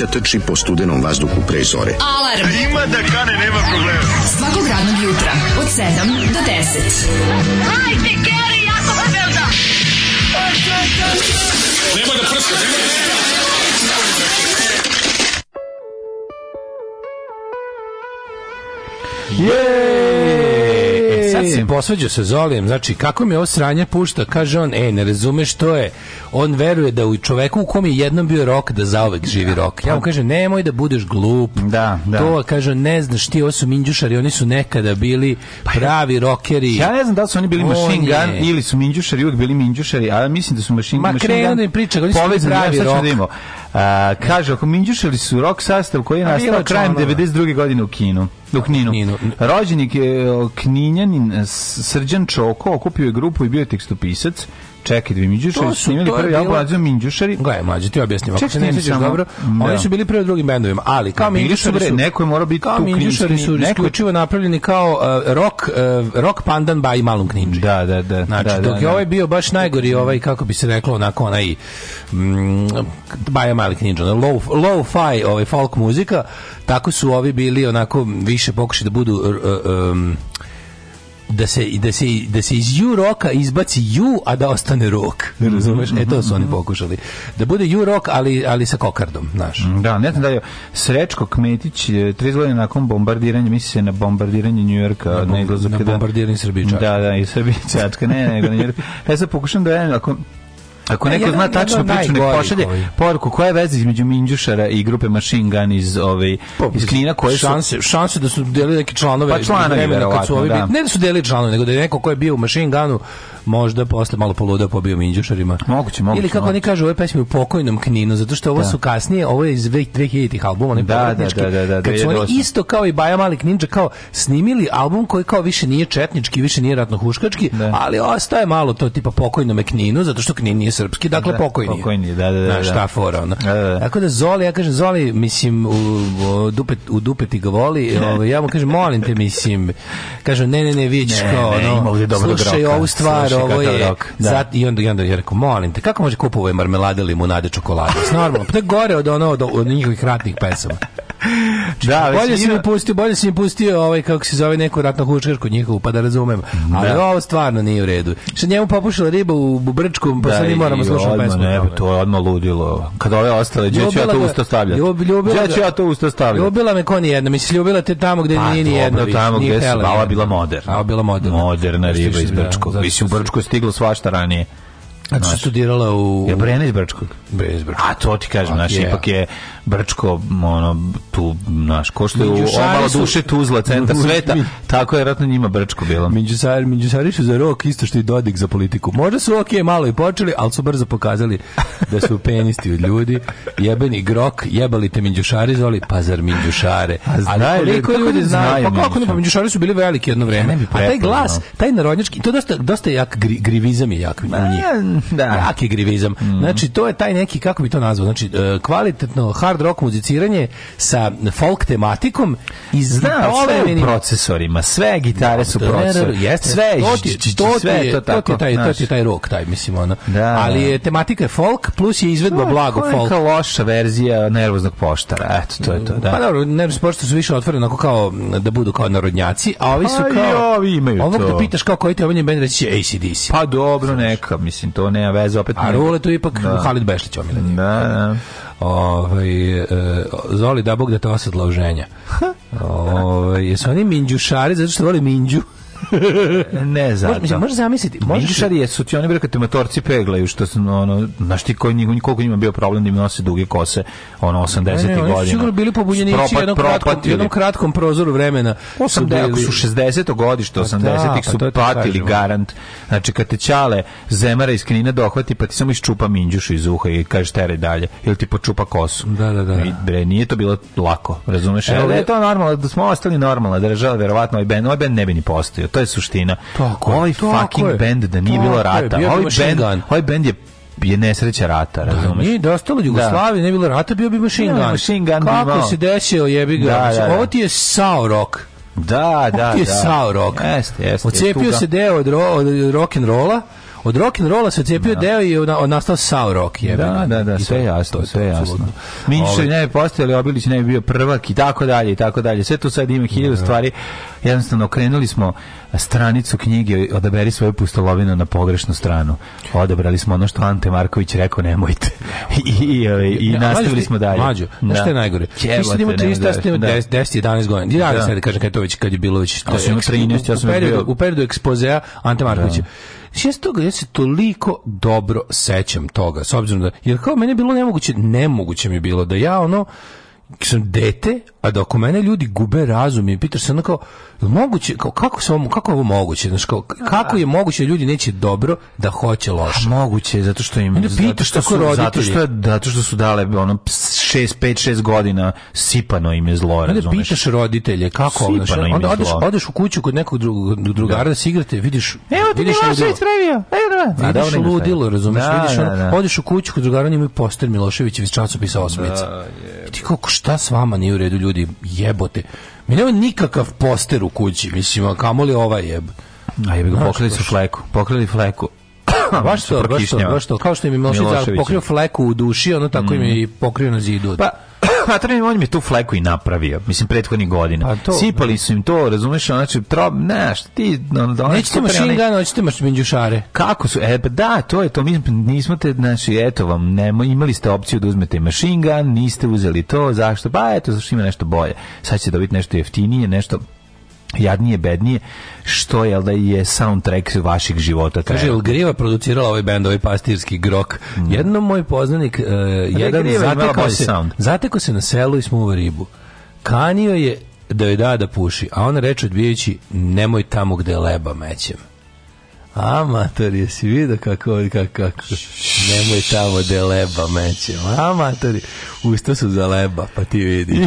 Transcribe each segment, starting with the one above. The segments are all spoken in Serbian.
mladića trči po studenom vazduhu pre zore. Alarm! A ima da kane, nema problema. Svakog radnog jutra, od 7 do 10. Hajde, Keri, jako se velda! Nemoj da prska, nemoj da prska! Jeee! Sad se posvađao sa Zolijem, znači kako mi ovo sranje pušta, kaže on, ej, ne razumeš to je, on veruje da u čoveku u kom je jednom bio rok da zaovek živi rok. Ja mu pa. kažem nemoj da budeš glup. Da, da. To kaže ne znaš ti ovo su minđušari, oni su nekada bili pa pravi rokeri. Ja ne znam da su oni bili on machine gun je. ili su minđušari, uvek bili minđušari, ali mislim da su machine, Ma, machine gun. Ma krenu priča, oni su povezani, pravi ja, da rok. Da A, kaže, ako minđušari su rok sastav koji je nastao krajem 92. Da. godine u Kinu. U Kninu. Nino. Rođenik je e, Kninjanin Srđan Čoko, okupio je grupu i bio je tekstopisac. Čekaj, dvi Minđušari su snimili prvi album Mlađo Minđušari. Gle, mlađi ti objasnim, ako se ne sjećaš dobro, oni da. su bili prvi u drugim bendovima, ali kao Minđušari su... Neko je morao biti tu Minđušari su isključivo napravljeni kao e, rock, e, rock pandan by Malum Kninđi. Da, da, da. Znači, da, da, dok je ovaj bio baš najgori, ovaj, kako bi se reklo, onako onaj mm, Baja Mali Kninđa, low, low fi, ovaj, folk muzika, tako su ovi bili onako više pokušali da budu e, da se, da se, da se iz ju roka izbaci ju, a da ostane rok. Mhm. Razumeš? E to su oni mhm. pokušali. Da bude ju rok, ali, ali sa kokardom, znaš. Mhm, da, ne znam da je Srećko Kmetić, 30 e, godina nakon bombardiranja, misli se na bombardiranje Njujorka, na, bom, na, na bombardiranje Srbije Da, da, i Srbije Čačka, ne, nego na Njujorka. Ja sad pokušam da, ako, Ako da, neko zna tačno priču, nek pošalje poruku koja je veza između Minđušara i grupe Machine Gun iz, ovaj, pa, iz Knina koje su... Šanse, šanse da su delili neki članove. Pa članovi, verovatno, da. Ne da su delili članove, nego da je neko ko je bio u Machine Gunu možda posle malo poluda pobio minđušarima. Moguće, moguće. Ili kako moguće. oni kažu, ove pesme u pokojnom kninu, zato što ovo da. su kasnije, ovo je iz 2000-ih albuma, ne da, da, da, da, kad su oni isto kao i Baja Malik Ninja, kao snimili album koji kao više nije četnički, više nije ratno huškački, ali ostaje malo to tipa pokojnom kninu, zato što knin nije srpski, dakle da, pokojni. Pokojni, da, da, da. Na šta fora, ono. Tako da Zoli, ja kažem, Zoli, mislim, u, u, dupet, u dupeti ga voli, ja mu kažem, molim te, mislim, kažem, ne, ne, ne, vidiš kao, ono, slušaj ovu stvar, Znači, ovo je da. Zat, i onda i onda je rekao molim te kako može kupovati marmelade limunade čokolade. Normalno, pa to je gore od ono od, od njihovih ratnih pesama. da, bolje si mi pustio, bolje si mi pustio ovaj kako se zove neku ratnu huškarku njihovu, pa da razumem. Ali da. ovo stvarno nije u redu. Što njemu popušila riba u Brčkom, pa da, sad mi da, moramo slušati pesmu. Ne, to je odmah ludilo. Kad ove ostale, gdje ću ja to usta stavljati? Gdje ću ja to usta stavljati? Ljubila me ko ni jedna, mislim, ljubila te tamo gde pa nije ni jedna. tamo gde se, bila moderna. bila moderna. Moderna riba iz da, Brčkog. Mislim, u Brčko stiglo svašta ranije. A znači studirala u... Je Brena iz Brčkog? Brena Brčkog. A to ti kažem, znači, ipak je Brčko, ono, tu, naš ko što je u obala duše Tuzla, centar sveta, tako je ratno njima Brčko bilo. Međusari, međusari su za rok isto što i Dodik za politiku. Možda su ok, malo i počeli, ali su brzo pokazali da su penisti od ljudi, jebeni grok, jebali te Međušari, zvali, pa zar Međušare? A znaju, ali koliko ljudi, da znaju? Pa kako ne, pa Međušari su bili veliki jedno vreme. Ja, a taj glas, taj narodnjački, to dosta, dosta jak gri, grivizam je jak u njih da. Raki grivizam. Mm. Znači, to je taj neki, kako bi to nazvao, znači, e, kvalitetno hard rock muziciranje sa folk tematikom i zna sve u procesorima. Sve gitare su da, da, da, procesori. Jeste, sve, znači, sve je to tako. To je taj, to je taj rock, taj, mislim, ono. Ali je tematika je folk, plus je izvedba blago folk. To je loša verzija nervoznog poštara. Eto, to je to, da. Pa dobro, nervozni poštar su više otvoreni onako kao da budu kao narodnjaci, a ovi su pa kao... A ovi imaju to. Ovog da pitaš kao koji te omenjen band reći će ACDC. Pa dobro, neka, mislim, to to nema veze opet. A Rule tu ipak da. Halid Bešlić omiljen. Da, da. Ovaj e, Zoli da Bog da te osadla u ženja. Ovaj jesu oni minđušari zato što vole minđu ne znam. Može, može zamisliti. Možeš su ti oni bre kad te motorci peglaju što su ono znaš ti koji njih koliko njima bio problem da im nose duge kose ono 80 ne, ne, godina. sigurno bili pobunjenici u jednom kratkom, u jednom kratkom prozoru vremena. 80 ako su 60 godište 80 pa da, ih pa su pa patili garant. Znači kad te ćale zemara iz knina dohvati pa ti samo isčupa minđuš iz uha i kaže tere dalje ili ti počupa kosu. Da, da, da. I, bre, nije to bilo lako, razumeš? E, ali je to normalno, da smo ostali normalna država, verovatno ovaj Ben, ovaj Ben ne bi ni postao uspeo, to je suština. Tako ovaj tako fucking je. band da nije bilo rata, je, bio ovaj, band, ovaj band je je nesreća rata, da, razumeš? Da, nije dostalo Jugoslavije, da. ne bilo rata, bio bi Machine Gun. Machine Gun Kako bi se desio, jebi ga. Da, da, da. Ovo ti je Sao Rock. Da, da, da. Ovo ti je da. Sao Rock. Jeste, jeste. Ocepio jest, se deo od, ro, od rock'n'rolla, Od rock and rolla se cepio da. deo i od, nastao sao rock da, je. Da, da, da, sve jasno, sve jasno. Minčić ne bi postojali, Obilić ne bi bio prvak i tako dalje i tako dalje. Sve tu sad ima hiljadu da. stvari. Jednostavno okrenuli smo stranicu knjige odaberi svoju pustolovinu na pogrešnu stranu. Odabrali smo ono što Ante Marković rekao nemojte. I, i, ovaj, i, i nastavili smo dalje. Mađo, znaš da. što je najgore? Mislim da 10, 11 godina. Ja da. sad kažem kad je to već kad je bilo već... Ja sam 13, U periodu ekspozea Ante Markovića. Da Znači, toga, ja se toliko dobro sećam toga, s obzirom da, jer kao meni je bilo nemoguće, nemoguće mi je bilo da ja ono, sam dete, a da oko mene ljudi gube razum i pitaš se ono kao, moguće, kako, se ovo, kako ovo moguće? Znaš, kao, da, da. kako je moguće da ljudi neće dobro da hoće loše? A moguće je zato što im... Onda pitaš zato što, su, zato što, zato što su dale ono, 6, 5, 6 godina sipano im je zlo, razumeš? Onda pitaš roditelje kako sipano znaš, im onda odeš, odeš u kuću kod nekog drugog, drugara da. da se igrate, vidiš... Evo ti vidiš Milošević pravio! Evo, da, vidiš da, ludilo, razumeš? Da, vidiš, da, da. Odeš u kuću kod drugara, njima je poster Milošević iz časopisa Osmica. Da, je. Ti kako šta s vama nije u redu ljudi, jebote. Mi nema nikakav poster u kući, mislim, a kamoli ovaj jeb. A jebi ga znači, pokrili su fleku, pokrili fleku. baš to, baš to, baš to, kao što im je Milošević pokrio fleku u duši, ono tako im je i pokrio na zidu. Pa, A Katrin on mi tu fleku i napravio, mislim prethodni godina. Pa to, Sipali da. su im to, razumeš, znači tro, ne, ti, on da Nećete mašin dan, hoćete maš minđušare. Kako su? E pa da, to je to, mi nismo te znači eto vam, nemo, imali ste opciju da uzmete machine gun, niste uzeli to, zašto? Pa eto, zašto ima nešto bolje. Sad će dobiti nešto jeftinije, nešto jadnije, bednije, što je da je soundtrack vaših života. Kaže, jel Griva producirala ovaj bend, ovaj pastirski grok. Mm. Jednom moj poznanik, uh, jedan zatekao se, zatekao se na selu i smuva ribu. Kanio je da joj da da puši, a ona reče odbijajući, nemoj tamo gde leba mećem. Amator, jesi vidio kako, kako, kako, nemoj tamo gde leba mećem. Amatori, usta su za leba, pa ti vidi.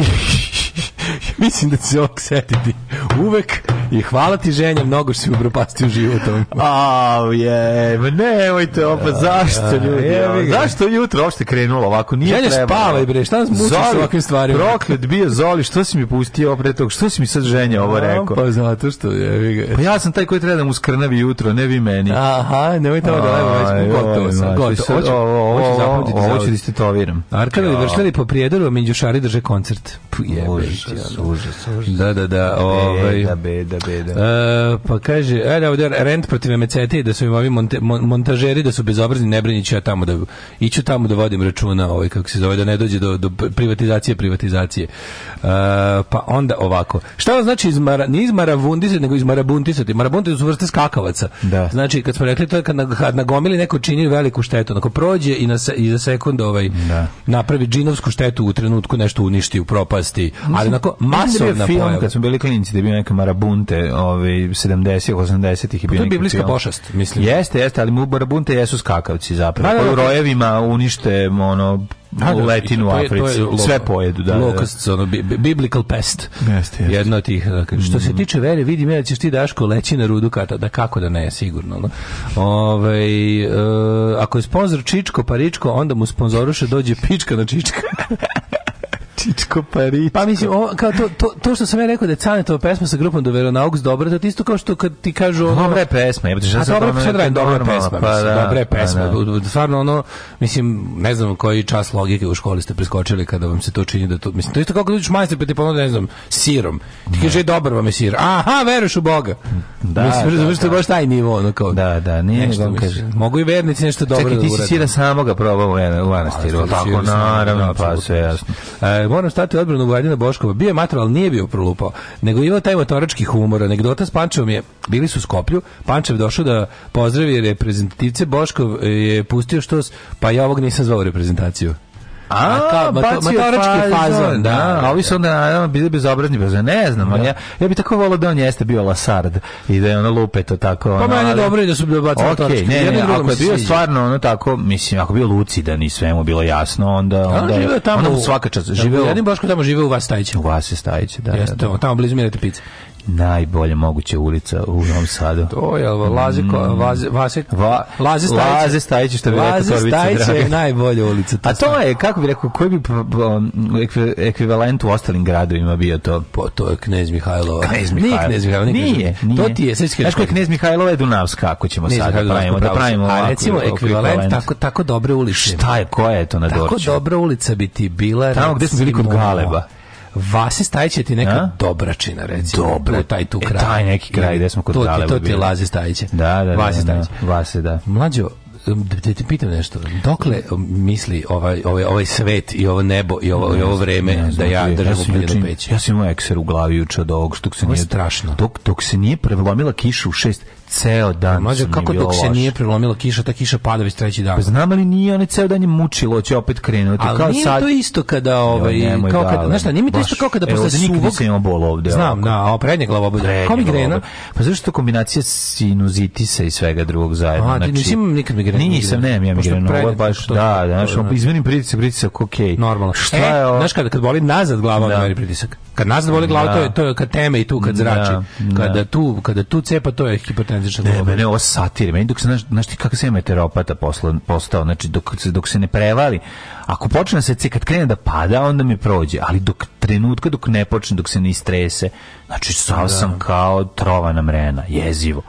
ja Mislim da će se ovog setiti uvek i hvala ti ženja, mnogo si upropastio životom. A, da, je, ma ne, ojte, opa, zašto ljudi? Je, zašto jutro uopšte krenulo ovako? Nije ženja, trebalo. i bre, šta nas mučiš s ovakvim stvarima? Proklet bio Zoli, što si mi pustio pre toga? Što si mi sad ženja ovo rekao? Pa zato što je, Pa ja sam taj koji treba da mu skrnavi jutro, ne vi meni. Aha, nemoj tamo da levo, ovaj, gotovo sam, znači gotovo. Hoću zapamtiti, hoću da istetoviram. Arkada li vršljali po prijedoru, a međušari drže koncert. Pujebe ono. Užas, užas. Da, da, da. da ovaj, da beda, beda, beda. Uh, pa kaže, e, ajde, da, ovdje, rent protiv mecete i da su im ovi monte, mon, montažeri, da su bezobrazni, ne brini ću ja tamo da, iću tamo da vodim računa, ovaj, kako se zove, da ne dođe do, do privatizacije, privatizacije. Uh, pa onda ovako. Šta vam znači iz mara, nije iz maravundisa, nego iz marabuntisati? Marabunti su vrste skakavaca. Da. Znači, kad smo rekli, to je kad, na, kad nagomili neko čini veliku štetu. Ako prođe i, na, i za sekund ovaj, da. napravi džinovsku štetu u trenutku nešto uništi, u propasti, ali na onako da masovna da film, pojava. Kad smo bili klinici, da je bio neka marabunte ovaj, 70-ih, 80-ih. i To je biblijska film. pošast, mislim. Jeste, jeste, ali mu marabunte jesu skakavci zapravo. Da, da, da. u rojevima unište ono, da, u Latinu, u Africi, sve pojedu. Da, locust, ono, biblical pest. Jeste, jeste. Jedna od tih. Dakle, što se mhm. tiče vere, vidim ja da ćeš ti Daško leći na rudu kata, da kako da ne, sigurno. No? Ove, ovaj, e, ako je sponsor Čičko, Paričko, onda mu sponzoruše dođe pička na Čička. Čičko Parić. Pa mislim, o, kao to, to, to što sam ja rekao da je Canetova pesma sa grupom na Veronaux dobra, to je isto kao što kad ti kažu... Ono, dobra je pesma. Je, a dobra, dobra, dobra, dobra pesma. Pa, mislim, da, dobra je pa pesma. Pa, da. Stvarno, ono, mislim, ne znam koji čas logike u školi ste preskočili kada vam se to čini da to... Mislim, to isto kao kad uđeš majster pa ti ponude, ne znam, sirom. Ti kaže, e, dobro vam je sir. Aha, veruš u Boga. Da, mislim, da, da, što je baš taj nivo, ono kao... Da, da, nije nešto, kaže. Mogu i vernici nešto dobro da urade. Čekaj, ti si sira samoga probao u manastiru, pa, tako, naravno, pa sve jasno. E, moram stati odbranu Vojadina Boškova. Bio je matro, ali nije bio prolupao. Nego imao taj motorački humor. Anegdota s Pančevom je, bili su u Skoplju, Pančev došao da pozdravi reprezentativce, Boškov je pustio što, pa ja ovog nisam zvao reprezentaciju. A, kao, bacio matorački fazon, da. da. Ovi su onda bili bezobrazni, bez ne znam, da. ja, ja bi tako volao da on jeste bio Lasard i da je ono lupe to tako. Pa meni je dobro da su bili bacili okay, ne, ne, ako je bio stvarno ono tako, mislim, ako bio lucidan i sve mu bilo jasno, onda, onda je, tamo, onda svaka čast, živeo. Ja baš tamo žive u Vas Stajiće. U Vas Stajiće, da. Jeste, da, da. tamo blizu mene te pice najbolje moguće ulica u Novom Sadu. To je Laze Laze mm. Laze Va, Laze Stajić. Laze Stajić što bi rekao Torbica Draga. je najbolja ulica. A to je kako bi rekao koji bi um, ekvivalent u ostalim gradovima bio to? Po pa, to je Knez Mihajlova. Knez Mihajlova. Knez Mihajlova. Nije, nije, To ti je srpski. Znaš Knez Mihajlova je Dunavska ako ćemo sad da pravimo, pa da pravimo. A recimo ekvivalent tako tako dobre ulice. Šta je koja je to na Dorču? Tako dobra ulica bi ti bila. Tamo gde smo bili kod Galeba. Vase Stajić je ti neka A? Dobračina, recimo. Dobra. U taj tu e, kraj. E, taj neki kraj gde smo kod to, Galeba To ti je Laze Stajića. Da, da, Vase da, da, da. Vase, da, da. da. Mlađo, um, da te, da te pitam nešto. Dokle um, misli ovaj, ovaj, ovaj svet i ovo nebo i ovo, i ovo vreme ne, da ja držam ja upaljenu peći? Ja sam imao ekser u glavi juče od ovog što se nije... strašno. Dok, dok se nije prelomila kiša u šest, ceo dan. Mađo, kako dok se nije prelomila kiša, ta kiša pada već treći dan. Pa znam ali nije, on ceo dan je mučilo, će opet krenuti. Ali kao nije sad... to isto kada, ovaj, jo, kao kada, znaš šta, nije mi to isto kao kada posle suvog... Evo, bol da, ovde. Znam, da, na, prednje glava ovde, kao migrena. Pa zašto to kombinacija sinuzitisa i svega drugog zajedno? A, znači, nisam nikad migrena. Nisam, nemam ja migrenu, ovo je baš, da, da, znaš, izmenim pritisak, pritisak, okej. Normalno. Šta e, je ovo? Znaš kada, kad boli nazad glava, da. meri pritisak. Kad nas boli glava, to je da. to je kad teme i tu kad zrači. Da, da. Kada tu kada tu cepa to je hipotenzična Ne, mene ovo satire, meni dok se znaš, znaš ti kako se meteoropata poslan postao, znači dok se dok se ne prevali, ako počne se kad krene da pada, onda mi prođe, ali dok trenutka dok ne počne, dok se ne istrese, znači sav sam kao trovana mrena, jezivo.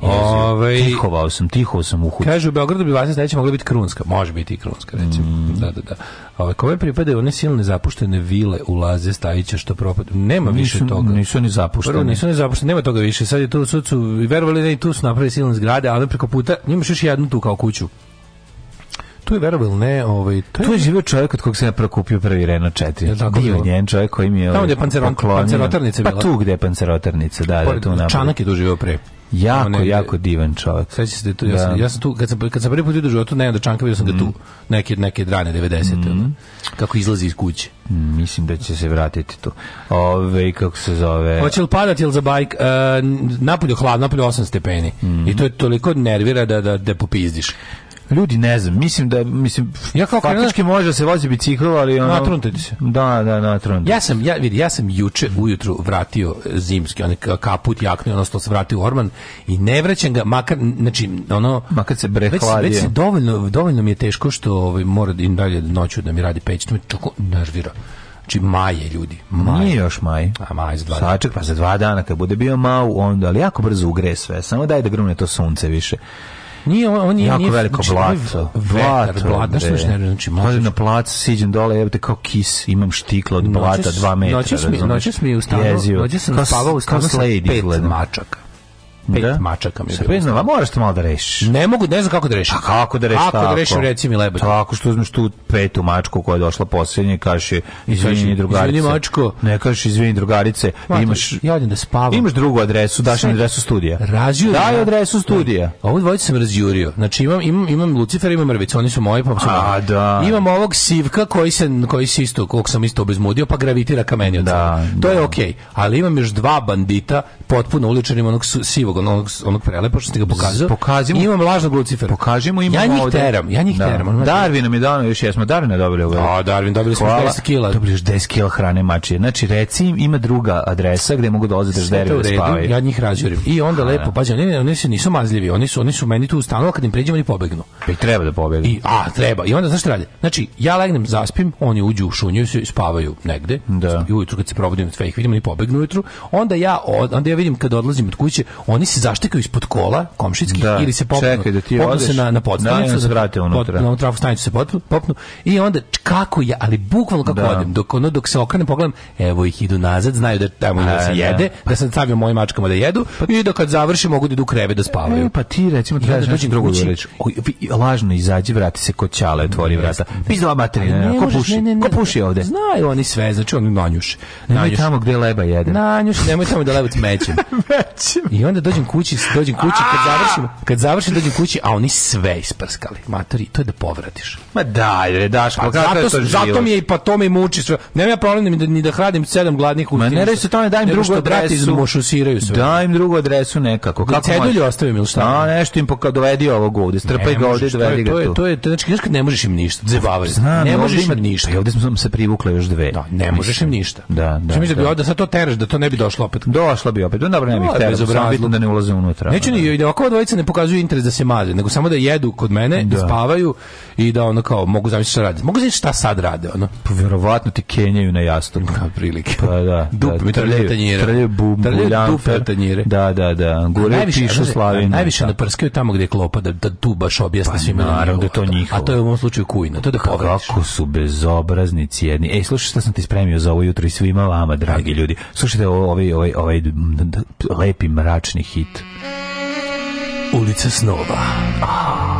Ove, ovaj, tihovao sam, tihovao sam u kući. Kaže, u Beogradu bi vas sledeće mogla biti Krunska. Može biti i Krunska, recimo. Mm. Da, da, da. Ove, ovaj, kome pripadaju one silne zapuštene vile ulaze Laze Stajića što propadu? Nema nisu, više toga. Nisu ni zapuštene. Prvo, nisu ni zapuštene, nema toga više. Sad je tu, sucu, su, verovali da i tu su napravili silne zgrade, ali preko puta, imaš još jednu tu kao kuću tu je verovali ne, ovaj to je... Tu je živio čovjek od kog sam ja prekupio prvi Renault 4. Ja, tako Divan njen čovjek koji mi je Tamo gde panceron, ovaj, pancerotarnica pa bila. Pa tu gde je da, da tu na. Čanak je živio pre. Jako, ne, jako divan čovjek. Sećaš se da tu, ja da. sam, ja sam tu kad sam kad sam prvi put vidio životu Nenada Čanka, bio sam ga tu mm. neke neke drane 90 mm. kako izlazi iz kuće. Mm, mislim da će se vratiti tu. Ove kako se zove. Hoće li padati ili za bajk? E, napolju hladno, napolje 8 stepeni. Mm. I to je toliko nervira da da da popizdiš. Ljudi, ne znam, mislim da, mislim, ja kao faktički može da se vozi bicikl, ali ono... Natruntajte se. Da, da, natruntajte. Ja sam, ja, vidi, ja sam juče ujutru vratio zimski, onaj kaput jaknu, ono što se vratio u Orman i ne vraćam ga, makar, znači, ono... Makar se brehladio. Već, već se dovoljno, dovoljno mi je teško što ovaj, mora da i dalje noću da mi radi peć, to me čoko nervira. Znači, maje ljudi. Maje. Nije još maj. A maj za dva dana. Saček, pa za dva dana kad bude bio mau, onda, ali jako brzo ugre sve. Samo daj da grune to sunce više. Nije on, on je jako nije, veliko znači, blato. Vetar, blato, da, znaš ne, da, da. znači možeš. Hodim na plac, siđem dole, evo te kao kis, imam štikla od blata, dva metra. Noćas smo noćas mi u stanu, noćas sam spavao u stanu sa pet mačaka pet da? mačaka mi je bilo. Znam, a moraš to malo da rešiš. Ne mogu, ne znam kako da rešim. A pa kako da rešim? Kako da rešim, reci mi lepo. Tako što uzmeš tu petu mačku koja je došla posljednje, kažeš izvini drugarice. Izvini mačko. Ne kažeš izvini drugarice, Mater, imaš ja da spavam. Imaš drugu adresu, daš mi adresu studija. Razjurio. Daj adresu da. studija. Ovo dvojice sam razjurio. Znači imam imam imam Lucifera, imam Mrvicu, oni su moji, pa su A, moji. da. Imam ovog Sivka koji se koji se isto, kog sam isto obezmudio, pa gravitira ka meni. Da, to je da. okej. Okay. Ali imam još dva bandita potpuno uličarima onog sivog onog, onog prelepa što ste ga pokazao. Pokazimo. Imam lažnog Lucifera. Pokažimo, imamo ja njih ovde. teram, ja njih da. teram. Ono znači- Darwin nam je dao, još jesmo Darwina dobili ovaj. A, da, Darwin dobili smo 10 kila. Dobili još 10 kg hrane mačije. Znači, reci im, ima druga adresa gde mogu dolaze da žderevi da, da spavaju. Ja njih razjurim. I onda lepo, pađa, ne, oni se nisu mazljivi, oni su, oni su meni tu u stanu, kad im pređemo oni pobegnu. Pa i treba da pobegnu. I, a, treba. I onda, znaš šta radi? Znači, ja legnem, zaspim, oni uđu u šunju i spavaju negde. Da. I ujutru kad se probudim sve ih vidim, oni pobegnu ujutru. Onda ja, onda ja vidim kad odlazim od kuće, oni oni se zaštekaju ispod kola komšitskih da, ili se popnu, čekaj, da ti popnu odeš, se na, na podstanicu, da, vrate unutra. Pod, na trafu stanicu se popnu, popnu i onda kako ja, ali bukvalno kako da. odem, dok, ono, dok se okrenem pogledam, evo ih idu nazad, znaju da tamo da se da. jede, da, da sam stavio mojim mačkama da jedu pa, i da kad završi mogu da idu kreve da spavaju. E, pa ti recimo tražiš ja, nešto drugo da Lažno izađi, vrati se kod ćale, otvori vrata. Pizdala materina, ko puši? Ko puši ovde? Znaju oni sve, znači oni nanjuše. Nanjuš. tamo gde leba jede. Nanjuš, nemoj tamo da leba mećem. mećem. I onda dođem kući, dođem kući, kad završim, kad završim dođem kući, a oni sve isprskali. Matori, to je da povratiš. Ma daj, bre, daš, pa, zato, to zato mi je i pa to me muči sve. Nema ja problem ni da, ni da hradim sedam gladnih usta. Ma ne reći tome, daj im drugu adresu. Mošusiraju sve. Daj im drugu adresu nekako. Da Kako cedulju ostavim ili šta? A, da, nešto im poka dovedi ovog ovde, strpaj ga ovde, dovedi ga tu. To je, to je, znači, ne možeš im ništa, zebavaju. Ne možeš im ništa. Pa ovde smo se privukle još dve. Da, ne možeš im ništa. Da, da. Znači, mislim da bi da. ovde sad to teraš, da to ne bi došlo opet. Došlo bi opet. Dobro, ne bih teraš ne ulaze unutra. Neću ni da ovako dvojice ne pokazuju interes da se maze, nego samo da jedu kod mene, da. spavaju i da ono kao mogu zamisliti šta rade. Mogu zamisliti šta sad rade ono. Pa verovatno ti kenjaju na jastu. Kao prilike. Pa da. Dupe da, mi trljaju tanjire. Trljaju bum, dupe tanjire. Da, da, da. Gure najviše, pišu slavine. Najviše na da. prskaju tamo gdje je klopa da, da tu baš objasni pa, svima. Naravno da to njihovo. A to je u ovom slučaju kujna. To da pa povrediš. Kako su bezobraznici jedni. Ej, slušaj šta sam ti spremio za ovo jutro i svima vama, dragi ljudi. Slušajte ovaj, ovaj, ovaj lepi mračni hit Ulica snova. Ah.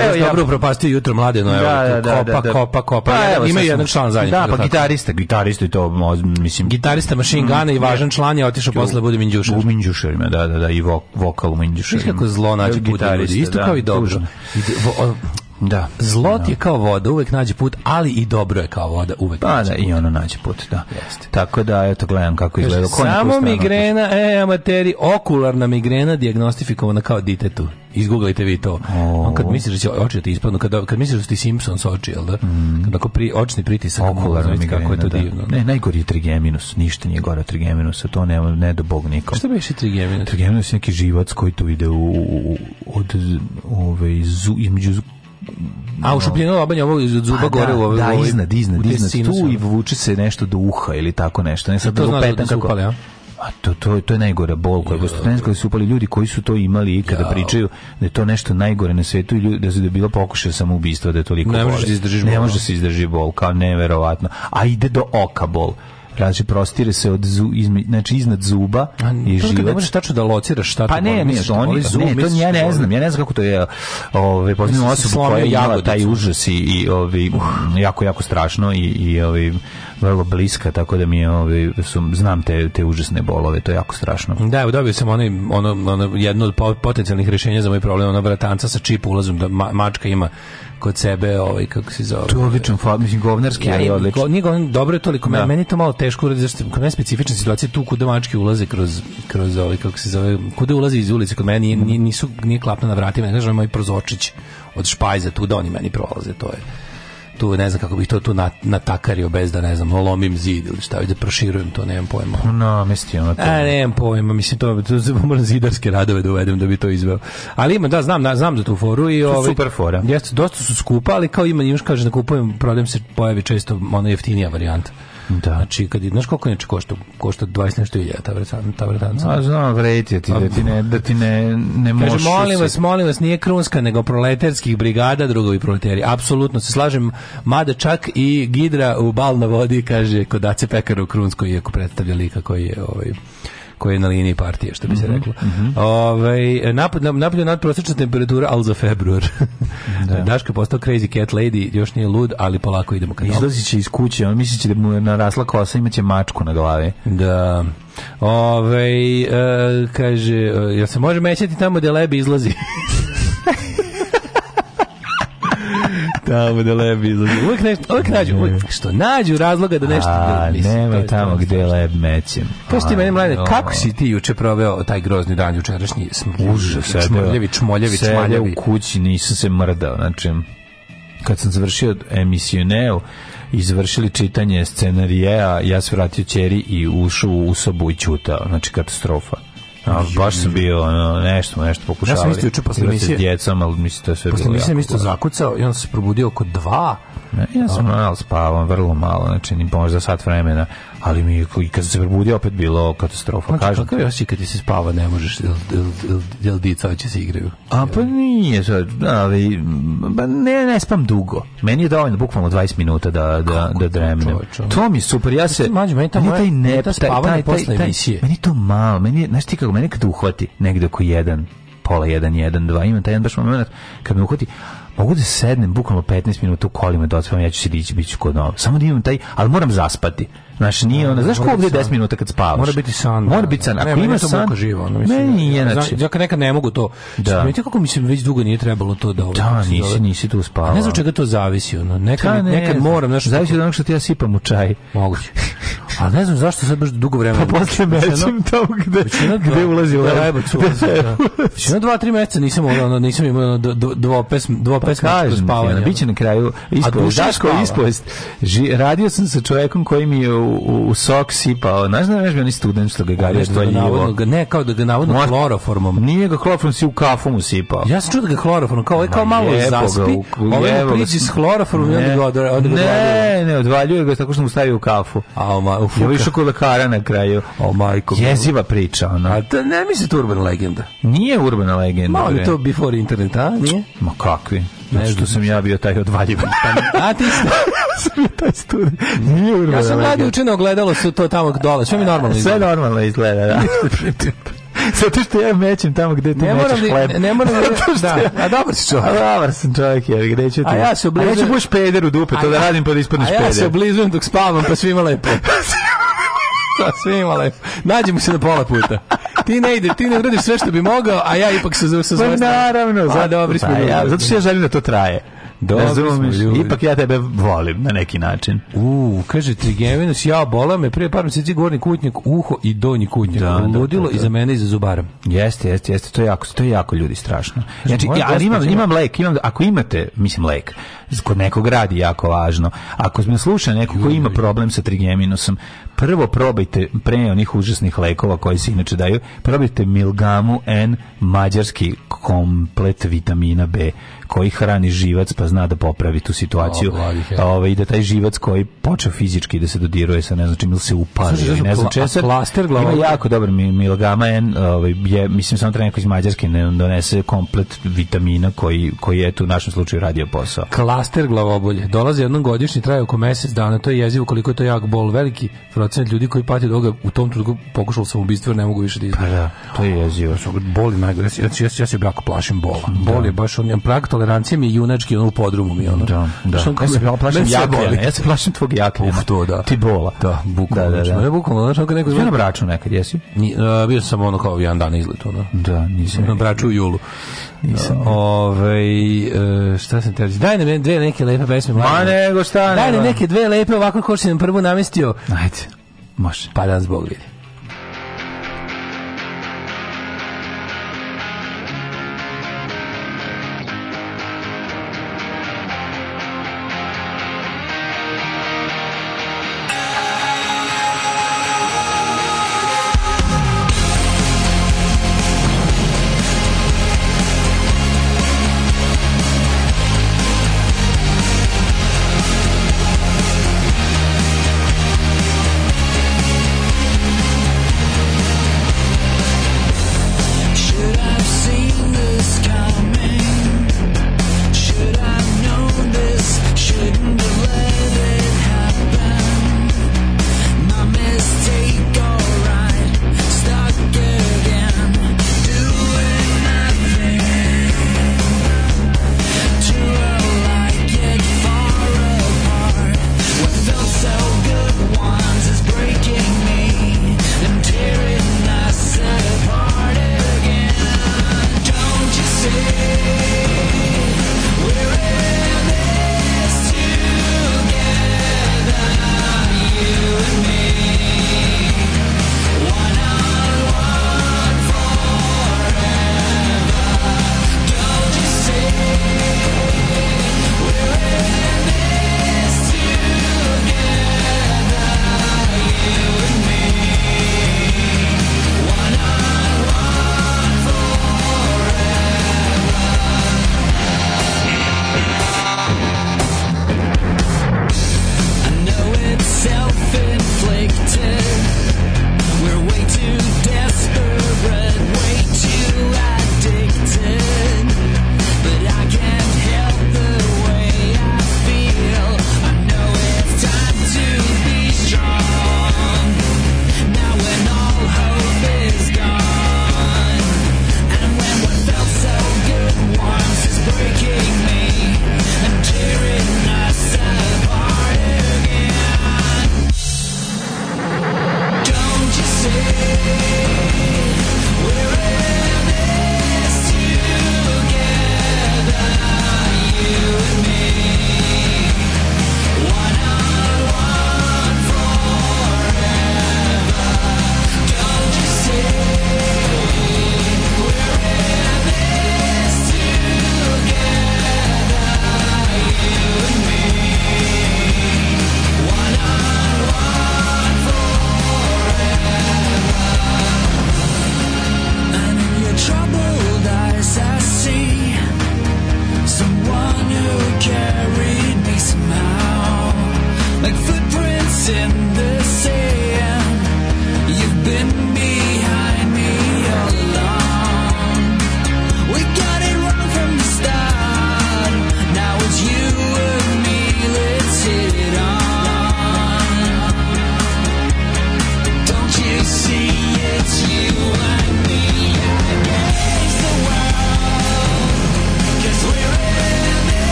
imali Evo, ja, dobro propastio jutro mlade no, da da, da, da, da, kopa, da, kopa, kopa. Pa, evo, ima jedan član za Da, pa gitarista, gitarista i to, mislim. Gitarista Machine Gana i mm, važan član je otišao posle bude Minđušar. U Minđušarima, da, da, da, i vokal u Minđušarima. Kako zlo nađe put ljudi, isto da, kao i dobro. Da. Zlo ti je kao voda, uvek nađe put, ali i dobro je kao voda, uvek pa, nađe da, put. i ono nađe put, da. Jeste. Tako da, eto, gledam kako izgleda. Samo migrena, e, amateri, okularna migrena diagnostifikovana kao ditetu. Izguglajte vi to. Oh. On kad misliš da će oči da ti ispadnu, kad, kad misliš da ti Simpsons oči, jel da? Mm. Kad pri, očni pritisak, okularno migrena, kako je to da. divno. Ne, najgori je trigeminus, ništa nije gore od trigeminusa, to ne, ne do bog nikom. Šta biš i trigeminus? Trigeminus je neki živac koji tu ide u, u, od ove, zu, između a u šupljinu lobanje ovog iz zuba A, gore da, u ovoj... Da, iznad, iznad, iznad. Tu i vuče se nešto do uha ili tako nešto. Ne sad to znaš da, da su upali, A to, to, to je najgora bol koja je Gostotenskoj su upali ljudi koji su to imali i kada pričaju da je to nešto najgore na svetu i da su da bilo pokušaj samoubistva da je toliko ne može da se izdrži bol. Ne može da se izdrži bol, kao neverovatno. A ide do oka bol. Kaže prostire se od zu, izme, znači iznad zuba A, i Pa Ne možeš tačno da lociraš šta pa to Pa ne, ne, što oni zub, ne, to ja ne znam, ja ne znam kako to je. Ovaj poznam osobu koja je imala taj užas i, i ovi, uh. jako jako strašno i i ovaj vrlo bliska, tako da mi je, ovaj, su, znam te, te užasne bolove, to je jako strašno. Da, evo, dobio sam onaj, ono, ono, jedno od potencijalnih rješenja za moj problem, ona vratanca sa čip ulazom, da ma, mačka ima kod sebe, ovaj kako se zove. To je odličan fat, mislim govnarski, ja, ali odličan. Go, nije dobro je toliko, da. meni je to malo teško uraditi, zašto kod mene specifična situacija tu kod mačke ulaze kroz kroz ovaj kako se zove, kod ulazi iz ulice, kod mene nisu nije klapna na vratima, ne kažem moj prozočić od špajza tu da oni meni prolaze, to je tu, ne znam kako bih to tu natakario bez da, ne znam, lomim zid ili šta, da proširujem to, nemam pojma. No, mestio na to. A, e, nemam pojma, mislim, to, to, to moram zidarske radove da uvedem da bi to izveo. Ali ima, da, znam, da, znam za tu foru. I, ovaj, super fora. Jeste, dosta su skupa, ali kao ima, imaš kaže da kupujem, prodajem se, pojavi često ona jeftinija varijanta. Da. Znači, kad, znaš koliko inače košta, košta 20 nešto ilja ta vretanca? Ta vretanca. A znam, vreti ti, da ti ne, da ti ne, ne možeš. Kaže, molim vas, molim vas, nije krunska, nego proletarskih brigada, drugovi proletari. Apsolutno se slažem, mada čak i Gidra u bal na vodi, kaže, kod Ace Pekara u Krunskoj, iako predstavlja lika koji je ovaj, koji je na liniji partije, što bi se mhm, reklo. Mhm. Ovaj napad, napad je nadprosečna temperatura, ali za februar. da. Daška postao crazy cat lady, još nije lud, ali polako idemo ka njemu. Izlaziće iz kuće, on misli će da mu je narasla kosa, imaće mačku na glavi. Da. Ovaj e, kaže, e, ja se može mećati tamo gde lebi izlazi. tamo da leb izlazi. Uvijek nešto, uvijek nađu, uvijek što nađu razloga da nešto A, da Nemoj tamo gde leb mećem. Kaži ti meni, mlade, kako si ti juče proveo taj grozni dan jučerašnji? Užas, čmoljevi, čmoljevi, čmaljevi. u kući, nisam se mrdao, znači, kad sam završio emisioneu, izvršili čitanje scenarija, ja se vratio čeri i ušao u sobu i čutao, znači katastrofa. A, baš sam bio, ono, nešto, nešto pokušavali. Ja sam isto juče posle emisije. S djecom, ali mislim to je sve posle bilo. Posle isto zakucao i onda se probudio oko dva. Ja, ja sam malo spavao, vrlo malo, znači ni možda sat vremena ali mi i kad se probudio opet bilo katastrofa. Znači, kažem. Kakav je osjećaj kad ti se spava, ne možeš, jel, jel, jel, jel dica hoće da se igraju? A pa nije, sad, ali ba, ne, ne spam dugo. Meni je dovoljno, bukvalno 20 minuta da, da, Kako da dremnem. To mi je super, ja se... Mađu, meni, ta meni taj ne, taj, posle taj, taj, meni to malo, meni, znaš ti kako, meni kad uhvati negde oko jedan, pola jedan, jedan, dva, imam taj jedan baš moment kad me uhvati, mogu da sednem bukvalno 15 minuta u kolima, docvam, da ja ću se dići, bit ću kod novo. Samo da imam taj, ali moram zaspati. Znaš, nije ona, da, znaš ko ovdje 10 minuta kad spavaš? Mora biti san. Mora da, biti san. Da. Ako ne, ima san, muka živo, ono, mislim. Meni je, znači. Ja nekad ne mogu to. Da. Znači, kako mislim, već dugo nije trebalo to da... Ovaj, da, nisi, nisi tu spavao. Ne znam čega to zavisi, ono. Nekad, pa ne, nekad moram, znaš... Zavisi od onog što ti ja sipam u čaj. Moguće. A ne znam zašto sad baš dugo vremena. Pa posle mećem tamo gde, gde, gde ulazi u rebac. Većina dva, tri meseca nisam, ono, nisam imao ono, dvopes, dvopes pa kažem, spavanja. Biće na kraju ispovest. A duša Radio sam sa čovjekom koji mi je u, u, u sok sipao. Znaš da nemaš bio ni student što ga gari da odvaljivo. Ne, kao da ga navodno Možda, kloroformom. Nije ga kloroformom, si u kafu mu sipao. Ja sam čuo da ga kloroformom, kao, ovaj kao malo zaspi, ovaj mu priđi s kloroformom i onda ga odvaljuje. Ne, ne, odvaljuje ga tako što mu stavi u kafu. A, oma, u fuka. Ja više kod lekara na kraju. O, majko. Jeziva priča, ona. A da, ne misli to urbana legenda. Nije urbana legenda. Malo je to before internet, a? Nije? Ma kakvi. Ne što sam ja bio taj odvaljivan. Pa, a ti sam taj student. Nije urban. Ja sam ovaj, mladi učino ogledalo su to tamo dole. Sve mi normalno izgleda. Sve normalno izgleda, da. Zato što ja mećem tamo gde ti ne moram mečeš hleb. Ne, ne moram da, ja, a dobar si čovjek. A dobar sam čovjek, jer gde ću ti? A ja se oblizujem. A ja ću buš peder u dupe, to da radim pa da ispadneš peder. A ja se oblizujem dok spavam, pa svima lepo. Pa svima lepo. Nađemo se na pola puta ti ne ide, ti ne uradiš sve što bi mogao, a ja ipak se pa zove sa Pa naravno, zato, a, dobri smo. Da, ja, zato što ja želim da to traje. Razumiš, ipak ja tebe volim na neki način. U, kaže Trigeminus, ja bola me prije par meseci gornji kutnjak, uho i donji kutnjak. Da, da, da Ludilo i za mene i za zubara. Jeste, jeste, jeste, to je jako, to je jako ljudi strašno. Znači, ja, ali imam, imam lek, imam, ako imate, mislim lek, kod nekog radi jako važno. Ako me sluša neko ko ima problem sa Trigeminusom, prvo probajte pre onih užasnih lekova koji se inače daju, probajte Milgamu N mađarski komplet vitamina B koji hrani živac pa zna da popravi tu situaciju. Ove, ovaj, I da taj živac koji počeo fizički da se dodiruje sa ne znam čim ili se upali. Znači, ne znam če Klaster glava. Ima jako dobar Milgama N. Ove, ovaj, je, mislim, samo treba neko iz Mađarske ne donese komplet vitamina koji, koji je tu u našem slučaju radio posao. Klaster glavobolje. Dolazi jednom godišnji, traje oko mesec dana. To je jezivo koliko je to jak bol. Veliki procenat ljudi koji pati od ovoga u tom trenutku pokušao sam ubistvo ne mogu više da izdržim. Pa da, to je jezivo. Znači, boli najgore. Ja, ja, ja se jako plašim bola. Da. Bol je baš on, prag tolerancije mi je junački, ono u podrumu mi ono. Da, da. Što, ja se plašim jakljena. Ja se plašim tvog jakljena. Uf, to da. Ti bola. Da, bukvalno. Da, da, znači, da. Ne, bukvalno. Znači, neko ja na braču nekad, jesi? Ni, a, bio sam ono kao jedan dan izlet, Da, Da, nisam. Na braču u julu. Da. Ove, ovaj, šta sam te reći? Daj nam dve neke lepe pesme. Ma nego šta ne. Daj nam neke dve lepe ovako ko si nam prvu namestio. Ajde. Može. Pa dan zbog vidi.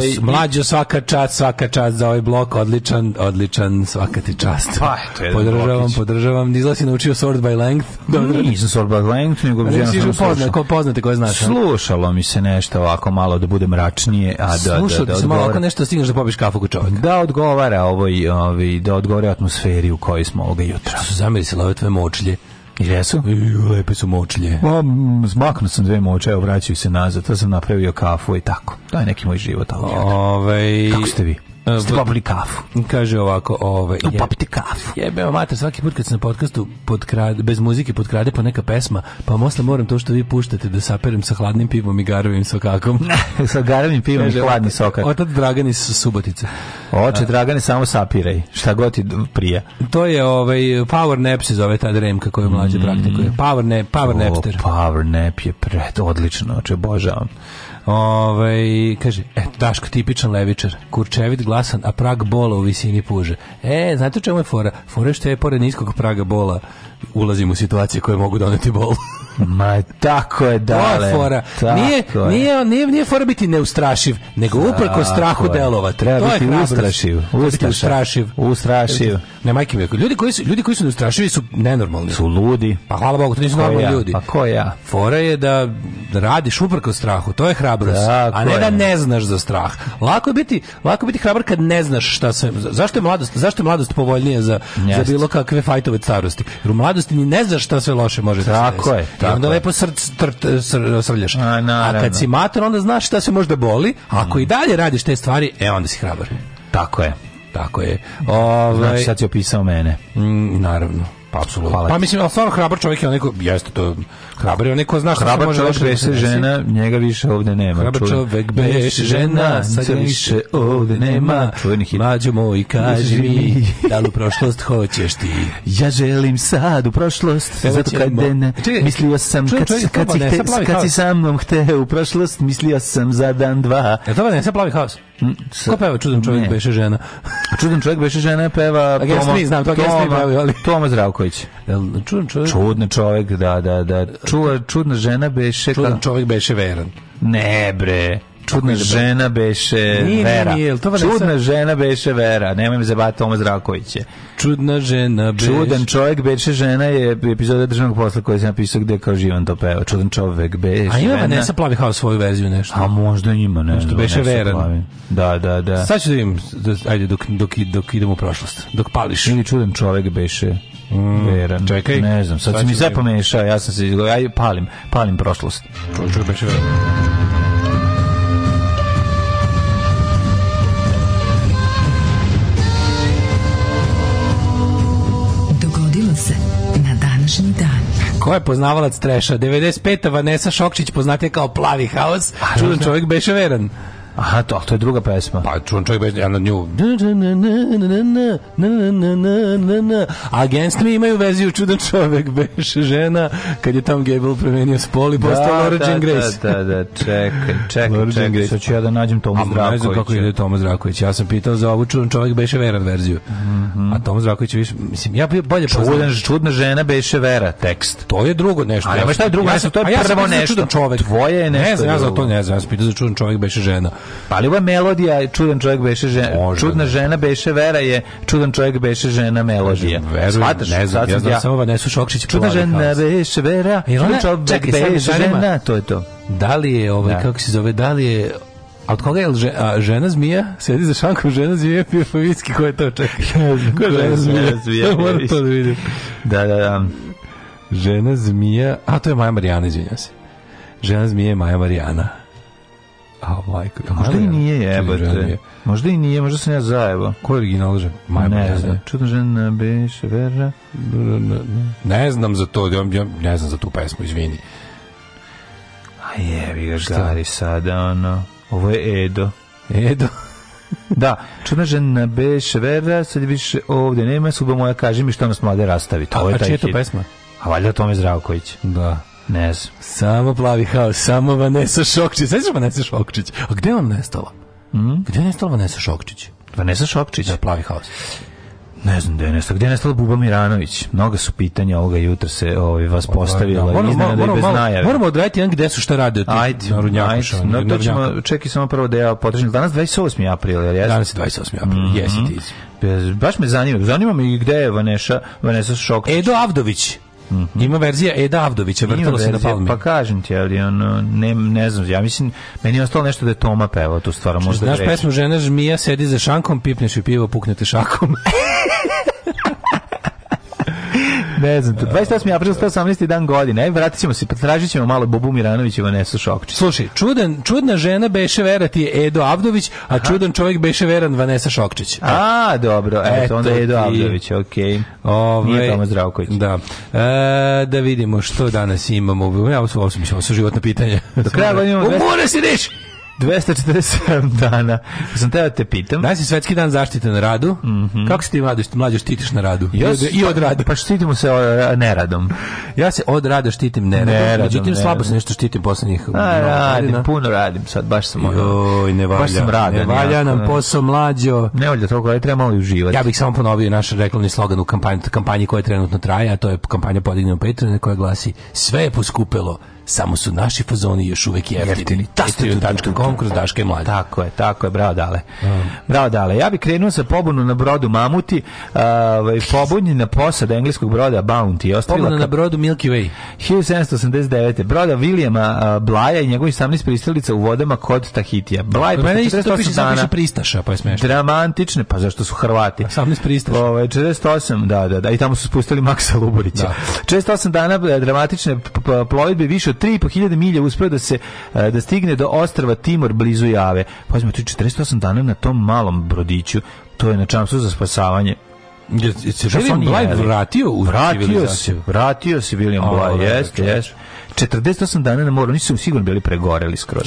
ovaj, mlađo svaka čast, svaka čast za ovaj blok, odličan, odličan, svaka ti čast. Pa, to je podržavam, blokić. podržavam. Nizla si naučio Sword by Length. Dobro. Nisam Sword by Length, nego bi žena sam Ko poznate, koje znaš? Slušalo mi se nešto ovako malo da bude mračnije. A da, da- Slušao da, da, da, malo ovako nešto stigneš da pobiš kafu kod čovjeka. Da odgovara ovoj, ovaj, da odgovara atmosferi u kojoj smo ovoga jutra. Što su zamirisili ove tvoje močlje? Jesu? Lepe su močlje. Ma, zmaknuo sam dve moče, evo vraćaju se nazad, to sam napravio kafu i tako. To je neki moj život. Ovaj, Kako ste vi? E, ste popili kafu. Kaže ovako, ove... Ovaj, da no, popite kafu. Jebeo mater, svaki put kad sam na podcastu podkrade, bez muzike potkrade po neka pesma, pa mosla moram to što vi puštate da saperem sa hladnim pivom i garovim sokakom. sa garovim pivom i hladnim sokakom. Otac Dragan iz Subotice. Oče Dragane, samo sapiraj, šta god ti prija. To je ovaj, Power Nap se zove ta dremka koju mlađe mm. praktikuje. Power Nap, Power o, Napster. Power Nap je pred, odlično, oče, božavam. Ovaj kaže, eto, Daško tipičan levičar, kurčevit glasan, a prag bola u visini puže. E, znate čemu je fora? Fora što je pored niskog praga bola ulazim u situacije koje mogu doneti bol. Ma tako je da. To je fora. Nije, nije, nije, nije, fora biti neustrašiv, nego upreko strahu delova, Treba to biti ustrašiv. Ustrašiv. ustrašiv. Ustrašiv. Ne, majke mi, ljudi koji su, ljudi koji su neustrašivi su nenormalni. Su ludi. Pa hvala Bogu, to nisu ko normalni ja? ljudi. Pa ko ja? Fora je da radiš uprko strahu, to je hrabrost. Da, a ne da ne znaš za strah. Lako je biti, lako je biti hrabar kad ne znaš šta se... Zašto je mladost, zašto je mladost povoljnije za, Njest. za bilo kakve fajtove starosti? Jer u mladosti ni ne znaš šta sve loše može tako da se Tako je. Tako I onda lepo src tr, tr, e, sr, srljaš. A, a kad si mater, onda znaš šta se možda boli. Ako mm. i dalje radiš te stvari, e, onda si hrabar. Tako je. Tako je. Ovaj, znači, sad si opisao mene. Mm, naravno. Pa Pa mislim, ali stvarno hrabar čovjek je onaj ko, jeste to, hrabar je onaj ko zna hrabar može čovjek beše da žena, njega više ovde nema. Hrabar čovjek beše žena, sad ga više ovde nema. Čuveni hit. Mađo moj, kaži mi, da li u prošlost hoćeš ti? Ja želim sad u prošlost, Evo zato kad ne, mislio sam, kad, kad, si, te, kad si sa mnom hteo u prošlost, mislio sam za dan dva. Je to ne, sa plavi haos? Sa, Ko peva Čudan čovjek ne. beše žena? čudan čovjek beše žena peva Toma, Gestri, znam, to Toma, peva, ali... Toma Zdravković. Čudan čovjek? Čudni čovjek, da, da, da. Čuva, čudna žena beše... Čudan čovjek beše veran. Ne, bre. Čudna žena beše nije, Vera. Nije, nije, to Vanessa... Čudna žena beše Vera. Nemoj me zabavati Toma Zrakoviće. Čudna žena beše. Čudan čovjek beše žena je epizoda državnog posla koji se napisao gdje kao živan to peva. Čudan čovjek beše. žena. A ima Vanessa Plavi House svoju verziju nešto. A možda ima ne, nešto. Beše Vera. Da, da, da. Sad ću da vidim, da, ajde dok, dok, dok idemo u prošlost. Dok pališ. Ili čudan čovjek beše Mm, Vera. Čekaj. Ne znam, sad, sad si mi sve da pomešao, ja sam se izgledao, ja palim, palim prošlost. Čovjek beše Vera. Ko je poznavalac treša? 95. Vanessa Šokčić poznatija kao Plavi haos. Pa, Čudan čovjek beše veran. Aha, to, to je druga pesma. Pa čuvam čovjek bez, ja na nju... Against me imaju verziju čudan čovjek, beš žena, kad je Tom Gable promenio spol i da, postao da, Laura Jean da, Grace. Da, da, da, čekaj, čekaj, čekaj. Sad ću ja da nađem Tomu Zdravkovića. Ne znam kako ide Tomu Zdravković. Ja sam pitao za ovu čudan čovjek beše veran verziju. Mm -hmm. A Tom Zdravković više, mislim, ja bolje poznam. Čudna žena beše vera, tekst. To je drugo nešto. A ja, šta je drugo? Ja sam, to je prvo nešto. Čudan čovjek. Tvoje je nešto. Ne znam, ja za to ne znam. Ja sam pitao za čudan čovjek beše žena. Paliva je melodija, čudan čovjek beše žena, Možda, čudna ne. žena beše vera je, čudan čovjek beše žena melodija. Verujem, Svataš, ne znam, ja znam ja. samo Vanesu Šokšić. Čudna žena beše vera, čudan čovjek beše žena, to je to. Da li je, ovaj, da. kako se zove, da li je a od koga je žena, a, žena zmija? Sedi za šankom žena zmija, pio favijski, ko je to čekaj? znam, ko je žena zmija? zmija Moram to da vidim. Da, da, da. Žena zmija, a to je Maja Marijana, izvinjam se. Žena zmija je Maja Marijana. A, majko, a možda i nije jebate. Možda i nije, možda sam ja zajebo. Ko je original žen? Ma, ne znam. Čudna žena beše vera. Ne znam za to, ja, ne znam za tu pesmu, izvini. A jebi ga gari sada, ono. Ovo je Edo. Edo. da, čudna žena beše vera, sad više ovde nema, suba moja, kaže mi što nas mlade rastavi. To a, je taj a čija je to pesma? A valjda Tome Zdravković. Da. Ne znam. Samo plavi haos, samo Vanessa Šokčić. Sve se Vanessa Šokčić. A gde on nestala? Mm? Gde je nestala Vanessa Šokčić? Vanessa Šokčić? Da, plavi haos. Ne znam gde je nestala. Gde je nestala Buba Miranović? Mnoga su pitanja ovoga jutra se ovi, ovaj, vas da. postavila. Moramo, moramo, da bez moramo, moramo odraditi jedan gde su šta rade od tih ajde, narodnjaka. Ajde, no, to ćemo, čekaj samo prvo da ja potrežim. Danas 28. april, jer jesam? Danas je 28. april, mm -hmm. jesi ti. Baš me zanima. Zanima me i gde je Vanessa, Vanessa Šokčić. Edo Avdović. Mm -hmm. Ima verzija Eda Avdovića, vrtalo se na palmi. Pa kažem ti, ali on, ne, ne znam, ja mislim, meni je ostalo nešto da je Toma pevao tu stvar, možda Znaš pesmu Žena žmija, sedi za šankom, pipneš i pivo, puknete šakom. ne znam, 28. april 118. dan godine. Aj, vratit ćemo se, potražit ćemo malo Bobu Miranović i Vanesu Šokčić. Slušaj, čudan, čudna žena beše vera ti je Edo Avdović, a Aha. čudan čovjek beše veran Vanesa Šokčić. A, dobro, eto, eto onda Edo Avdović, okej. Okay. Ove, ovaj, Nije Toma Zdravković. Da. E, da vidimo što danas imamo. Ja, ovo su, ovo su, ovo su životna pitanja. Do kraja godine imamo... Mora se reši! 247 dana. Sam teo da te pitam. Danas je svetski dan zaštite na radu. Mm -hmm. Kako se ti mlađo, mlađo štitiš na radu? Ja se, I od rada. Pa štitimo se o, neradom. Ja se od rada štitim neradom. neradom Međutim, neradom. slabo se nešto štitim poslednjih. A, radim, puno radim sad, baš sam Joj, ne valja. Baš sam radan. Ne valja nam posao mlađo. Ne valja toliko, ali treba malo uživati. Ja bih samo ponovio naš reklamni slogan u kampanji, kampanji koja trenutno traje, a to je kampanja Podignemo Patreon, koja glasi Sve je poskupelo, samo su naši fazoni još uvek jeftini. jeftini. Da Tastuju.com kroz Daška i Mlađa. Tako je, tako je, bravo dale. Um. Bravo dale. Ja bih krenuo sa pobunu na brodu Mamuti, ovaj pobunjena posada engleskog broda Bounty. Ostrila Pobuna na brodu Milky Way. 1789. Broda Williama uh, Blaja i njegovih 18 pristalica u vodama kod Tahitija. Blaj, pa ne isto piše samo piše pristaša, pa je smešno. Dramantične, pa zašto su Hrvati? 18 pristaša. Ovaj 48, da, da, da, i tamo su spustili Maksa Luburića. Da. 48 dana e, dramatične plovidbe više od 3.500 milja uspeo da se e, da stigne do ostrva Timor blizu Jave. Pazimo, tu 48 dana na tom malom brodiću. To je na čamsu za spasavanje. Je, je se William Bly vratio u Vratio se, vratio se William Bly, jeste, jeste. 48 dana na moru, nisu sigurno bili pregoreli skroz.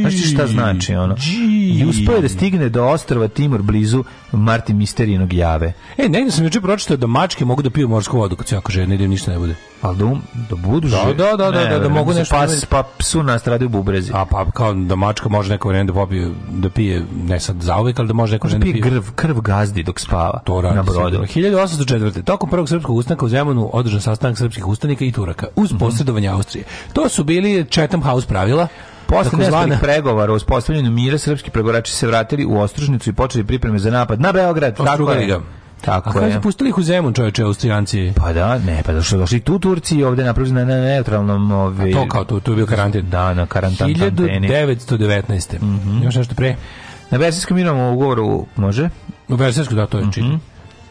Znači šta znači ono? Gii. I uspio da stigne do ostrava Timor blizu Marti Misterijenog jave. E, negdje sam juče pročitao da mačke mogu da piju morsku vodu kad su jako žene, da im ništa ne bude ali da, um, da, budu da, da, da, da, ne, da, da, mogu nešto pas, da- pa psu nastrade u bubrezi a pa kao da mačka može neko vreme da popije da pije, ne sad zauvek ali da može neko vreme da pije krv, krv gazdi dok spava to radi na brodu 1804. tokom prvog srpskog ustanka u Zemunu održan sastanak srpskih ustanika i Turaka uz mm -hmm. Austrije to su bili Chatham House pravila Posle nezvanih pregovora o uspostavljanju mira, srpski pregorači se vratili u Ostružnicu i počeli pripreme za napad na Beograd. Ostrugali ga. Tako A kada su pustili ih u Zemun, čoveče, Austrijanci? Pa da, ne, pa da što došli tu Turci i ovde napravili na neutralnom... Ovi... Ovaj, A to kao tu, tu je bio karantin. Da, na karantan. 1919. Mm -hmm. Još nešto pre. Na Versijskom imamo ugovoru, može? U Versijskom, da, to je mm -hmm.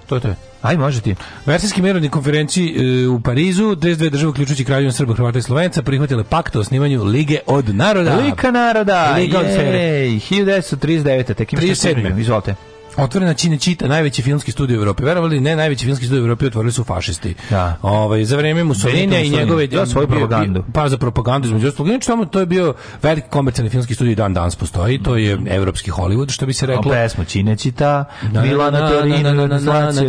To je to je. Aj, može ti. Versijski mirovni konferenciji e, u Parizu, 32 države, uključujući kraljevinu Srba, Hrvata i Slovenca, prihvatile pakt o osnivanju Lige od naroda. Lika naroda! Liga od Fere. 1939. Tekim 37. Izvolite otvorena Cinecittà, najveći filmski studio u Evropi. Verovali ne, najveći filmski studio u Evropi otvorili su fašisti. Da. Ovaj za vrijeme Mussolinija i njegove da, svoju propagandu. Pa za propagandu između ostalog, znači samo to je bio veliki komercijalni filmski studio dan danas postoji, to je evropski Hollywood što bi se reklo. A pesmo smo Cinecittà, Milana Torino,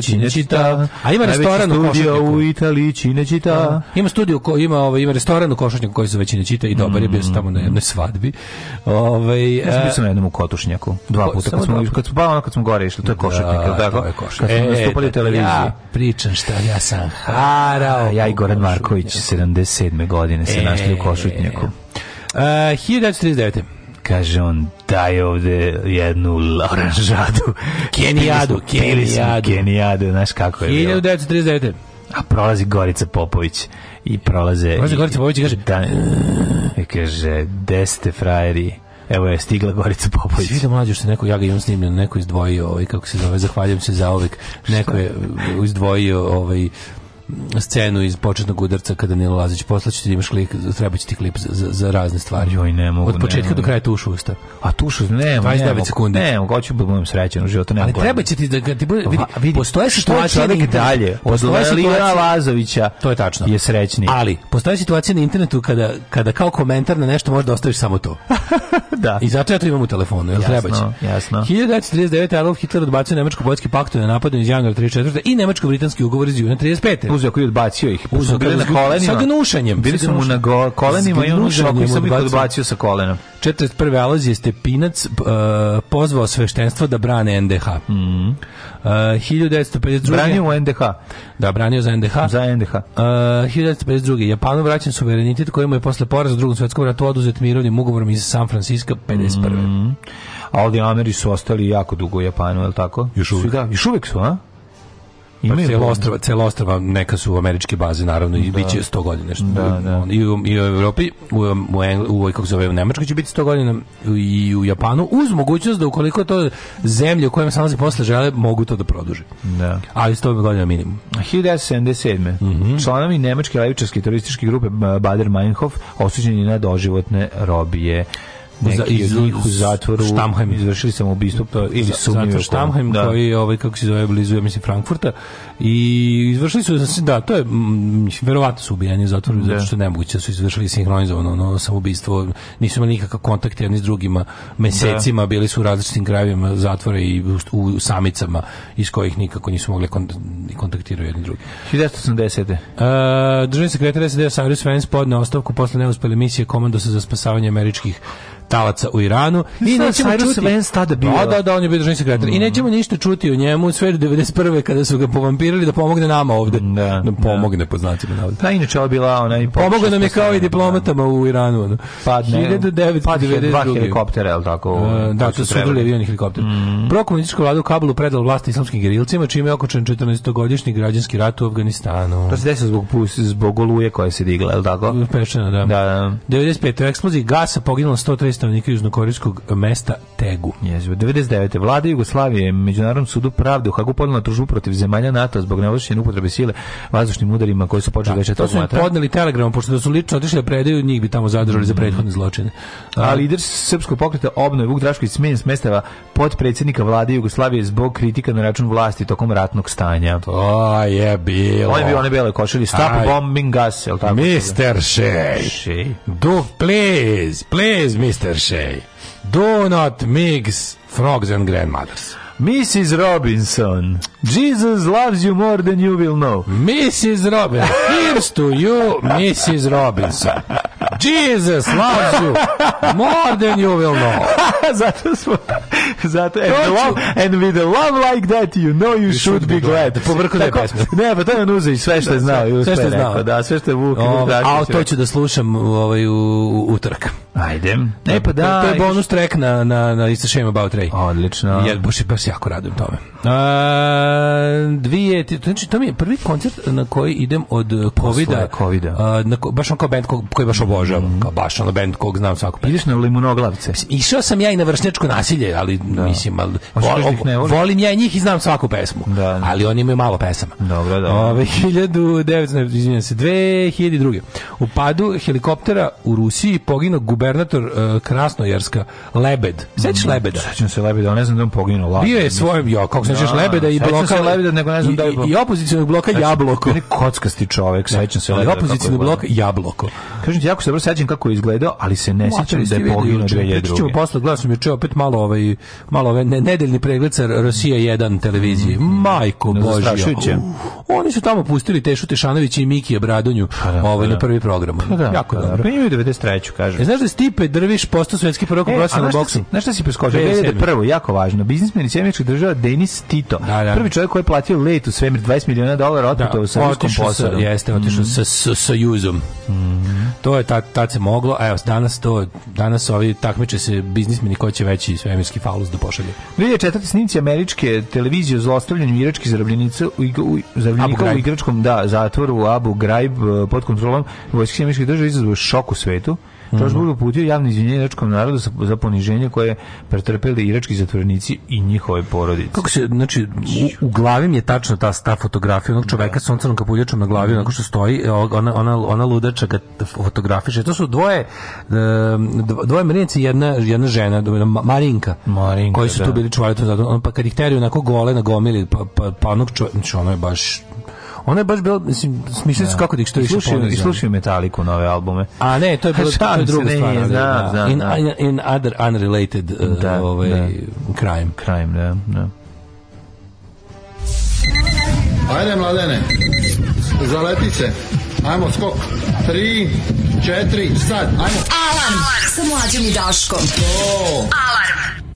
Cinecittà. A ima restoran u u Italiji Cinecittà. Da, da. Ima studio koji ima ovaj ima restoran u Košutnjaku koji se većina čita i dobar je bio tamo na jednoj svadbi. Ovaj ja sam bio e, na jednom u Kotušnjaku, dva puta smo, kad smo pa, kad smo gore išli, to je košutnik, da, tako? To je košutnik. Kad e, e, nastupali u da, televiziji. Ja pričam šta ja sam harao. Ja i Goran Marković, 77. godine se e, našli u košutnjaku. Uh, 1939 kaže on daj ovde jednu oranžadu kenijadu kenijadu kenijadu znaš kako je 1939 a prolazi Gorica Popović i prolaze prolazi Gorica Popović i kaže da, i kaže ste frajeri Evo je stigla Gorica Popović. Svi mlađu što neko ja ga imam snimljen, neko izdvojio, ovaj kako se zove, zahvaljujem se za ovek. Neko je izdvojio ovaj scenu iz početnog udarca kada Nilo Lazić poslaće ti da imaš klik, treba ti klip za, za razne stvari. Joj, ne mogu. Od početka ne do kraja tušu usta. A tušu, ne, 29 ne, sekundi. Ne, mogu, hoću da budem srećen u životu, ne Ali treba će ti da, da ti bude, vidi, vidi, situacija situacije čovjek dalje, postoje situacija Lazovića. To je tačno. Je srećni. Ali postoje situacija na internetu kada, kada kao komentar na nešto možeš da ostaviš samo to. da. I zato ja to imam u telefonu, jel treba će. Jasno. 1939 Adolf Hitler odbacio nemačko-poljski pakt o napadu iz januara 34. i nemačko-britanski ugovor iz juna 35 uzeo koji je odbacio ih. Uzeo bili na kolenima. Sa gnušanjem. Bili su mu na go, kolenima i on uzeo koji sam ih odbacio sa kolena. 41. Alozije Stepinac uh, pozvao sveštenstvo da brane NDH. Mm -hmm. uh, 1952. Branio u NDH. Da, branio za NDH. Za NDH. Uh, 1952. Japanu vraćen suverenitet kojemu je posle poraza u drugom svetskom ratu oduzet mirovnim ugovorom iz San Francisco 51. Mm -hmm. A ovdje Ameri su ostali jako dugo u Japanu, je li tako? Još uvijek. Da, još uvijek su, a? Ima pa celo ostrva, celo ostrva neka su američke baze naravno i da. biće 100 godina što da, da. i u, i u Evropi u u, Engl, u, kako zove, u Nemačkoj će biti 100 godina i u Japanu uz mogućnost da ukoliko to zemlje u kojima se nalazi posle žele mogu to da produže. Da. Ali 100 godina minimum. 1977. Mm -hmm. Članovi nemačke levičarske turističke grupe Bader-Meinhof osuđeni na doživotne robije neki iz, od njih u zatvoru Štamheim. izvršili samoubistvo pa, ili sumnjivo Štamheim da. koji ovaj kako se zove blizu ja mislim Frankfurta i izvršili su znači, da to je mislim verovatno su ubijeni u zatvoru zato da. što ne nemoguće da su izvršili sinhronizovano ono samoubistvo nisu imali nikakav kontakt jedni s drugima mesecima da. bili su u različitim krajevima zatvora i u, u samicama iz kojih nikako nisu mogli kont kontaktirati jedni drugi 1980. Uh, e, državni sekretar SED Cyrus Vance podne ostavku posle neuspele misije komandose za spasavanje američkih talaca u Iranu i, I nećemo Cyrus čuti Vance tada bio. Da, da, da, on je bio državni sekretar. Mm. I nećemo ništa čuti o njemu sve do 91. kada su ga povampirali da pomogne nama ovde. Da, da, da. pomogne da. po znacima navoda. Da, inače ovo bila ona i pomogla nam je kao i diplomatama da. u Iranu. Ono. Padne. 1992. Padne dva helikoptera, je li tako? Uh, da, to su udrili avion helikopter. Mm. Prokomunističku vladu u Kabulu predal vlast islamskim gerilcima, čime je okočen 14-godišnji građanski rat u Afganistanu. To se desilo zbog, zbog oluje koja se digla, je li tako? Peščana, da. da, da. 95. u eksploziji gasa poginulo 130 stanovnika južnokorijskog mesta Tegu. Jezivo. 99. Vlada Jugoslavije Međunarodnom sudu pravde u Hagu podnela tužbu protiv zemalja NATO zbog neovlašćene upotrebe sile vazdušnim udarima koji su počeli da, već To su im podneli telegramom pošto da su lično otišli da predaju, njih bi tamo zadržali mm. za mhm. prethodne zločine. A, A lider srpskog pokreta obnove Vuk Drašković smenjen s mestava potpredsjednika vlade Jugoslavije zbog kritika na račun vlasti tokom ratnog stanja. To je bilo. On je bio one bele košili. Stop Aj. bombing gas, je li tako? Mr. Shea. Do please, please, Mr. Mr. Do not mix frogs and grandmothers. Mrs. Robinson. Jesus loves you more than you will know. Mrs. Robinson. Here's to you, Mrs. Robinson. Jesus loves you more than you will know. zato smo... Zato, and, the love, and with a love like that, you know you, you should, should be glad. glad. Po vrhu pesme. Ne, pa to je Nuzić, sve što je da, znao. Da, sve što je znao. da, sve što je Vuk. O, a to ću da slušam ovaj, u, u utorak. Ajde. Ne, pa da. To, to je bonus track na, na, na It's a Shame About Ray. Odlično. Ja, baš, baš se jako radujem tome. A, dvije, znači, to mi je prvi koncert na koji idem od eh, COVID-a. COVID na, baš on kao band koji baš obožavam. Mm. Kao baš ono band kog znam svako. Ideš na limunoglavce? Išao sam ja i na vršnjačko nasilje, ali da. mislim, ali, da vol, volim ja njih i znam svaku pesmu. Da, da. Ali oni imaju malo pesama. Dobro, dobro. Ove, 1900, izvinjam se, 2002. U padu helikoptera u Rusiji poginuo gubernator uh, Krasnojarska Lebed. Sećaš mhm. Lebeda? Sećam se Lebeda, ne znam da on poginuo. Bio Zamenio je svojom jo, kako se zove, da, lebeda i bloka lebeda, nego ne znam da i, i opozicionog bloka znači, jabloko. Ne kockasti čovjek, sećam se, ali opozicionog bloka jabloko. Kažem ti jako se dobro sećam kako je izgledao, ali se ne sećam da je poginuo 2002. Ćemo posle glasom je čeo opet malo ovaj malo ovaj nedeljni pregled sa Rusija 1 televizije. Mhm. Majko da, božja. Oni su tamo pustili Tešu Tešanović i Miki Bradonju pa da, pa ovaj na prvi program. Pa jako dobro. Pa 93. kažem. E, znaš da Stipe Drviš postao svetski prvak u profesionalnom boksu? Znaš šta si preskočio? prvo, jako važno. Biznismeni američkih država Denis Tito. Da, da. Prvi čovjek koji je platio let u svemir 20 miliona dolara otputovao da, sa ruskom posadom. Jeste, otišao mm. sa sa Sojuzom. Mm. To je ta, tad se moglo, evo danas to danas ovi takmiče se biznismeni ko će veći svemirski falus da pošalje. Vidje četvrti snimci američke televizije o zlostavljanju iračkih zarobljenica u, u, u, u igračkom da, zatvoru u Abu Ghraib eh, pod kontrolom vojske američkih država izazvao šok u svetu. George mhm. Bush uputio javno izvinjenje iračkom narodu za poniženje koje pretrpeli irački zatvornici i njihove porodice. Kako se, znači, u, u glavi mi je tačno ta, ta fotografija onog čoveka s da. suncanom kapuljačom na glavi, onako što stoji, e, ona, ona, ona ludača ga fotografiše. To su dvoje, e, dvoje Marijanici i jedna, jedna žena, Marinka, Marinka koji su da. tu bili čuvali. Pa kad ih teriju onako gole na gomili, pa, pa, pa onog čoveka, znači ono je baš Ona je baš bila, mislim, smislili su da. kako da što više I slušaju Metaliku nove albume. A ne, to je bilo to je druga stvar. Ne, zna, da. zna, in, da. in other unrelated uh, da, ovaj, da. crime. Crime, da, da. Ajde, mladene, zaletice, se. Ajmo, skok. Tri, četiri, sad, ajmo. Alarm, Alarm. sa mlađom i Daškom. To. Alarm. Alarm.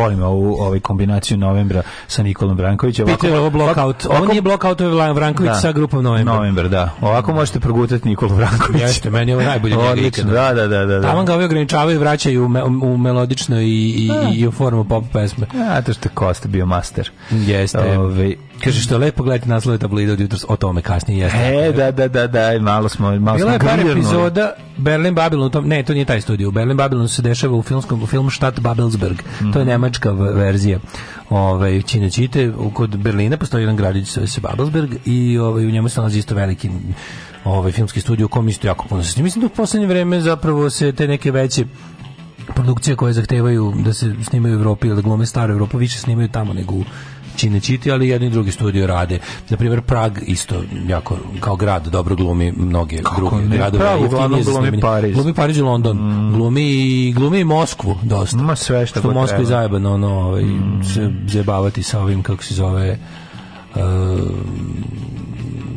volim ovu ovaj kombinaciju novembra sa Nikolom Brankovićem. Ovako je ovo blokout. On nije blokout, ovo je Branković da, sa grupom novembra. Novembar, da. Ovako možete progutati Nikolu Brankovića. Jeste, meni je ovo najbolje Odlično, da, da, da, da. Tamo ga ovi ograničavaju i vraćaju u, me, u melodično i, i, i u formu pop pesme. A, to što je Kosta bio master. Jeste. Ove, Kaže što je lepo gledati naslove tablida od jutros o tome kasnije jeste. E, da, da, da, da, malo smo malo Bila smo je par epizoda Berlin Babylon, to, ne, to nije taj studio. Berlin Babylon se dešava u filmskom u film Štat Babelsberg. Mm -hmm. To je mhm. nemačka verzija. Ovaj Činačite kod Berlina postoji jedan gradić zove se Babelsberg i ovaj u njemu se nalazi isto veliki ovaj filmski studio kom isto jako puno se Mislim da u poslednje vreme zapravo se te neke veće produkcije koje zahtevaju da se snimaju u Evropi ili da glume staru Evropu više snimaju tamo nego u čine čiti, ali jedni i drugi studio rade. Na primjer Prag isto jako kao grad dobro glumi mnoge Kako druge ne, gradove. Prag uglavnom glumi Pariz. Glumi Pariz i London. Mm. Glumi i glumi Moskvu dosta. Ma sve što, što Moskva je zajebano ono, ovaj, mm. se zajebavati sa ovim kako se zove Uh,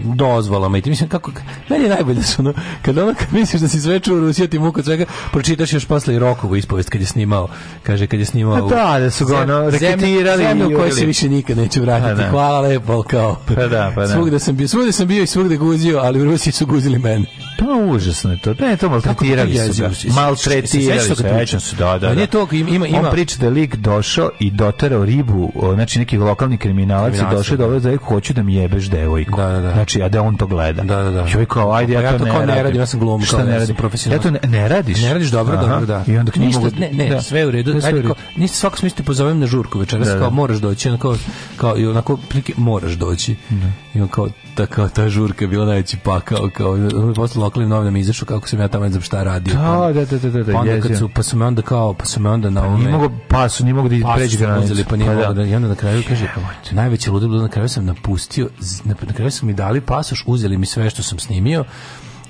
dozvolama i ti mislim kako meni je najbolje da su ono, kad ono kad misliš da si sve čuo Rusija ti muka svega pročitaš još posle i Rokovu ispovest kad je snimao kaže kad je snimao da, da su ga ono reketirali zemlju koju se više nikad neće vratiti pa da. hvala lepo kao pa da, pa da. svugde sam bio svugde sam bio i svugde guzio ali u Rusiji su guzili mene pa užasno je to ne to da maltretirali su ga maltretirali su da da, da. to ima ima on priča da lik došao i doterao ribu znači neki lokalni kriminalac i da. došao do hoću da mi jebeš devojku da, da, da. znači drugačije, a da on to gleda. Da, da, da. I kao, ajde, ja, ja to, ne, radim. ne radim. Ja sam glum, Šta kao ne radim? profesionalno. Ja to ne, ne radiš? Ne radiš dobro, Aha. dobro, da. I onda ništa, mogu... ne, ne, da. sve u redu. ajde, kao, niste svako smisli te pozovem na žurku večeras, da, da. kao moraš doći, onako, kao, i onako, plike, moraš doći. Da. I on kao, ta, kao, ta žurka je bila najveći pakao, kao, posle lokalnim novinama izašao kako sam ja tamo ne znam šta radio. Da, da, da, da, da, pa onda kad su, pa su me onda kao, pa su me onda na ovome... Nije mogu, pa su, nije mogu da pređe granicu. Pa nije mogu da, i onda na kraju kaže, najveće ludo na kraju sam napustio, na kraju su mi dali pasoš, uzeli mi sve što sam snimio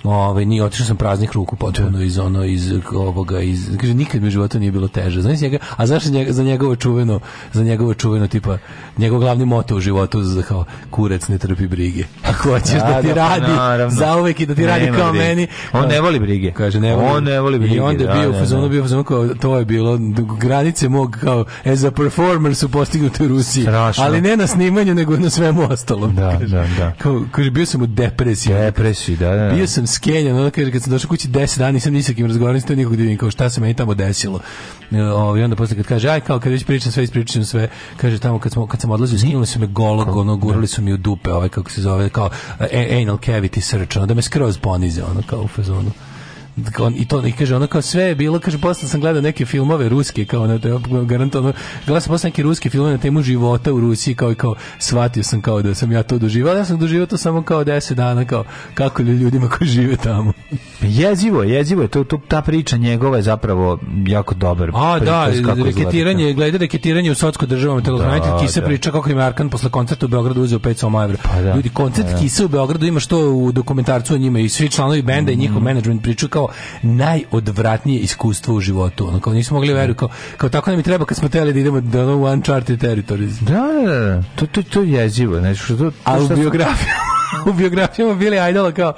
Ovaj ni otišao sam praznih ruku potpuno da. iz ono iz ovoga iz kaže nikad mi u životu nije bilo teže. Znaš njega, a znaš njega, za njegovo čuveno, za njegovo čuveno tipa njegov glavni moto u životu za kao kurac ne trpi brige. Ako hoćeš a, da, da ti da, pa radi naravno. za uvek i da ti Nema radi kao brige. meni. On ne voli brige. Kaže ne voli. On ne voli brige. I onda da, bio u da, fazonu bio fazonu kao to je bilo granice mog kao as a performer su postignute u Rusiji. Strašno. Ali ne na snimanju nego na svemu ostalom. Da, kaže. da, da. Kao, kaže bio sam u depresiji. Depresiji, da, da. Bio sam skenjan, onda kaže, kad sam došao kući 10 dana, nisam ni sa kim razgovarao, nisam nikog divim, da kao šta se meni tamo desilo. E, o, I onda posle kad kaže, aj, kao kad već pričam sve, ispričam sve, kaže, tamo kad, smo, kad sam odlazio, skinuli su me golog, Ko? ono, gurali da. su mi u dupe, ovaj, kako se zove, kao e, anal cavity search, onda me skroz ponize, ono, kao u fazonu on, i to i kaže ona kao sve je bilo kaže posle sam gledao neke filmove ruske kao na garantovano gledao sam posle neke ruske filmove na temu života u Rusiji kao i kao shvatio sam kao da sam ja to doživao ja sam doživao to samo kao 10 dana kao kako li ljudima koji žive tamo jezivo jezivo je to, to ta priča njegova je zapravo jako dobar a da reketiranje gleda reketiranje u sotsku državu metalhranitelj da, se da. priča kako je Markan posle koncerta u Beogradu uzeo 500 evra pa, da. ljudi koncert da, da. kisa u Beogradu ima što u dokumentarcu o njima i svi članovi benda mm. i njihov menadžment mm. pričaju kao najodvratnije iskustvo u životu. Ono kao nismo mogli verovati kao kao tako nam je treba kad smo teli da idemo do no uncharted territories. Da, da, da, da. To to to je jezivo, znači što to, A u biografiji u biografijama Billy Idol kao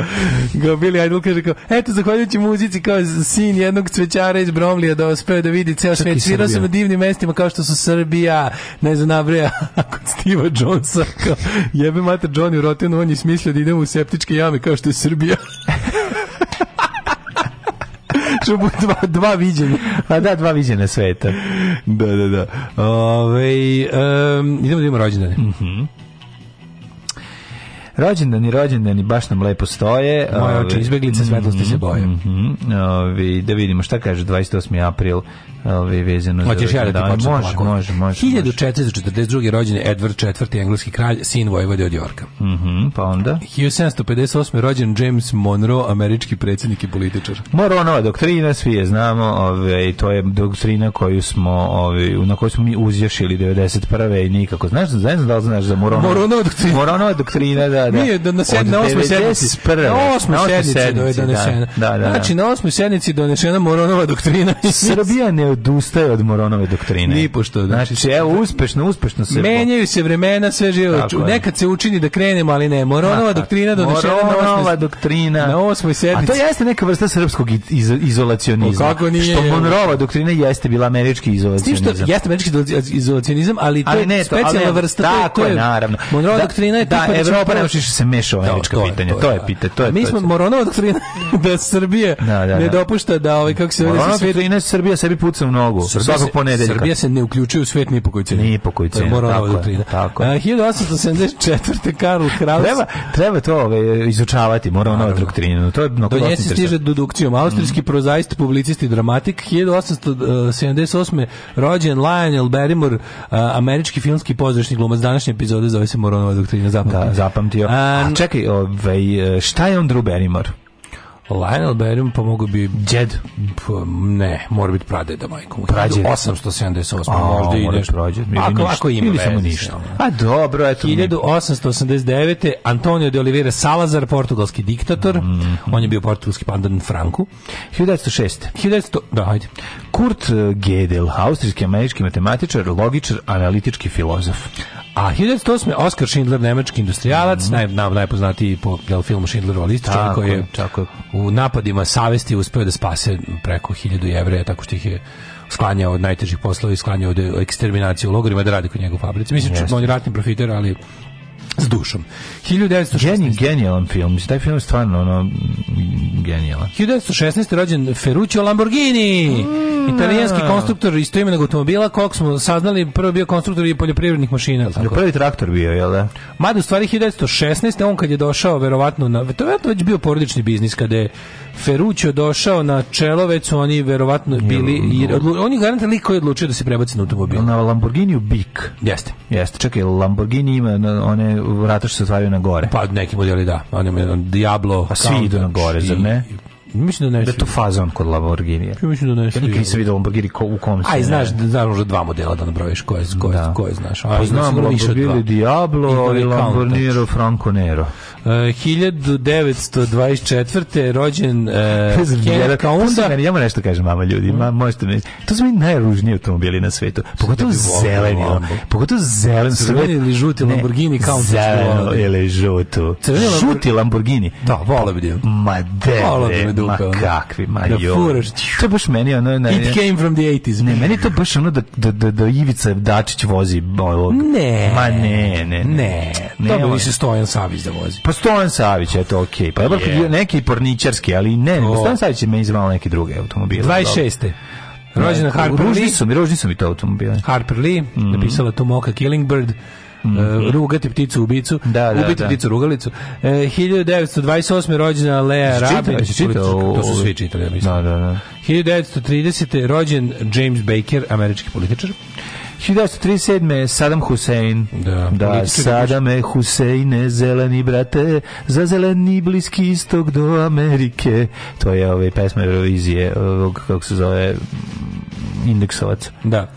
ga Billy Idol kaže kao eto zahvaljujući muzici kao sin jednog cvećara iz Bromlija da uspeo da vidi ceo svet svirao sam na divnim mestima kao što su Srbija ne znam nabreja kod Steve'a Jonesa kao jebe mater Johnny u Rotinu on je smislio da idemo u septičke jame kao što je Srbija Što biti dva, dva viđenja. A da, dva viđenja sveta. Da, da, da. Ove, um, idemo da imamo rođendane. Mhm. Mm rođendani, rođendani baš nam lepo stoje. Moje oči izbeglice svetlosti mm se boje. Mm -hmm. Ovi, da vidimo šta kaže 28. april ovaj vezano Hoćeš ja da može, može, može, može. 1442. rođen je Edward IV, engleski kralj, sin vojvode od Jorka. Mhm, mm -hmm, pa onda 1758. rođen James Monroe, američki predsednik i političar. Monroeova doktrina svi je znamo, ovaj to je doktrina koju smo ovaj na kojoj smo mi uzješili 91. i nikako. Znaš, znaš da li znaš za Monroeova? Monroeova doktrina. Monroeova doktrina, da, da. Nije da na 7 na 8. sednici. Na 8. sednici donesena. Da. da, da, da. Znači na 8. sednici donesena Monroeova doktrina. Srbija ne odustaje od Moronove doktrine. Nipošto. Da. Znači, znači evo, uspešno, uspešno se... Menjaju se vremena, sve živo. Nekad se učini da krenemo, ali ne. Moronova doktrina donešena Moronova na osmi, doktrina. Na osmoj sedmici. A to jeste neka vrsta srpskog iz, izolacionizma. O pa kako nije? Što Moronova doktrina jeste bila američki izolacionizam. Što jeste američki izolacionizam, ali to ali je ne, specijalna vrsta. Tako to je, naravno. Monroeva da, doktrina je... Da, da Evropa ne može se meša u američka pitanja. To je pitanje. To je, mi smo Moronova doktrina da Srbije ne dopušta da ovaj kako se... Moronova doktrina Srbija sebi puca desnu nogu. svakog ponedeljka. Srbija se ne uključuje u svet ni po koju cenu. Ni po koju cenu. tako, da tako. 1874. Karl Kraus. Treba, treba to ove, izučavati, mora nova doktrina. To je mnogo Do nje se stiže dedukcijom. Austrijski mm. prozaist, publicist i dramatik. 1878. rođen Lionel Barrymore, američki filmski pozdrašni glumac današnje epizode zove se Moronova doktrina zapamtio. Da, zapamtio. A, čekaj, ovaj, šta je on Drew Barrymore? Lionel Barham pomogu bi Jed ne, mora biti pradeda majkom. 1878, a, možda i nešto. Prođed, ako, ako ima ili samo ništa. A dobro, eto. 1889. Antonio de Oliveira Salazar, portugalski diktator. Mm On je bio portugalski pandan Franku. 1906. 1900, da, hajde. Kurt Gödel, austrijski američki matematičar, logičar, analitički filozof. A 1908. Oskar Schindler, nemački industrijalac, mm -hmm. naj, najpoznatiji po jel, filmu Schindlerova lista, koji je tako. u napadima savesti uspeo da spase preko 1000 jevreja, tako što ih je sklanjao od najtežih poslova i sklanjao od eksterminacije u logorima da radi kod njega u fabrici. Mislim, yes. on je ratni profiter, ali S dušom. 1916. Genij, genijalan film. Mislim, taj film je stvarno ono, genijalan. 1916. rođen Ferruccio Lamborghini. Mm, italijanski no. Da. konstruktor istoimenog automobila, kog smo saznali, prvo bio konstruktor i poljoprivrednih mašina. Tako? Prvi traktor bio, jel da? Mada, u stvari, 1916. on kad je došao, verovatno, na, to je već bio porodični biznis, kada je Ferruccio došao na čelo, već su oni verovatno bili... Jer, oni garante lik koji je odlučio da se prebaci na automobil. Na Lamborghiniju Bik. Jeste. Jeste, čekaj, Lamborghini ima one vrata što se otvaraju na gore. Pa neki modeli da. on je Diablo. Pa svi idu na gore, zar ne? I, Mislim da ne. Da to fazon kod Lamborghini. Ja mislim da ne. Ja nikad nisam vidio Lamborghini ko, u kom se. Aj znaš da znaš da dva modela da nabrojiš koje koje da. koje znaš. Aj, A pa da znam Lamborghini Diablo i znači. Lamborghini Franco Nero. E, uh, 1924. rođen uh, Kenneth Kaunda. Ja mu nešto kažem, mama ljudi, ma, možete mi... To su mi najružniji automobili na svetu. Da pogotovo zeleni. Pogotovo zelen. Crveni ili žuti Lamborghini Kaunda. Zeleno ili žutu. Žuti Lamborghini. Da, volim bi. Ma de. Volim Ma ono. kakvi, ma da To baš meni ono... Na, It came from the 80s. Ne, meni to baš ono da, da, da, da Ivica Dačić vozi ovog. Ne. Ma ne, ne, ne. Ne, ne to bi više Stojan Savić da vozi. Pa Stojan Savić, eto, okej. Okay. Pa je yeah. neki porničarski, ali ne, oh. Stojan Savić je meni izvao neke druge automobile. 26. Rođena Harper Lee. Ružni su mi, ružni su mi to automobile. Harper Lee, mm -hmm. napisala Tomoka Killingbird mm -hmm. rugati pticu ubicu, da, da, ubiti da. pticu rugalicu. E, 1928. rođena Lea Rabin. To su svi čitali, ja mislim. Da, da, da. 1930. rođen James Baker, američki političar. 1937. Saddam Hussein. Da, da Saddame Husseine, zeleni brate, za zeleni bliski istok do Amerike. To je ove pesme Eurovizije, ovog, kako se zove, indeksovac. Da.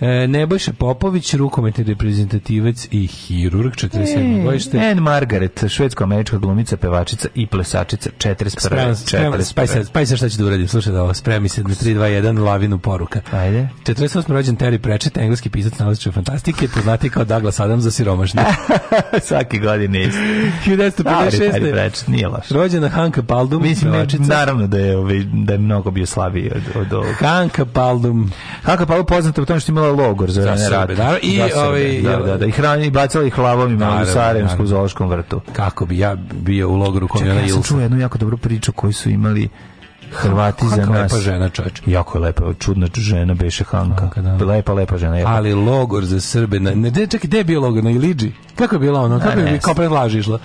E, Nebojša Popović, rukometni reprezentativac i hirurg 47. E, godište. Anne Margaret, švedsko-američka glumica, pevačica i plesačica 41. Sprem, sprem, spaj, se, šta će da uradim, slušaj da ovo, spremi se 3, 2, 1, lavinu poruka. Ajde. 48. rođen Terry Pratchett, engleski pisac naučiče fantastike, poznati kao Douglas Adams za siromašne. Svake godine isto. 1956. Terry Pratchett, nije loš. Rođena Hanka Paldum, Mislim, pevačica. Naravno da je, ovaj, da je mnogo bio slabiji od, od ovog. Hanka Paldum, Haka Pavlo poznata po tome što je imala logor za, za rata. Da, i, ovaj, da, da, da, i, hrani, i bacala ih lavovima u Sarajevskom zoološkom vrtu. Kako bi ja bio u logoru kojom je ona Ilsa. Ja sam čuo jednu jako dobru priču koju su imali Hrvati Hanka za nas. lepa žena, čovječ. Jako je lepa, čudna žena beše Hanka. Hanka da. Lepa, lepa žena. Lepa. Ali logor za Srbe, na, ne, čekaj, gde je bio logor? Na Iliđi? Kako je bila ono? Kako je komplet laž išla?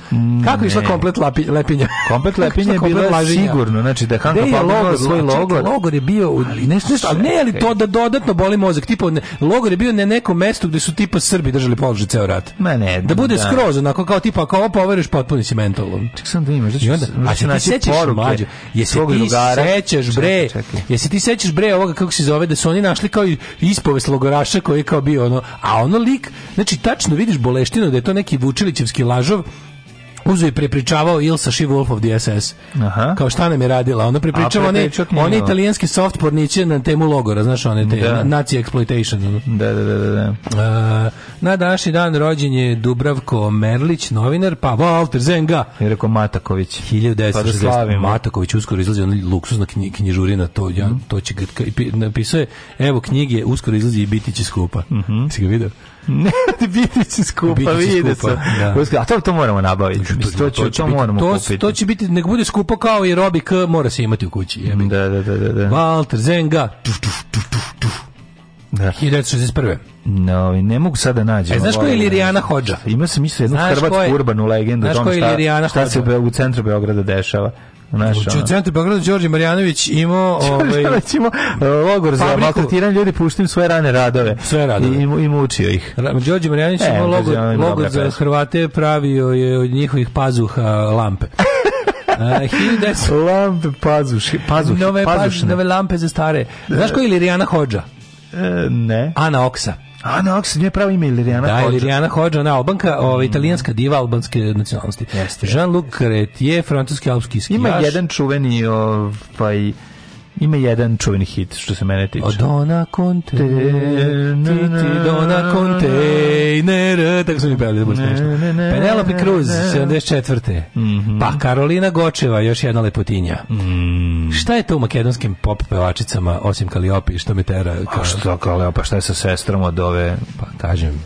Kako je išla komplet lapi, lepinja? Komplet lepinja je bila sigurno, znači da Hanka pobegla svoj logor. Znači, znači, logor je bio ali nešto nešto, ali ne ali to da dodatno boli mozak, tipa logor je bio na nekom mestu gde su tipa Srbi držali položaj ceo rat. Ma ne, da bude da. skroz onako kao tipa kao poveriš, potpuni si mentalom. Ček sam da imaš, znači onda a se sećaš, poruke. Jesi ti sećaš bre? Jesi ti sećaš bre ovoga kako se zove da su oni našli kao ispovest logoraša koji je kao bio ono, a ono lik, znači tačno vidiš boleštinu da to neki Vučilićevski lažov Uzo je prepričavao Ilsa She Wolf of the SS. Aha. Kao šta nam je radila? Ona prepričava one, one italijanske soft porniće na temu logora, znaš, one te, da. nazi exploitation. Da, da, da, da, da. A, na današnji dan rođen je Dubravko Merlić, novinar, pa Walter Zenga. I rekao Mataković. 1960. Pa da Mataković uskoro izlazi ona luksuzna knjižurina, to, ja, mm. to će, napisao je, evo knjige, uskoro izlazi i biti će skupa. Mm -hmm. Si ga vidio? Ne, biti će skupa, biti će vidi skupa, se. Da. A to, to moramo nabaviti. Znači, to, to, će, to, to moramo to, kupiti. To će biti, nek bude skupo kao i Robi K mora se imati u kući. Jebim. Da, da, da, da. Walter da. Zenga. Tuf, tuf, tuf, tuf, tuf. Da. 1961. No, ne mogu sada da naći. E, znaš ko je Lirijana Hođa? Ima se mislio jednu hrvatsku urbanu legendu. Znaš ko je Lirijana Hođa? Šta se u centru Beograda dešava? Znaš, u centru Beograda Đorđe Marjanović imao ovaj recimo e, logor za maltretiranje ljudi puštim svoje rane radove. Sve radove. I, i mučio ih. Đorđe Marjanović e, imao logor, logor za Hrvate pravio je od njihovih pazuha lampe. Uh, lampe pazuši, pazuši, nove, pa- pazušne. nove lampe za stare. Znaš e, koji je Lirijana Hođa? E, ne. Ana Oksa. Ana Ox, nije pravo ime Lirijana da, Hodža. Da, Lirijana Hodža, ona albanka, mm. ova, italijanska diva albanske nacionalnosti. Jeste. Jean-Luc Cartier, francuski alpski skijaš. Ima jedan čuveni ovaj Ima jedan čuveni hit što se mene tiče. Dona Conte, ti ti Dona Conte, tako su mi pevali da bude smešno. Penelope Cruz, 74. Mm -hmm. Pa Karolina Gočeva, još jedna lepotinja. Mhm. Šta je to u makedonskim pop pevačicama, osim Kaliopi, što me tera? Kao... A što Kaliopa, šta je sa sestrom od ove? Pa kažem,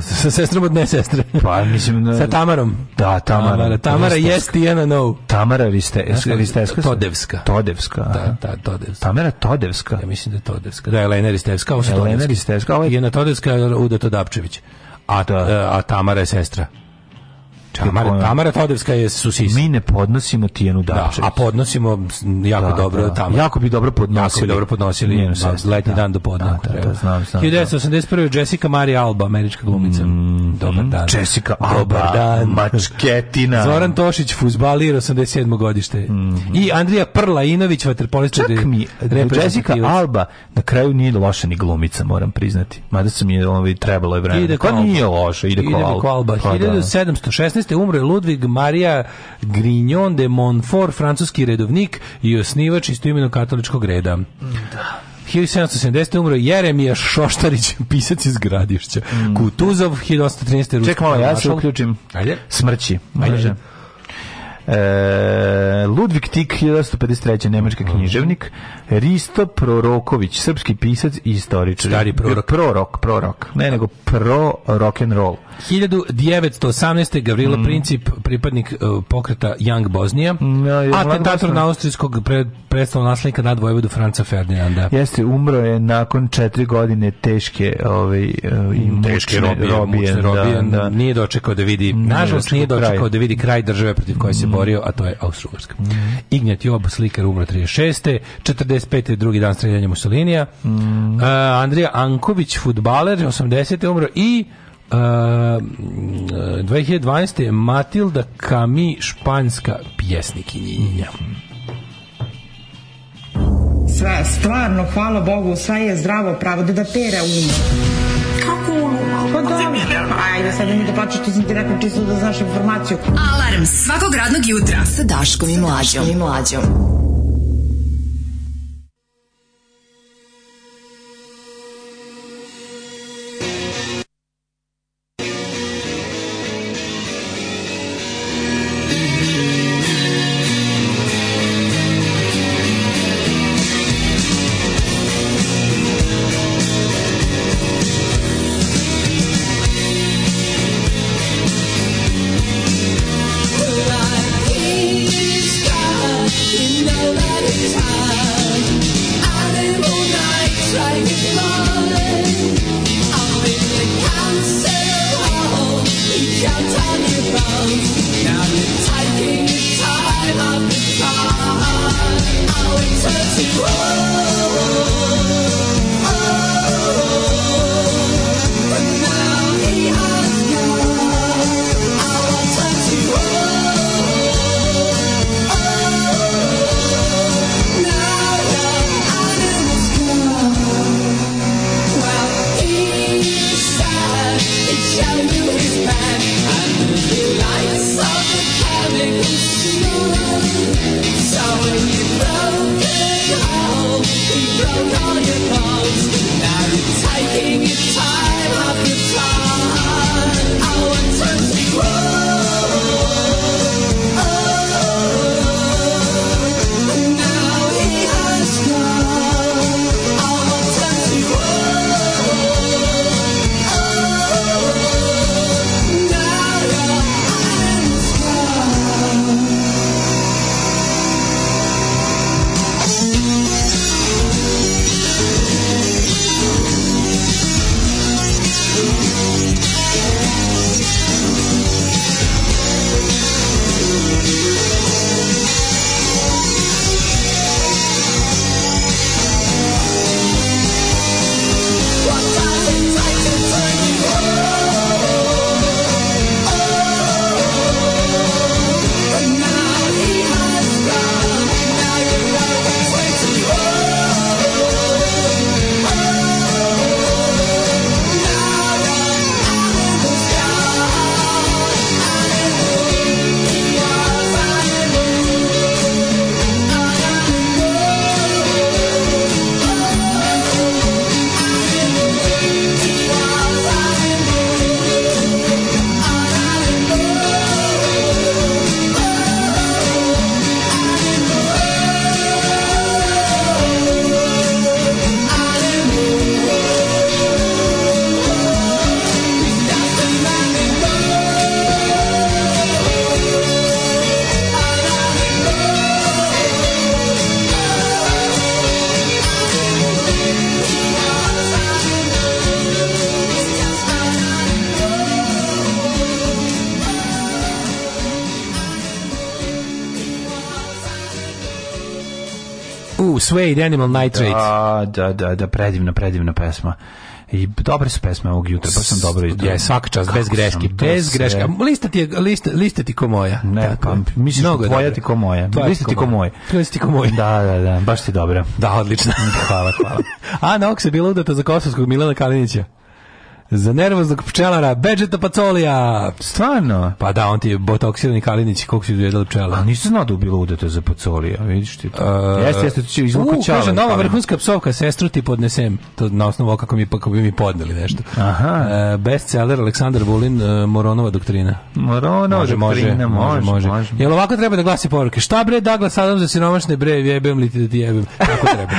sa sestrom od ne sestre. Pa mislim da... sa Tamarom. Da, Tamara. Tamara, Tamara jest Tijana No. Tamara Riste, Ristevska. Todevska. Todevska. Da, da, Todevska. Tamara Todevska. Ja mislim da je Todevska. Da, Elena Ristevska, ovo su Elena Ristevska, ovo je Todevska, Uda Todapčević. A, da. a Tamara je sestra. Tamara, Tamara Todevska je susisa. Mi ne podnosimo Tijanu Dačević. Da, a podnosimo jako da, dobro da. Tamara. Jako bi dobro podnosili. Jako bi dobro podnosili. Njenu da, sestru. Letnji da, dan do podnaku. Da, da, da, znam, znam. 1981. Jessica Marie Alba, američka glumica. Mm, Dobar mhm. dan. Jessica Alba, Dobar dan. mačketina. Zoran Tošić, fuzbalir, 87. godište. Mm. I Andrija Prlainović, vaterpolista. Čak mi, Jessica Alba na kraju nije loša ni glumica, moram priznati. Mada sam je ovaj, trebalo je vremena. Ide pa ko, ko nije loša, ide, ide ko Alba. Ide ko Alba. 1716 18. umro je Ludvig Marija Grignon de Montfort, francuski redovnik i osnivač istoimenog katoličkog reda. Da. 1770. umro Jeremija Šoštarić, pisac iz Gradišća. Mm. Kutuzov, 1813. Ček Čekamo, ja se uključim. Ajde. Smrći. Ajde. Ajde. E, Ludvig Tik, 1953. nemački književnik, Risto Proroković, srpski pisac i istoričar. Stari prorok. Prorok, prorok. Ne, nego pro rock and roll. 1918. Gavrilo mm. Princip, pripadnik uh, pokreta Young Bosnija, mm, ja, atentator na austrijskog pre, predstavnog naslednika nad Vojvodu Franca Ferdinanda. Jeste, umro je nakon četiri godine teške ovaj, uh, i mm, teške robije. robije, da, robije da, da. Nije dočekao da vidi, nije nažalost nije dočekao kraj. da vidi kraj države protiv koje mm. se borio, a to je Austro-Ugrska. Mm. Ignat Job, slikar, umro 36. 45. drugi dan streljanja Mussolinija. Mm. Uh, Andrija Anković, futbaler, 80. umro i Uh, e, 2012. Matilda Kami, španska pjesnikinja. Sva, stvarno, hvala Bogu, sva je zdravo pravo, da da pera umu. Kako umu? Pa da, ajde, sad mi da plaćaš, ti sam ti rekao čisto da znaš informaciju. Alarm svakog radnog jutra sa Daškom i Mlađom. Daškom i Mlađom. Nitrate, Animal Nitrate. Da, da, da, da, predivna, predivna pesma. I dobre su pesme ovog jutra, baš sam dobro izdobio. Je, svaka čast, bez greške, bez greške. Lista ti, je, lista, lista ti ko moja. Ne, tako, pa, misliš Mnogo tvoja dobra. ti ko moja. Tvoja lista ti ko moja. Lista ti ko moja. Da, da, da, baš ti dobro. Da, odlično. hvala, hvala. Ana Oksa ok bila udata za kosovskog Milana Kalinića. Za nervoznog pčelara, Beđeta Pacolija. Stvarno? Pa da, on ti je botoksirani kalinić, koliko si dojedala pčela. A nisam znao da je udete za Pacolija, vidiš ti to. Uh, jeste, jeste, ti izvuka uh, kaže, nova vrhunska psovka, sestru ti podnesem. To na osnovu kako mi, kako bi mi podneli nešto. Aha. Uh, bestseller, Aleksandar Vulin, uh, Moronova doktrina. Moronova može, doktrina, može, može, može, može. Jel ovako treba da glasi poruke? Šta bre, Douglas Adam za da siromašne bre, jebem li ti da ti jebem? Tako treba.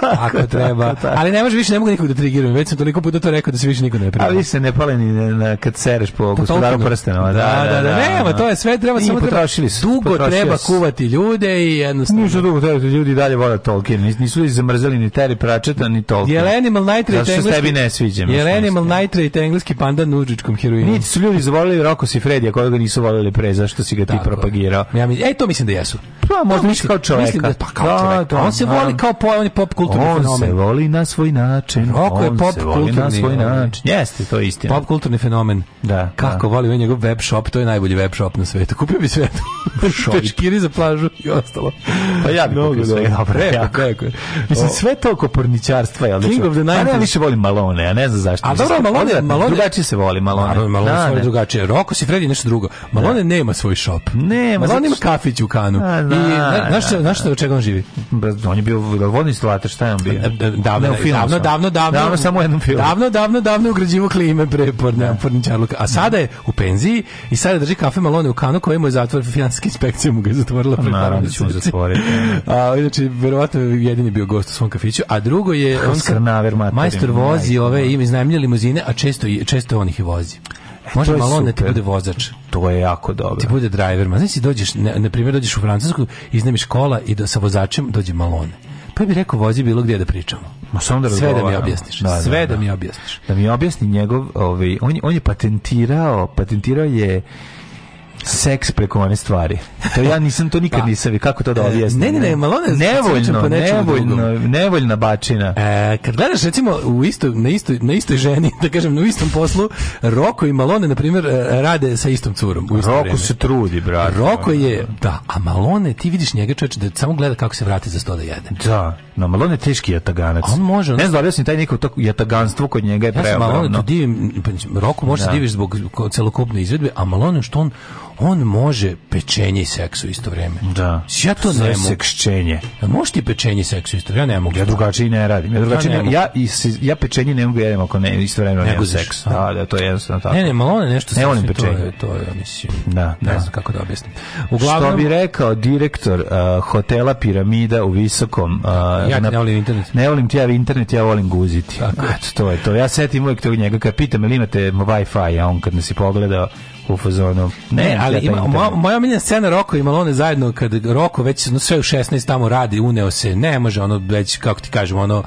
tako, tako, treba. Tako, tako. Ali ne može više, ne mogu nikog da trigiram. Već sam toliko puta to rekao da se više niko ne ne prima. A vi se ne pale ni na, kad sereš po, po gospodaru prstenova. Da, da, da, da, da. da nema, da, to je sve, treba samo treba, dugo treba kuvati ljude i jednostavno. Ništa dugo treba, ljudi dalje vole Tolkien, nisu li zamrzeli ni Terry Pratchetta, ni Tolkien. Jel Animal Nitrate Zato što tebi ne sviđam. Jel Animal Nitrate engleski pandan nuđičkom heroinu. Niti su ljudi zavolili Rokos i Fredija, kojega nisu volili pre, zašto si ga ti propagirao. Ja, e, to mislim da jesu. Pa, pa možda misli kao čoveka. Mislim da, pa kao da, čoveka. Da, on se da. voli kao po, on je pop kulturni on fenomen. On se voli na svoj način. Roko je pop kulturni na svoj način. Jeste, to je istina. Pop kulturni fenomen. Da. Kako da. voli on ovaj njegov web shop, to je najbolji web shop na svetu. Kupio bi sve to. Peškiri za plažu i ostalo. Pa ja bi Mnogo kupio sve. Dobro, jako. jako. Mislim, sve to oko porničarstva Ja, odlično. King of the Night. Pa ne, više volim Malone, ja ne znam zašto. A dobro, Malone, Malone. Drugačije se voli Malone. Malone da, je drugačije. Roko si Freddy nešto drugo. Malone nema svoj shop. Nema. Malone ima kafić u kanu I znaš što da, da. od čega on živi? On je bio vodni instalator, šta je on bio? Da, davno, davno, davno, davno, samo jednom filmu. Davno, davno, davno ugrađivo klime prepor na Porničarluka. A sada je u penziji i sada drži kafe Malone u kanu kojemu je zatvor financijske inspekcije mu ga je zatvorila. Naravno da ću mu zatvoriti. A, znači, verovatno jedini bio gost u svom kafiću. A drugo je... On skrnaver Majstor vozi ove im iznajemlje limuzine, a često, često on ih i vozi. E, Može malo on da ti bude vozač. To je jako dobro. Ti bude driver. Ma znači dođeš, na, na primjer, dođeš u Francusku, iznemiš kola i do, da, sa vozačem dođe malone. Pa bi rekao vozi bilo gdje da pričamo. Ma samo da sve da mi objasniš. Da, da sve da, da, da, mi objasniš. Da mi objasni njegov, ovaj on on je patentirao, patentirao je seks preko one stvari. To ja nisam to nikad pa. nisam, kako to da e, objasnim? Ne, ne, ne, malo ne, nevoljno, pa nevoljno, nevoljna bačina. E, kad gledaš recimo u isto, na istoj na istoj ženi, da kažem, na istom poslu, Roko i Malone na primjer e, rade sa istom curom. U isto Roko vreme. se trudi, brate. Roko je, da, a Malone, ti vidiš njega čovječ da samo gleda kako se vrati za sto da jede. Da, no Malone teški je A on može. Ne znam da objasnim taj neko to jataganstvo kod njega je ja preogromno. Malone tu divim, pa Roko možeš da. se da. diviš zbog celokupne izvedbe, a Malone što on on može pečenje i seks u isto vreme. Da. Ja to ne mogu. Sekšćenje. A da, može ti pečenje i seks u isto vreme? Ja ne mogu. Ja drugačije ne radim. Ja drugačije ne, ja, i, ja pečenje ne mogu jedem ako ne isto vreme nego seks. Da, da, to je jednostavno tako. Ne, ne, malo je nešto. Ne volim pečenje. To je, to je, mislim. Da, da. Ne znam kako da objasnim. Uglavnom, Što bi rekao direktor uh, hotela Piramida u Visokom... Uh, ja na, ne volim internet. Ne volim ti ja internet, ja volim guziti. Tako. Eto, to je to. Ja setim uvijek tog njega. Kad pitam ili imate Wi-Fi, a on kad nas je pogledao, u fazonu. Ne, ali ima, moja, moja omiljena scena Roko i Malone zajedno kad Roko već no, sve u 16 tamo radi, uneo se, ne može ono već, kako ti kažem, ono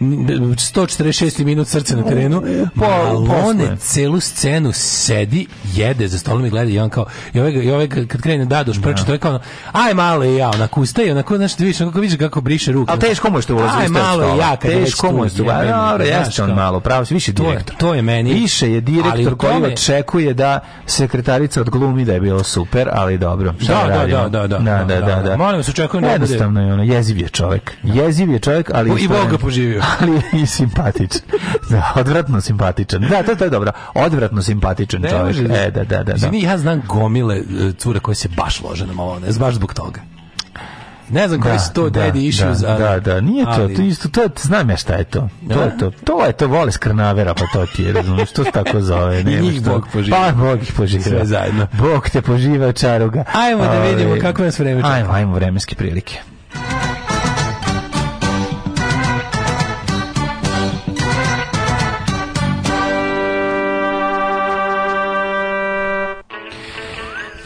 146 minut srce na terenu. pa Malone celu scenu sedi, jede za stolom i gleda i on kao, i ovaj, i ovaj kad krene Dadoš šprče, da. to je kao aj malo i ja, onako ustaje, onako, znaš, ti vidiš, onako vidiš kako briše ruke. Ali teško mu je što ulazi Aj malo i ja, kad teško mu je što ulazi. Dobro, jeste on malo, pravo si više direktor. To je meni. Više je direktor koji očekuje da sekretarica od odglumi da je bilo super, ali dobro. Šta da da da, da, da, da, da, da, da, da, da, da. Molim se, očekujem da Jednostavno je ono, jeziv je čovjek. Jeziv je čovjek, ali... I Bog ga poživio. Ali i simpatičan. Da, odvratno simpatičan. Da, to, to je dobro. Odvratno simpatičan čovjek. E, da, da, da. da. ja znam gomile e, cure koje se baš lože na malo, ne baš zbog toga. Ne znam koji da, su to da, daddy da, issues, da, ali... Da, da, nije to, ali... to isto, to je, znam ja šta je to. To je da. to, to je to, vole skrnavera, pa to ti je, razumiješ, to se tako zove. Ne, I njih što... Bog poživa. Pa Bog ih poživa. Sve zajedno. Bog te poživa, čaruga. Ajmo da vidimo ovaj, kako je vreme čeka. Ajmo, ajmo vremenske prilike.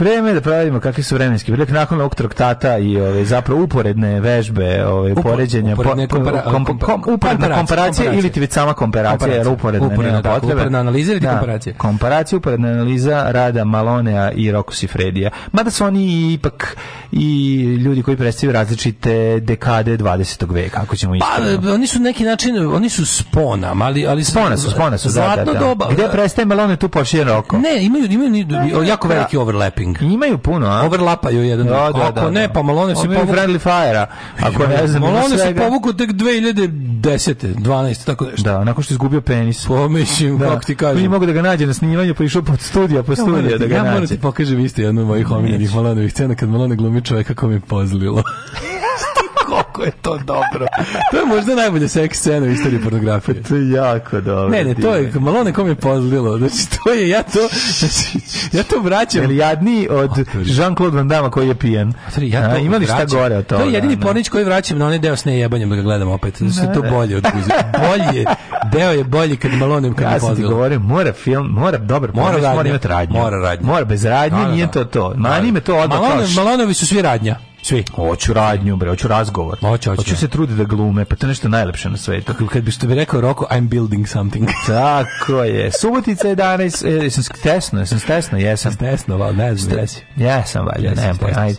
Vreme da pravimo kakvi su vremenski prilike nakon ovog traktata i ove zapravo uporedne vežbe, ove Upo, poređenja, uporedne kompara, kom, kom, kom, uporedna komparacija ili ti već sama komparacija, jer uporedne, uporedna, nema da, potrebe. Uporedna analiza ili da, komparacija? Komparacija, uporedna analiza rada Malonea i Rokusi Fredija. Mada su oni ipak i ljudi koji predstavljaju različite dekade 20. veka, ako ćemo ispravno. Pa, oni su neki način, oni su spona, ali... ali spona su, spona su, da, da, da. Doba, Gde prestaje Malone, tu počinje Roko. Ne, imaju, imaju, imaju jako veliki da. overlapping King. Imaju puno, a? Overlapaju jedan. Da, da, ako da, ne, da. pa Malone se povuku... Friendly Fire-a. Ako ne znam, Malone se povuku tek 2010. 12. tako nešto. Da, nakon što je izgubio penis. Pomišljim, pa, da. kako ti kažem. Nije mogu da ga nađe na snimanju, pa išao pod studija, po studija ja, da ga ja nađe. Ja moram ti pokažem isto jednu mojih omiljenih Malonovih scena kad Malone glumi čoveka kako mi pozlilo. Kako je to dobro. to je možda najbolja seks scena u istoriji pornografije. to je jako dobro. Ne, ne, to je, malo nekom je pozlilo. Znači, to je, ja to, znači, ja to vraćam. Jel jadni od Jean-Claude Van Damme koji je pijen. ja to A, imali šta gore od toga. To je jedini pornić koji vraćam na onaj deo s nejebanjem da ga gledam opet. Znači, ne, to bolje od guzi. Bolje, deo je bolji kad Malone kad ja je pozlilo. Ja sam ti govorio, mora film, mora dobar mora, radnja, mora imati radnju. Mora radnje. Mora bez radnje, da, da, nije da. to to. me to odmah Malonovi su svi radnja. Sve. Hoću radnju, bre, hoću razgovor. Hoću, hoću. hoću se truditi da glume, pa to je nešto najlepše na svetu. Kako, kad bi što bi rekao Roko, I'm building something. Tako je. Subotica 11, jesam stesno, jesam stesno, jesam. Stesno, val, ne znam, jesi. Jesam, valja, ne, pa, ajde.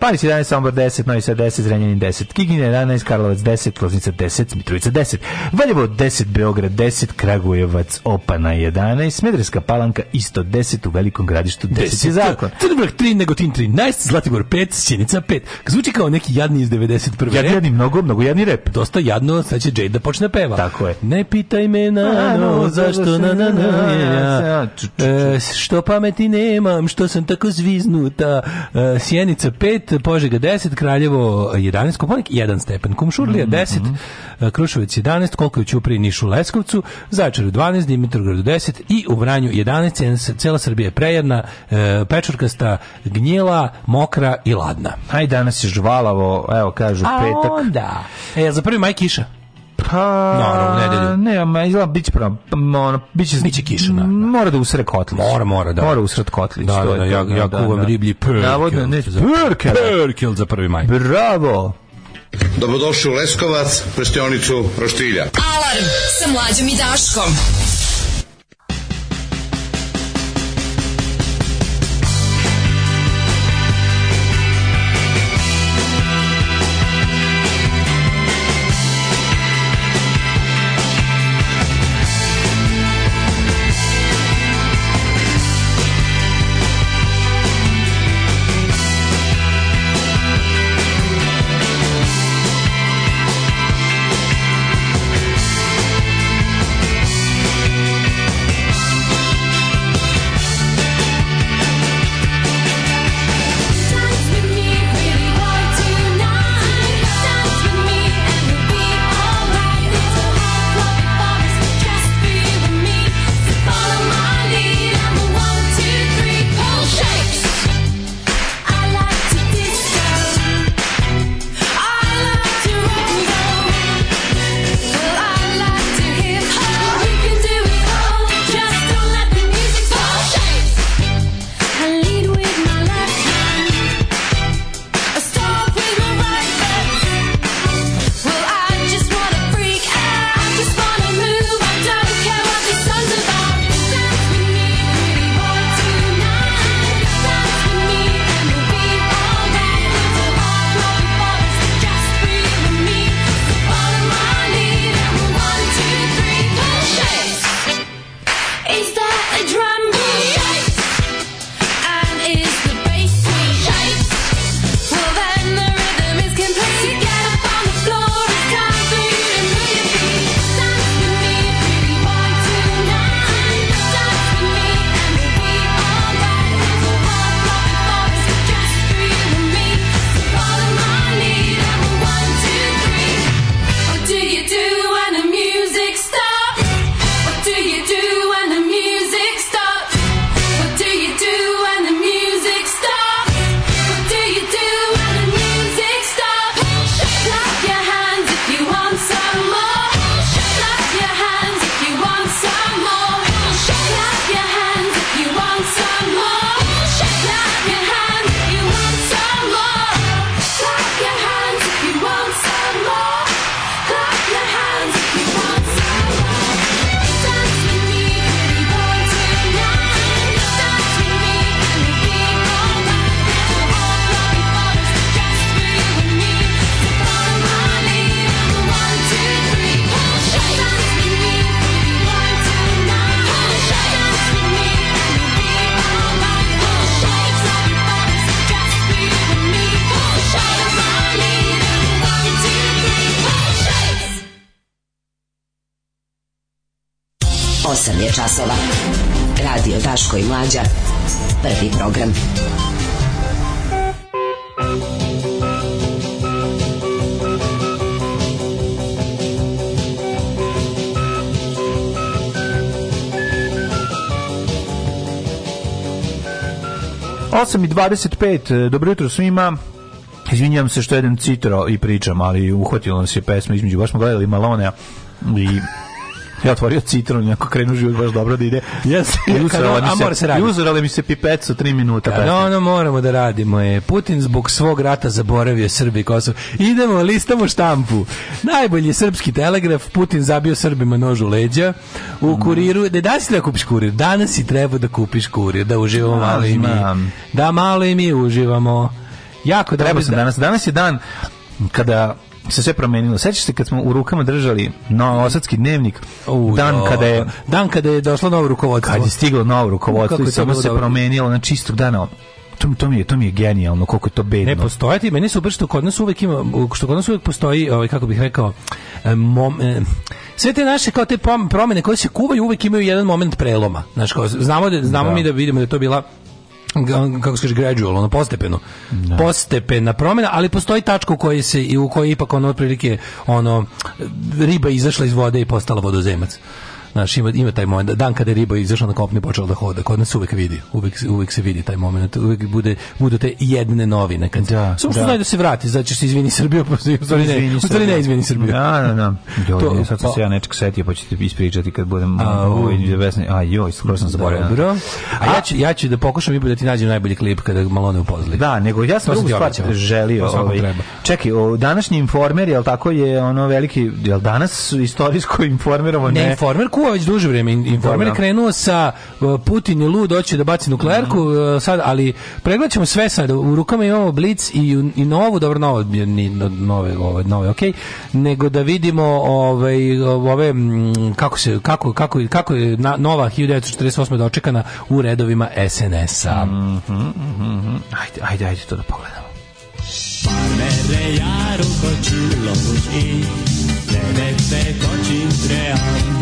Paris 11, Sombor 10, Novi Sad 10, Zrenjanin 10, Kikina 11, Karlovac 10, Loznica 10, Mitrovica 10, Valjevo 10, Beograd 10, Kragujevac, Opana 11, Smedreska palanka isto 10, u Velikom gradištu 10 je zakon. Crnbrk 3, Negotin 13, Zlatibor 5, Sjenica 5. Zvuči kao neki jadni iz 91. Jadni, jadni, mnogo, mnogo jadni rep. Dosta jadno, sad će Jade da počne da peva. Tako je. Ne pitaj me na no, zašto na na na ja. E, što pameti nemam, što sam tako zviznuta. E, Sjenica 5, Požega 10, Kraljevo 11, Koponik 1 stepen, Kumšurlija 10, mm 11, koliko je Ćuprije Nišu Leskovcu, Zaječaru 12, Dimitrovgradu 10 i u Vranju 11, cela Srbija je prejedna, E, pečurkasta, gnjela, mokra i ladna. Aj danas je žvalavo, evo kažu A petak. A onda, e, za prvi maj kiša. Pa, no, no, nedelju. Ne, ma izgleda biće pravo, ono, biće, biće kiša, da, da. Mora da usre kotlić. Mora, mora, da. Mora usred kotlić. Da, da, da, da, ja, ja da, kuvam da, riblji perkel. Navodno, ne, perkel. Perkel za prvi maj. Bravo. Dobrodošli u Leskovac, prštionicu Roštilja. Alarm sa mlađom i Daškom. 25, e, dobro jutro svima. Izvinjam se što jedem citro i pričam, ali uhvatilo nas je pesma između, baš smo gledali Malonea i Ja otvorio citron, jako krenu život baš dobro da ide. Yes. I uzorala, mi se, a se radi. uzorala mi se pipecu 3 minuta. Da, no, ono da, da, moramo da radimo je. Putin zbog svog rata zaboravio Srbi i Kosovo. Idemo, listamo štampu. Najbolji srpski telegraf, Putin zabio Srbima nož u leđa. U kuriru, da danas da kupiš kurir. Danas si treba da kupiš kurir, da uživamo da, malo i mi. Da malo i mi uživamo. Jako treba sam da- danas. Danas je dan kada se sve promenilo. Sećaš se kad smo u rukama držali no osadski dnevnik u dan da. kada je dan kada je došla nova rukovodstvo. Kad je stiglo novo rukovodstvo i samo se dobro. promenilo na čistog dana to, to mi je to mi je genijalno koliko je to bedno. Ne postojati, meni se ubršto kod nas uvek ima što kod nas uvek postoji, ovaj kako bih rekao, eh, mom, eh, sve te naše kao te promene koje se kuvaju uvek imaju jedan moment preloma. Znaš, kao, znamo da, znamo da. mi da vidimo da je to bila kako se kaže gradual, ono postepeno. Da. Postepena promena, ali postoji tačka u kojoj se i u kojoj ipak ono otprilike ono riba izašla iz vode i postala vodozemac. Znaš, ima, ima taj moment, dan kada je riba izašla na kopnu i počela da hoda, kod nas uvek vidi, uvek, uvek se vidi taj moment, uvek bude, bude te jedne novine. Kad, da, Samo što da. da se vrati, znači se izvini Srbija, pa se izvini, ne, izvini, ne izvini Srbija. Da, da, da. jo, to, sad pa, se ja nečeg setio, pa ćete ispričati kad budem a, u, a joj, skoro sam zaboravio. Dobro. A, ja, ću, ja ću da pokušam i da ti nađem najbolji klip kada malo ne upozli. Da, nego ja sam drugu stvar želio. Ovaj, čekaj, o, današnji informer, jel tako je ono veliki, jel danas istorijsko informerovo ne? Ne, informer, ku kuva već duže vrijeme. Informer da, krenuo sa uh, Putin je lud, hoće da baci nuklearku, mm -hmm. sad, ali pregledat sve sad. U rukama imamo blic i, i novu, dobro, novo, ni, nove, ove, nove, ok, nego da vidimo ovaj ove kako, se, kako, kako, kako je nova 1948. dočekana da u redovima SNS-a. Mm -hmm, mm -hmm. Ajde, ajde, ajde to da pogledamo. Parmere jaru kočilo i tebe te kočim tream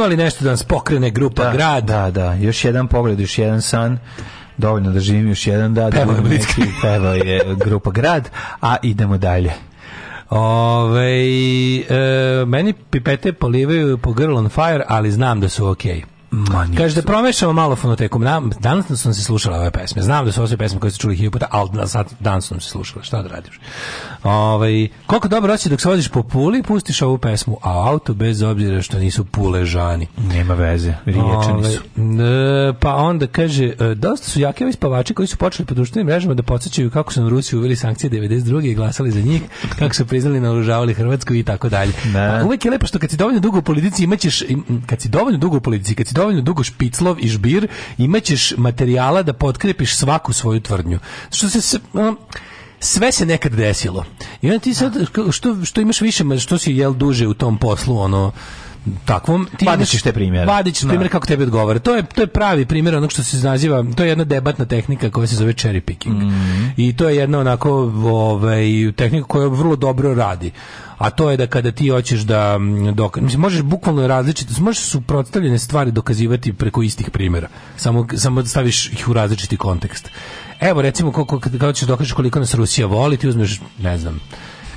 imali nešto da nas pokrene grupa da, grad. Da, da, još jedan pogled, još jedan san dovoljno da živim još jedan dan. Peva je Blitzkrieg. Peva je grupa Grad, a idemo dalje. Ove, ovaj, e, meni pipete polivaju po Girl on Fire, ali znam da su okej. Okay. Ma, Kaže da promešamo malo fonoteku. Danas sam se slušala ove pesme. Znam da su ove pesme koje su čuli hiljadu puta, ali da danas sam se slušala. Šta da radiš? Ovaj, koliko dobro oći dok se voziš po puli, pustiš ovu pesmu, a auto bez obzira što nisu pule žani. Nema veze, riječani ovaj, su. Ove, pa onda kaže, e, dosta su jake ovi spavači koji su počeli po društvenim mrežama da podsjećaju kako su na Rusiji uveli sankcije 92. i glasali za njih, kako su priznali naoružavali Hrvatsku i tako dalje. Pa Uvijek je lepo što kad si dovoljno dugo u politici imaćeš, kad si dovoljno dugo u politici, kad si dovoljno dugo špiclov i žbir, imaćeš materijala da potkrepiš svaku svoju tvrdnju. Što se... Um, sve se nekad desilo. I onda ti sad, da. što, što imaš više, što si jel duže u tom poslu, ono, takvom ti Vadić te primjer. Vadić da. primjer kako tebi odgovara. To je to je pravi primjer onog što se naziva, to je jedna debatna tehnika koja se zove cherry picking. Mm -hmm. I to je jedna onako ovaj tehnika koja vrlo dobro radi a to je da kada ti hoćeš da doka, mislim, možeš bukvalno različite, možeš suprotstavljene stvari dokazivati preko istih primjera, samo, samo staviš ih u različiti kontekst. Evo recimo kako, kako ćeš da dokažeš koliko nas Rusija voli, ti uzmeš, ne znam,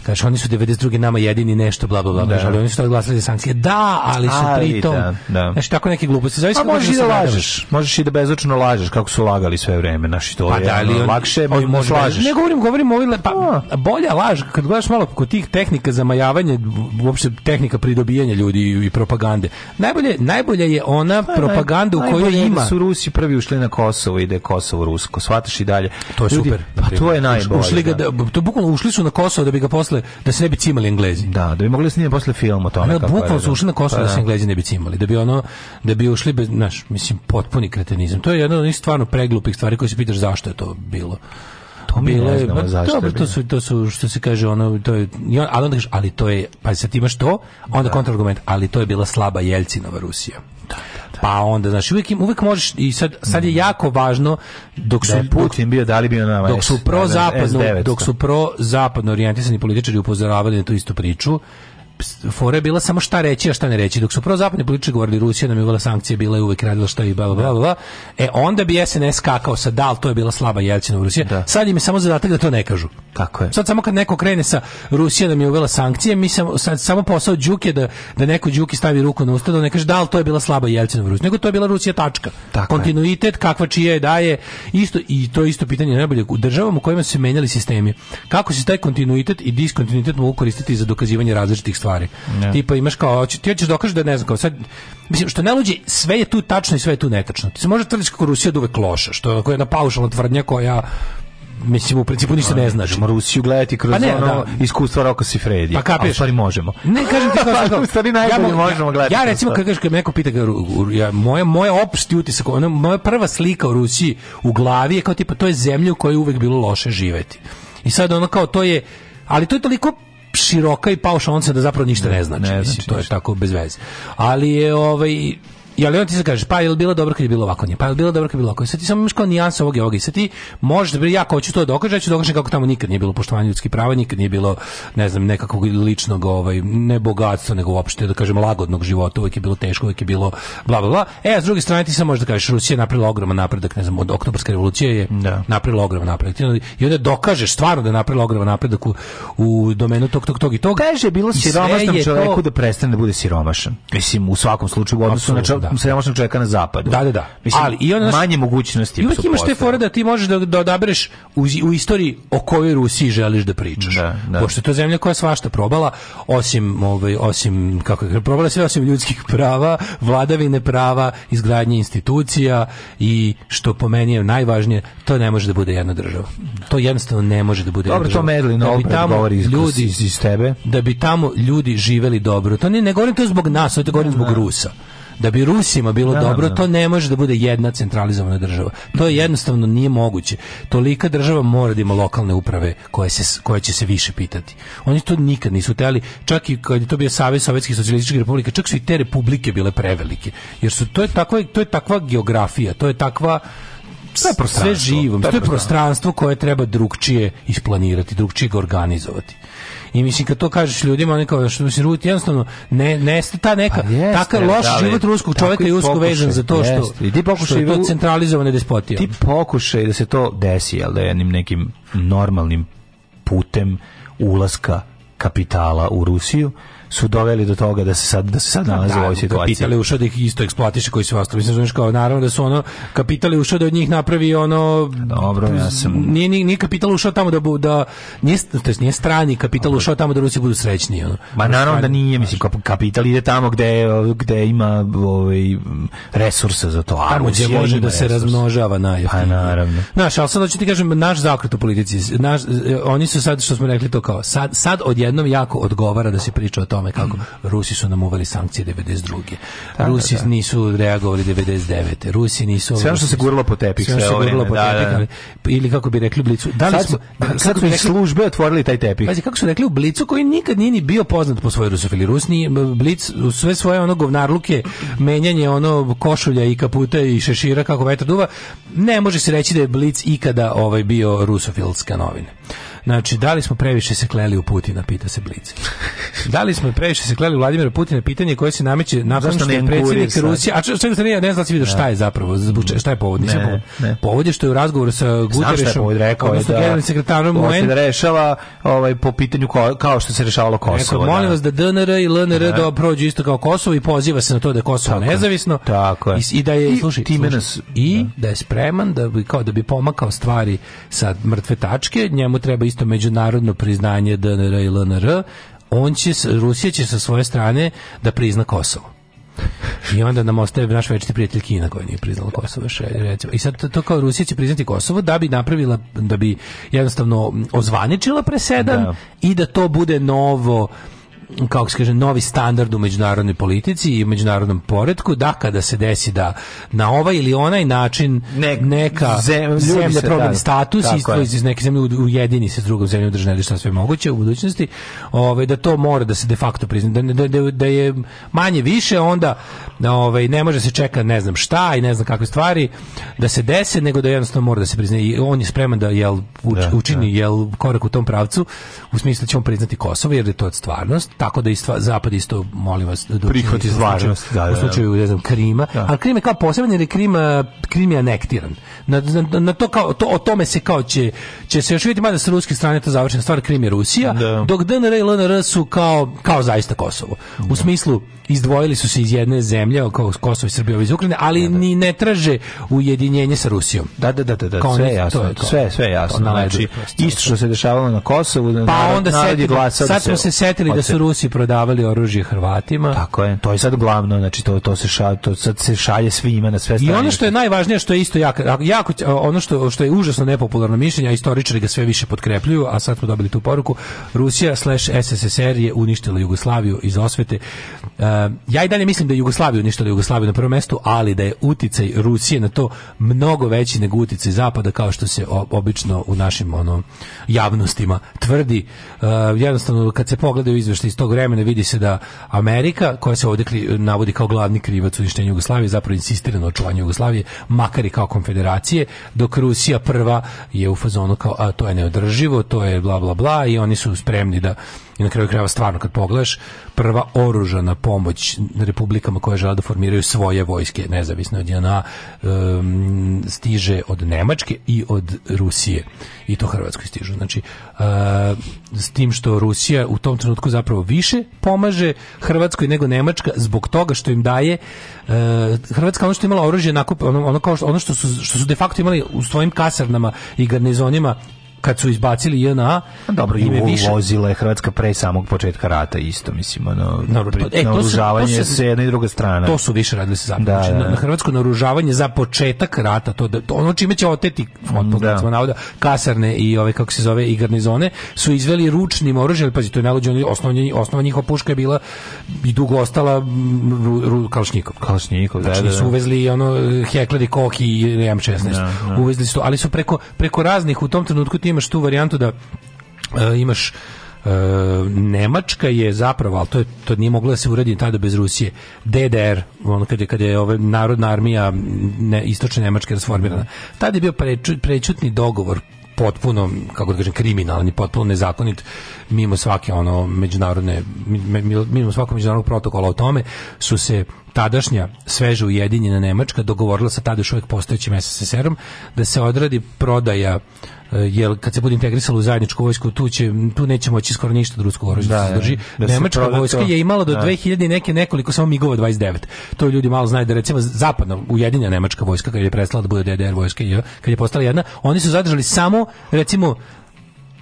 kaže oni su 92. nama jedini nešto bla bla bla, da. ali oni su tad glasali za sankcije. Da, ali su ali, pritom. Da, da. Znači tako neke gluposti. Zavisi A pa možeš da i da lažeš. Možeš i da bezočno lažeš kako su lagali sve vreme, naši to pa, je. Da, ali on, lakše on, može lažeš. Ne govorim, govorim o lepa... A. bolja laž kad gledaš malo kod tih tehnika za majavanje, uopšte tehnika pridobijanja ljudi i i propagande. Najbolje najbolje je ona pa, propaganda naj, u kojoj da ima su Rusi prvi ušli na Kosovo ide Kosovo rusko. Svataš i dalje. To je ljudi, super. Pa to je najbolje. Ušli ga da. da, to bukvalno ušli su na Kosovo da bi ga posle posle da se ne bi cimali Englezi. Da, da bi mogli da snimati posle film o tome. Ono, bukvalno da- su ušli na Kosovo da. da se da. Englezi ne bi cimali, da bi ono da bi ušli bez, znaš, mislim potpuni kretenizam. To je jedno od stvarno preglupih stvari koje se pitaš zašto je to bilo to mi bile, ne znamo pa, zašto. Dobro, to su, to su, što se kaže, ono, to je, ali onda kaže, ali to je, pa sad imaš to, onda kontrargument, ali to je bila slaba Jelcinova Rusija. Pa onda, znaš, uvijek, uvek možeš, i sad, sad je mm. jako važno, dok su... Da Putin bio, da li bio na Dok su pro prozapadno, dok su pro zapadno orijentisani političari upozoravali na tu istu priču, fora je bila samo šta reći, a šta ne reći. Dok su prvo zapadni politički govorili Rusija nam je uvela sankcije, bila je uvek radila šta i bla, bla, bla, E, onda bi SNS kakao sa dal, to je bila slaba Jelcinova Rusija. Da. Sad im je samo zadatak da to ne kažu. Tako je. Sad samo kad neko krene sa Rusija nam je uvela sankcije, mi sam, sad samo posao Đuke da, da neko Đuki stavi ruku na usta, da ne kaže dal, to je bila slaba Jelcinova Rusija. Nego to je bila Rusija tačka. Tako Kontinuitet, je. kakva čija je daje. Isto, I to je isto pitanje najbolje. U državama u kojima su se menjali sistemi, kako se taj kontinuitet i diskontinuitet mogu koristiti za dokazivanje različitih stvari. Yeah. Da. Tipa imaš kao ti hoćeš dokaže da, da ne znam kao sad mislim što ne luđi sve je tu tačno i sve je tu netačno. Ti se može tvrditi kako Rusija da uvek loša, što je jedna paušalna tvrdnja koja mislim u principu ništa ne da, znaš. Možemo Rusiju gledati kroz pa ne, ono da. iskustvo Roka Sifredija. Pa kapiraš. A stvari možemo. Ne, kažem ti kao stvari najbolje ja, možemo gledati. Ja, ja recimo, kad kažeš, kad me neko pita, ja, moja, moja opšti utisak, ona, moja prva slika u Rusiji u glavi je kao tipa, to je zemlja u kojoj je uvek bilo loše živeti. I sad ono kao, to je, ali to je toliko široka i paušalnica da zapravo ništa ne, ne znači. mislim, to je znači tako bez veze. Ali je ovaj Ja ali on ti se kaže, pa je li bilo dobro kad je bilo ovako nije, pa je li bilo dobro kad je bilo ovako. I sad ti samo imaš kao nijans ovoga i ovoga. I sad ti možeš da ja hoću to da dokažem, ja ću da dokažem kako tamo nikad nije bilo poštovanje ljudskih prava, nikad nije bilo, ne znam, nekakvog ličnog, ovaj, ne bogatstva, nego uopšte, da kažem, lagodnog života, uvijek je bilo teško, uvijek je bilo bla, bla, bla. E, a s druge strane ti samo možeš da kažeš, Rusija je napravila ogroman napredak, ne znam, od oktobarske revolucije je da. napravila ogroman napredak. I onda dokažeš stvarno da je napravila ogroman napredak u, u domenu tog, tog, tog i tog. Kaže, bilo siromašnom čoveku to... da prestane da bude siromašan. Mislim, u svakom slučaju, u odnosu na da. siromašnog čovjeka na zapadu. Da, da, da. Mislim, ali i onda manje mogućnosti. I uvijek imaš te fore da ti možeš da, da odabereš u, u istoriji o kojoj Rusiji želiš da pričaš. Da, da. Pošto je to zemlja koja svašta probala, osim, ovaj, osim kako je probala sve osim ljudskih prava, vladavine prava, izgradnje institucija i što po meni je najvažnije, to ne može da bude jedna država. To jednostavno ne može da bude Dobro, jedna država. Dobro, to Medlin da govori iz, ljudi, iz, iz tebe. Da bi tamo ljudi živeli dobro. To ne, ne govorim to zbog nas, to govorim zbog da. Rusa da bi Rusima bilo Naravno. Da, dobro, da. to ne može da bude jedna centralizovana država. To je jednostavno nije moguće. Tolika država mora da ima lokalne uprave koje, se, koje će se više pitati. Oni to nikad nisu teli, čak i kad je to bio Savez Sovjetskih socijalističkih republika, čak su i te republike bile prevelike. Jer su, to, je takva, to je takva geografija, to je takva sve prostranstvo. Sve živo, to je da. prostranstvo koje treba drugčije isplanirati, drugčije organizovati. I mislim kad to kažeš ljudima oni kao što mislim ruti jednostavno ne ne ta neka pa jeste, takav da loš da, život ruskog čovjeka je usko vezan za to što jeste. I ti pokušaj je to centralizovane despotije. Ti pokušaj da se to desi, al da jednim nekim normalnim putem ulaska kapitala u Rusiju su doveli do toga da se sad da se sad da, da, nalaze u ovoj da, situaciji. Kapital ušao da ih isto eksploatiše koji su ostali. Mislim znači kao naravno da su ono kapitali ušao da od njih napravi ono Dobro, ja sam nije nije kapital ušao tamo da bu, da nije to jest nije strani kapital ušao tamo da Rusi budu srećni ono. Ma znači, naravno da nije, mislim znači. kapital ide tamo gde gde ima ovaj resursa za to. A tamo gdje može da se razmnožava najjeftinije. Pa naravno. Naš, al sad hoću ti kažem naš zakret u politici, naš, oni su sad što smo rekli to kao sad sad odjednom jako odgovara da se priča o tome tome kako Rusi su nam uveli sankcije 92. Tako, da, da, Rusi da. nisu reagovali 99. Rusi nisu Sve što se gurlo po tepih sve, sve što se po da, da tepih, ili kako bi rekli u blicu. Da li smo da, sad su službe otvorili taj tepih. Pazi kako su rekli u blicu koji nikad nije ni bio poznat po svojoj rusofili. Rusni blic sve svoje ono govnarluke, menjanje ono košulja i kaputa i šešira kako vetar duva, ne može se reći da je blic ikada ovaj bio rusofilska novina. Znači, da li smo previše se kleli u Putina, pita se Blic. da li smo previše se kleli u Vladimira Putina, pitanje koje se nameće nakon što je predsjednik Rusije, a se ne, ne znam da si vidio šta je zapravo, šta je povod, nisam povod. Povod je što je u razgovoru sa Guterrešom, odnosno da generalnim sekretarom UN, da rešava ovaj, po pitanju ko, kao što se rešavalo Kosovo. Rekao, molim da. vas da DNR i LNR da prođu isto kao Kosovo i poziva se na to da je Kosovo tako nezavisno. Tako je. I, I, da je, I, slušaj, time nas, i da. da je spreman da bi, kao, da bi pomakao stvari sa mrtve tačke, njemu treba isto međunarodno priznanje DNR i LNR, on će, Rusija će sa svoje strane da prizna Kosovo. I onda nam ostaje naš večiti prijatelj Kina koja nije priznala Kosovo še, recimo. I sad to kao Rusija će priznati Kosovo da bi napravila, da bi jednostavno mm, ozvaničila presedan da. i da to bude novo kako se kaže, novi standard u međunarodnoj politici i međunarodnom poredku, da kada se desi da na ovaj ili onaj način Nek, neka zem, zemlja da, promeni da, status isto iz neke zemlje ujedini se s drugom zemljom državne ili šta sve moguće u budućnosti, ovaj, da to mora da se de facto prizna, da, da, da, da je manje više, onda ovaj, ne može se čeka ne znam šta i ne znam kakve stvari da se desi, nego da jednostavno mora da se prizna i on je spreman da jel, uč, učini jel, korak u tom pravcu, u smislu da ćemo priznati Kosovo, jer je to stvarnost, tako da istva, zapad isto molim vas da, da- prihvati da- da- stvarnost da, da, u slučaju ne znam Krima da. ali Krim je kao poseban jer je Krim Krim je anektiran na, na, na to kao to, o tome se kao će će se još vidjeti mada sa ruske strane ta završena stvar Krim je Rusija da. dok DNR i LNR su kao kao zaista Kosovo u smislu izdvojili su se iz jedne zemlje kao Kosovo i Srbija iz Ukrajine ali ni ne traže ujedinjenje sa Rusijom da da da da, da. sve oni, jasno kao, sve sve jasno znači isto što se dešavalo na Kosovu pa narod, onda se sad smo se setili da su Rusi prodavali oružje Hrvatima. Tako je, to je sad glavno, znači to to se šalje, to sad se šalje svima na sve strane. I ono što je najvažnije što je isto jako, jako ono što što je užasno nepopularno mišljenje, a istoričari ga sve više potkrepljuju, a sad smo dobili tu poruku, Rusija/SSSR je uništila Jugoslaviju iz osvete ja i dalje mislim da je Jugoslaviju ništa da je Jugoslaviju na prvom mestu, ali da je uticaj Rusije na to mnogo veći nego uticaj Zapada kao što se obično u našim ono javnostima tvrdi. E, jednostavno kad se pogledaju izveštaji iz tog vremena vidi se da Amerika koja se ovdje navodi kao glavni krivac uništenja Jugoslavije zapravo insistira na očuvanju Jugoslavije makar i kao konfederacije dok Rusija prva je u fazonu kao a to je neodrživo, to je bla bla bla i oni su spremni da i na kraju krajeva stvarno kad pogledaš prva oružana pomoć republikama koje žele da formiraju svoje vojske nezavisno od JNA um, stiže od Nemačke i od Rusije i to Hrvatskoj stižu znači uh, s tim što Rusija u tom trenutku zapravo više pomaže Hrvatskoj nego Nemačka zbog toga što im daje uh, Hrvatska ono što je imala oružje nakup ono, ono, kao što, ono što, su, što su de facto imali u svojim kasarnama i garnizonima kad su izbacili JNA dobro i više... vozila je Hrvatska pre samog početka rata isto mislim ono Naru... e, naoružavanje se, se, jedna i druga strana to su više radili se zapravo da, znači, da. na hrvatsko naoružavanje za početak rata to, da- to ono čime će oteti od da. navoda kasarne i ove kako se zove i garnizone su izveli ručnim oružjem pazi to je nalođeno osnovni osnova njihova puška je bila i dugo ostala ru, ru, kalšnikov kalšnikov da, znači, da, da, da. su uvezli ono Hekler i Koki i M16 da, da. uvezli su ali su preko preko raznih u tom trenutku ti imaš tu varijantu da uh, imaš Uh, Nemačka je zapravo, ali to, je, to nije moglo da se uredi tada bez Rusije, DDR, ono kada je, kad je ove narodna armija ne, istočne Nemačke rasformirana. Tada je bio preču, prečutni dogovor potpuno, kako da kažem, kriminalni, potpuno nezakonit, mimo svake ono međunarodne, mimo svakog međunarodnog protokola o tome, su se tadašnja sveže ujedinjena Nemačka dogovorila sa tada još uvijek postojećim SSSR-om da se odradi prodaja eh, jer kad se bude integrisalo u zajedničku vojsku tu će tu neće moći skoro ništa drugo oružje da, da, drži. Da Nemačka vojska je imala do da. 2000 neke nekoliko samo migova 29. To ljudi malo znaju da recimo zapadna ujedinjena nemačka vojska kad je prestala da bude DDR vojska i kad je postala jedna, oni su zadržali samo recimo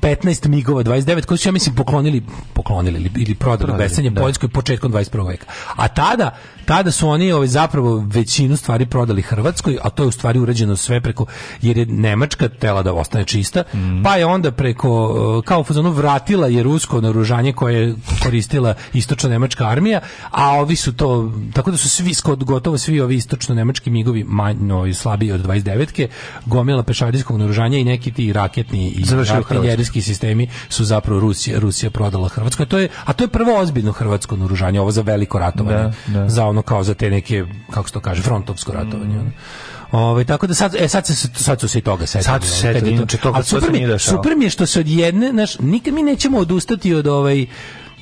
15 migova 29 koji su ja mislim poklonili poklonili ili, ili prodali besenje da. Poljskoj početkom 21. veka. A tada tada su oni ovaj, zapravo većinu stvari prodali Hrvatskoj, a to je u stvari urađeno sve preko, jer je Nemačka tela da ostane čista, mm. pa je onda preko, eh, kao fazonu, vratila je rusko naoružanje koje je koristila istočna nemačka armija, a ovi su to, tako da su svi, gotovo svi ovi istočno nemački migovi manje i slabiji od 29-ke, gomila pešadijskog naoružanja i neki ti raketni i artiljerijski sistemi su zapravo Rusija, Rusija prodala Hrvatskoj. To je, a to je prvo ozbiljno hrvatsko naoružanje, ovo za veliko ratovanje, da, da. za ono ono kao za te neke kako se to kaže frontovsko ratovanje mm. Ovaj tako da sad e sad se sad su se i toga setili. Sad su se to, to, znači to, super, mi, super mi je što se odjedne, jedne naš nikad mi nećemo odustati od ovaj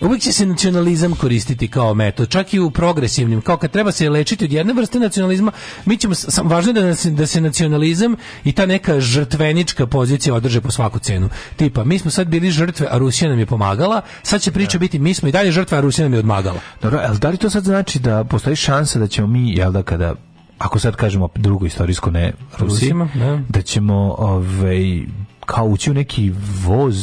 Uvijek će se nacionalizam koristiti kao metod, čak i u progresivnim, kao kad treba se lečiti od jedne vrste nacionalizma, mi ćemo, sam, važno je da, nas, da se nacionalizam i ta neka žrtvenička pozicija održe po svaku cenu. Tipa, mi smo sad bili žrtve, a Rusija nam je pomagala, sad će priča da. biti, mi smo i dalje žrtve, a Rusija nam je odmagala. Dobro, ali da li to sad znači da postoji šansa da ćemo mi, jel da kada ako sad kažemo drugo istorijsko ne Rusima, da. da ćemo ovaj kao ući u neki voz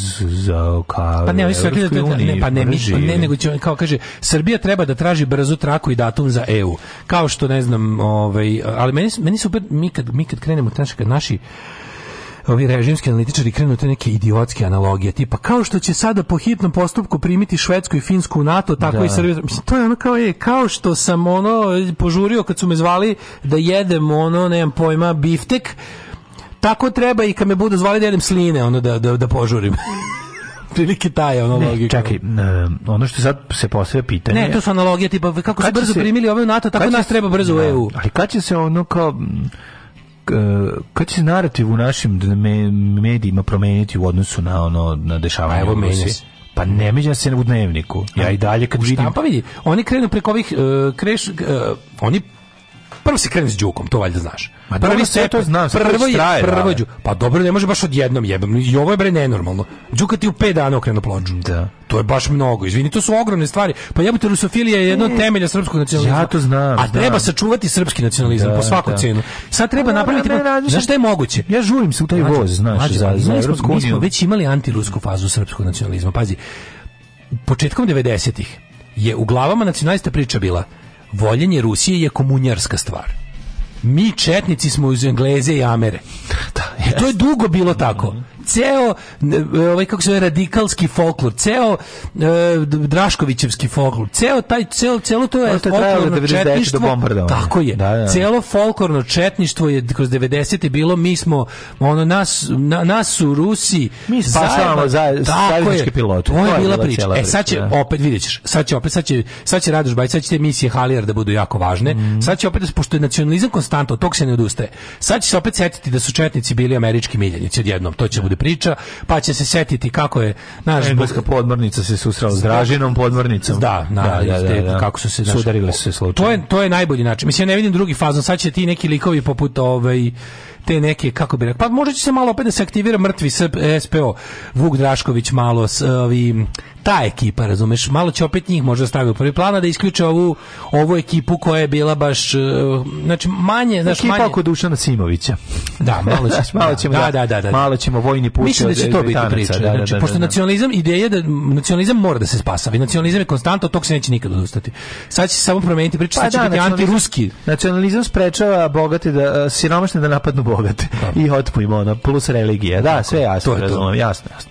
za ka pa ne, oni da, da, ne, pa ne, mi, ne, nego će, kao kaže, Srbija treba da traži brzu traku i datum za EU. Kao što, ne znam, ovaj, ali meni, meni super, mi kad, mi kad krenemo, znači, naši ovi režimski analitičari krenu te neke idiotske analogije, tipa kao što će sada po hitnom postupku primiti Švedsku i Finsku u NATO, tako da. i Srbiju. Mislim, to je ono kao je, kao što sam ono požurio kad su me zvali da jedem ono, nemam pojma, biftek, tako treba i kad me budu zvali da jedem sline, ono da, da, da požurim. prilike taj ono ne, logika. Čekaj, um, ono što sad se postavlja pitanje. Ne, to su analogije tipa kako su brzo se, primili ove u NATO, tako nas se, treba brzo u da, EU. Ali kad će se ono kao kad će se narativ u našim medijima promeniti u odnosu na ono na dešavanje? u menja Pa ne menja se u dnevniku. Ja i dalje kad vidim... Pa vidi, oni krenu preko ovih... Uh, kreš, uh, oni prvo se krene s đukom, to valjda znaš. Ma prvi se to znam, prvo je prvo đuk. Pa dobro, ne može baš odjednom jebem. I ovo je bre nenormalno. Đuka ti u 5 dana okrenu ploču. Da. To je baš mnogo. Izvini, to su ogromne stvari. Pa jebote rusofilija je jedno od temelja srpskog nacionalizma. Ja to znam. A treba sačuvati srpski nacionalizam da, po svaku da. cenu. Sad treba da, napraviti Znaš šta je moguće? Ja žurim se u taj voz, znaš, za za Evropsku uniju. Mi smo već imali antirusku fazu srpskog nacionalizma. Pazi, početkom 90-ih je u glavama nacionalista priča bila voljenje Rusije je komunjarska stvar. Mi četnici smo uz Engleze i Amere. Da, I to je dugo bilo tako. Mhm ceo ovaj kako se zove radikalski folklor, ceo eh, Draškovićevski folklor, ceo taj ceo celo to je folklorno četništvo. Tako je. Da, da. Celo folklorno četništvo je kroz 90 te bilo mi smo ono nas na, nas su Rusi mi spašavamo za savezničke pilote. To je, je bila priča. E sad će da. opet videćeš, sad će opet sad će sad će Radoš Bajić, sad će te misije Halijar da budu jako važne. Mm. Sad će opet pošto je nacionalizam konstantno, od tog se ne odustaje. Sad će se opet setiti da su četnici bili američki miljenici odjednom, to će da. bude ovde da priča, pa će se setiti kako je naš engleska da podmornica se susrela s Dražinom podmornicom. Da, na, da, da, da, da, kako su se naš, sudarili se slučajno. To je to je najbolji način. Mislim ja ne vidim drugi fazon, sad će ti neki likovi poput ovaj te neke kako bi rekao pa možda će se malo opet da se aktivira mrtvi SP, SPO Vuk Drašković malo s, ovi ta ekipa, razumeš, malo će opet njih možda staviti u prvi plan, da isključe ovu, ovu ekipu koja je bila baš, znači manje, znači ekipa manje... Ekipa oko Dušana Simovića. Da, malo, će, malo ćemo, da, da, da, da, malo ćemo vojni put. Mislim da će to biti priča. znači, pošto nacionalizam, ideja da nacionalizam mora da se spasa, spasavi, nacionalizam je konstanta, od tog se neće nikad odustati. Sad će se samo promeniti priča, sad će biti antiruski. Nacionalizam sprečava bogate da, siromašne da napadnu bogate. I otpujmo, ono, plus religija. Da, sve jasno, Razumem, jasno, jasno.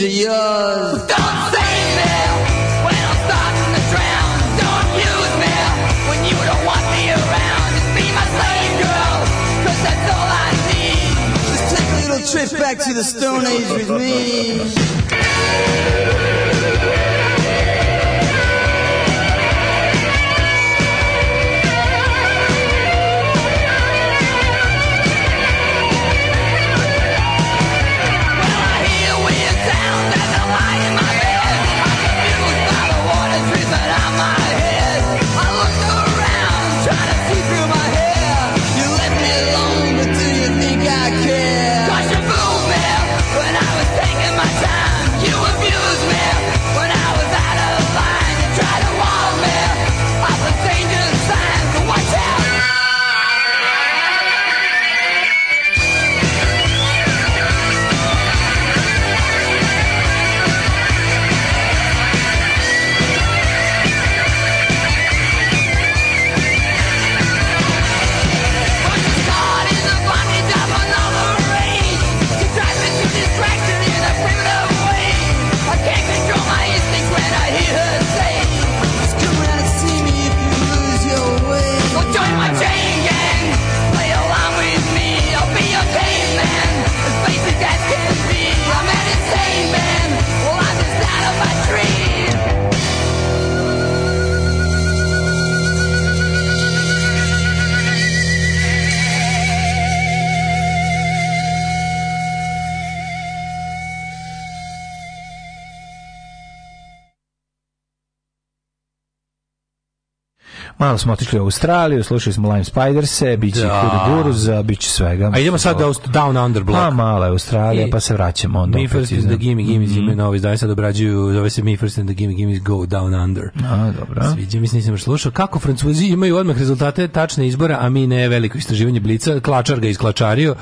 dreams of yours. Don't save me when I'm starting to drown. Don't use me when you don't want me around. Just be my slave girl, cause that's all I need. Just take a little trip back to the Stone Age with me. malo smo otišli u Australiju, slušali smo Lime Spiders-e, bit će Kuduruza, da. bit će svega. A idemo sad da Down Under Block. A pa, mala je Australija, I pa se vraćamo onda. Me First and the Gimme Gimme's imaju mhm. novi izdanje, sad obrađuju, zove se Me First and the Gimme Gimme's Go Down Under. A, dobro. Sviđa mislim, se, nisam još slušao. Kako Francuzi imaju odmah rezultate tačne izbora, a mi ne veliko istraživanje blica, klačar ga isklačario.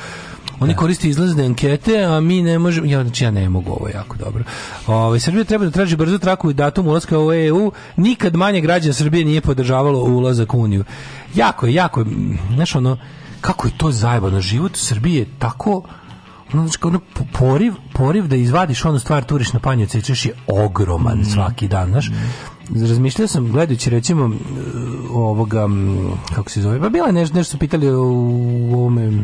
Oni da. koriste izlazne ankete, a mi ne možemo, ja znači ja ne mogu ovo jako dobro. Ovaj Srbija treba da traži brzo traku i datum ulaska u EU. Nikad manje građana Srbije nije podržavalo u ulazak u Uniju. Jako je, jako je, znaš ono, kako je to zajebano, život u Srbiji je tako, ono, ono, poriv, poriv da izvadiš onu stvar turiš na panju cečeš je ogroman mm. svaki dan, znaš. Mm. Razmišljao sam gledajući recimo e, ovoga kako se zove, pa bila nešto nešto su pitali o, o ovome e,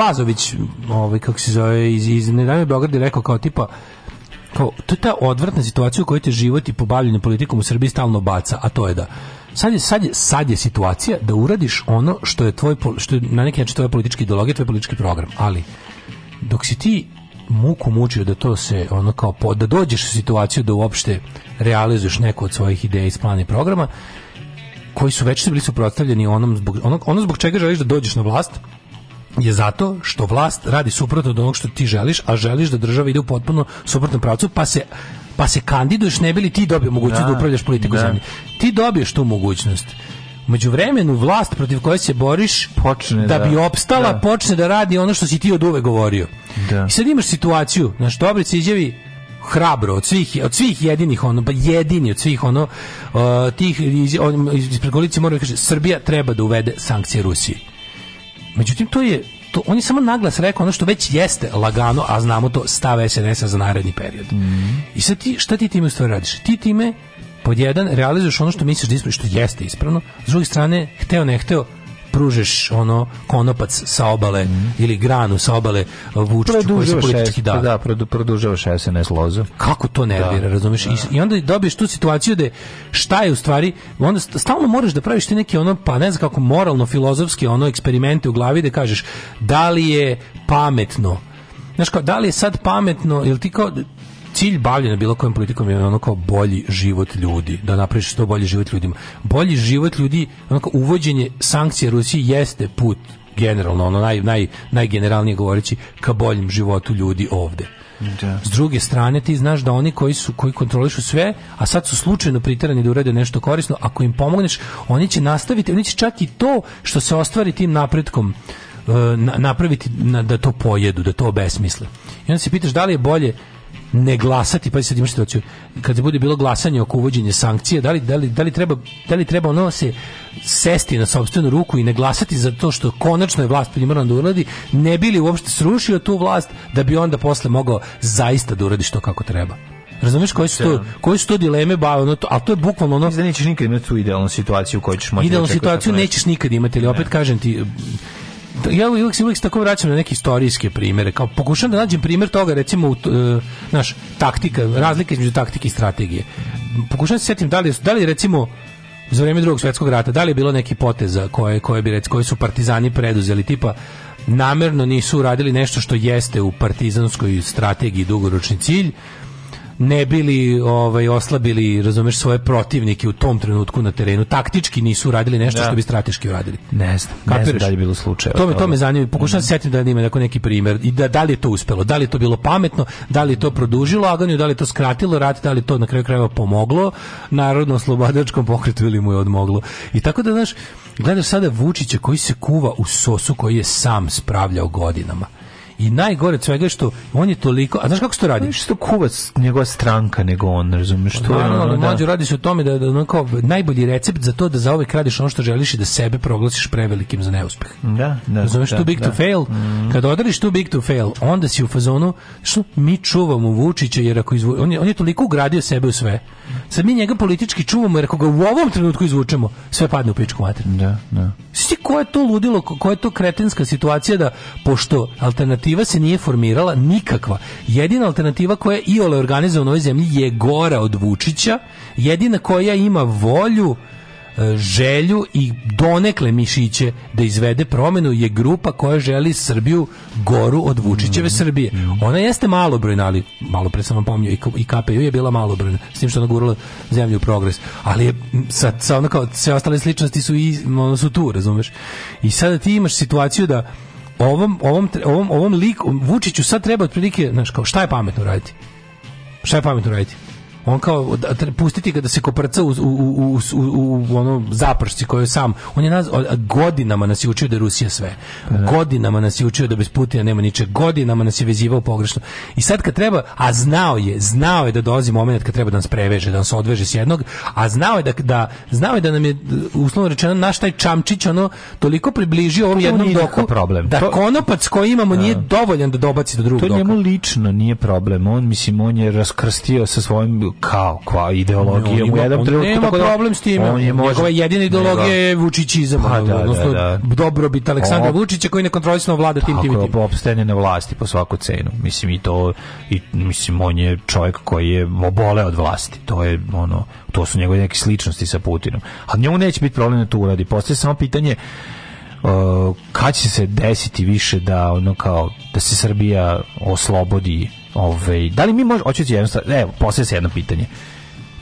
Lazović, ovaj kako se zove iz iz Nedavne Beograda rekao kao tipa kao, to je ta odvratna situacija u kojoj te život i pobavljanje politikom u Srbiji stalno baca, a to je da sad je, sad je, sad je situacija da uradiš ono što je tvoj što je na neki način tvoja politička ideologija, tvoj politički program, ali dok si ti muku mučio da to se ono kao da dođeš u situaciju da uopšte realizuješ neku od svojih ideja iz plana i programa koji su već bili suprotstavljeni onom zbog onog ono zbog čega želiš da dođeš na vlast je zato što vlast radi suprotno od onog što ti želiš, a želiš da država ide u potpuno suprotnom pravcu, pa se pa se kandiduješ ne bi li ti dobio mogućnost da, da upravljaš politiku da. zemlje. Ti dobiješ tu mogućnost. Među vremenu vlast protiv koje se boriš počne da, da bi opstala, da. počne da radi ono što si ti od uvek govorio. Da. I sad imaš situaciju, naš Dobrić Iđevi hrabro od svih od svih jedinih ono pa jedini od svih ono uh, tih iz, on, ispred koalicije mora da kaže Srbija treba da uvede sankcije Rusiji. Međutim, to je to, on je samo naglas rekao ono što već jeste lagano, a znamo to stav SNS-a za naredni period. Mm. I sad ti, šta ti time u stvari radiš? Ti time pod jedan realizuješ ono što misliš da ispravno, što jeste ispravno, s druge strane, hteo ne hteo, pružeš ono konopac sa obale mm. ili granu sa obale Vučiću koji se politički da. Pa da, produžavaš SNS lozu. Kako to da. nervira, razumiješ? Da. I, I, onda dobiješ tu situaciju da šta je u stvari, onda stalno moraš da praviš ti neke ono, pa ne znam kako, moralno, filozofski ono eksperimente u glavi da kažeš da li je pametno Znaš kao, da li je sad pametno, ili ti kao, cilj bavljenja bilo kojom politikom je ono kao bolji život ljudi, da napraviš što bolji život ljudima. Bolji život ljudi, ono kao uvođenje sankcija Rusiji jeste put generalno, ono naj, naj, najgeneralnije govoreći ka boljem životu ljudi ovde. Da. S druge strane ti znaš da oni koji su koji kontrolišu sve, a sad su slučajno priterani da urede nešto korisno, ako im pomogneš, oni će nastaviti, oni će čak i to što se ostvari tim napretkom e, na, napraviti na, da to pojedu, da to obesmisle. I onda se pitaš da li je bolje ne glasati, pa sad imaš situaciju, kad se bude bilo glasanje oko uvođenja sankcije, da li, da li, da li, treba, da li treba ono se sesti na sobstvenu ruku i ne glasati za to što konačno je vlast primorana da uradi, ne bi li uopšte srušio tu vlast da bi onda posle mogao zaista da uradi što kako treba. Razumeš koji su to, da. koji su to dileme bave, ono, ali to je bukvalno ono... Da nećeš nikad imati tu idealnu situaciju koju ćeš moći... Idealnu da situaciju da nećeš nikad imati, ali opet ne. kažem ti, Da, ja uvijek se uvijek tako vraćam na neke istorijske primere. Kao pokušam da nađem primer toga, recimo, e, naš, taktika, razlike između taktike i strategije. Pokušam se sjetim da li, da li recimo za vreme drugog svjetskog rata, da li je bilo neki poteza koje, koje, bi, koje su partizani preduzeli, tipa namerno nisu uradili nešto što jeste u partizanskoj strategiji dugoročni cilj, ne bili ovaj oslabili, razumeš, svoje protivnike u tom trenutku na terenu. Taktički nisu uradili nešto da. što bi strateški uradili. Ne znam, Kapiraš? ne znam da li je bilo slučaj. To me, to me zanima. Pokušam mm. se mhm. setiti da ima neko neki primer I da, da li je to uspelo? Da li je to bilo pametno? Da li je to produžilo agoniju? Da li je to skratilo rat? Da li je to na kraju krajeva pomoglo narodno-slobodačkom pokretu ili mu je odmoglo? I tako da, znaš, gledaš sada Vučića koji se kuva u sosu koji je sam spravljao godinama I najgore od što on je toliko, a znaš kako se to radi? Znaš što kuva njegova stranka nego on, razumiješ? što je ono, da. mlađo radi se o tome da, da onako, najbolji recept za to da zaovek radiš ono što želiš i da sebe proglasiš prevelikim za neuspeh. Da, da. Razumeš, da, too big da. to fail, mm. kad odradiš too big to fail, onda si u fazonu, što mi čuvamo Vučića, jer ako izvu... on, je, on je toliko ugradio sebe u sve. Sad mi njega politički čuvamo, jer ako ga u ovom trenutku izvučemo, sve padne u pičku mater. Da, da. Svi, ko je to ludilo, koja je to kretinska situacija da, pošto alternativa alternativa se nije formirala nikakva. Jedina alternativa koja je iole organizovana u ovoj zemlji je gora od Vučića, jedina koja ima volju e, želju i donekle mišiće da izvede promenu je grupa koja želi Srbiju goru od Vučićeve mhm. Srbije. Ona jeste malobrojna, ali malo pre sam vam pomnio i KPU je bila malobrojna, s tim što ona gurala zemlju u progres. Ali je, sad, sa ono kao, sve ostale sličnosti su, i, ono su tu, razumeš? I sada ti imaš situaciju da ovom, ovom, ovom, ovom liku, Vučiću sad treba otprilike, znaš, kao, šta je pametno raditi? Šta je pametno raditi? on kao da, da, pustiti ga da se koprca u, u, u, u, u ono zapršci koju sam on je nas godinama nas je učio da je Rusija sve da. godinama nas je učio da bez Putina nema ničeg godinama nas je vezivao pogrešno i sad kad treba a znao je znao je da dolazi momenat kad treba da nas preveže da nas odveže s jednog a znao je da, da znao je da nam je uslovno rečeno naš taj čamčić ono toliko približio ovom jednom doku problem. da to... konopac koji imamo nije da. dovoljan da dobaci do drugog to doka. njemu lično nije problem on mislim on je raskrstio sa svojim kao kva ideologija u jednom trenutku nema tako da problem s tim on je njegova jedina ideologija je Vučićizam pa, da, odnosno da, da. dobrobit Aleksandra Vučića koji nekontrolisano vlada tim tim tim opstane na vlasti po svaku cenu mislim i to i mislim on je čovjek koji je obole od vlasti to je ono to su njegove neke sličnosti sa Putinom a njemu neće biti problem da to uradi postaje samo pitanje uh, kad će se desiti više da ono kao da se Srbija oslobodi Ove, ovaj, da li mi možemo, hoćete jedno, evo, poslije se jedno pitanje.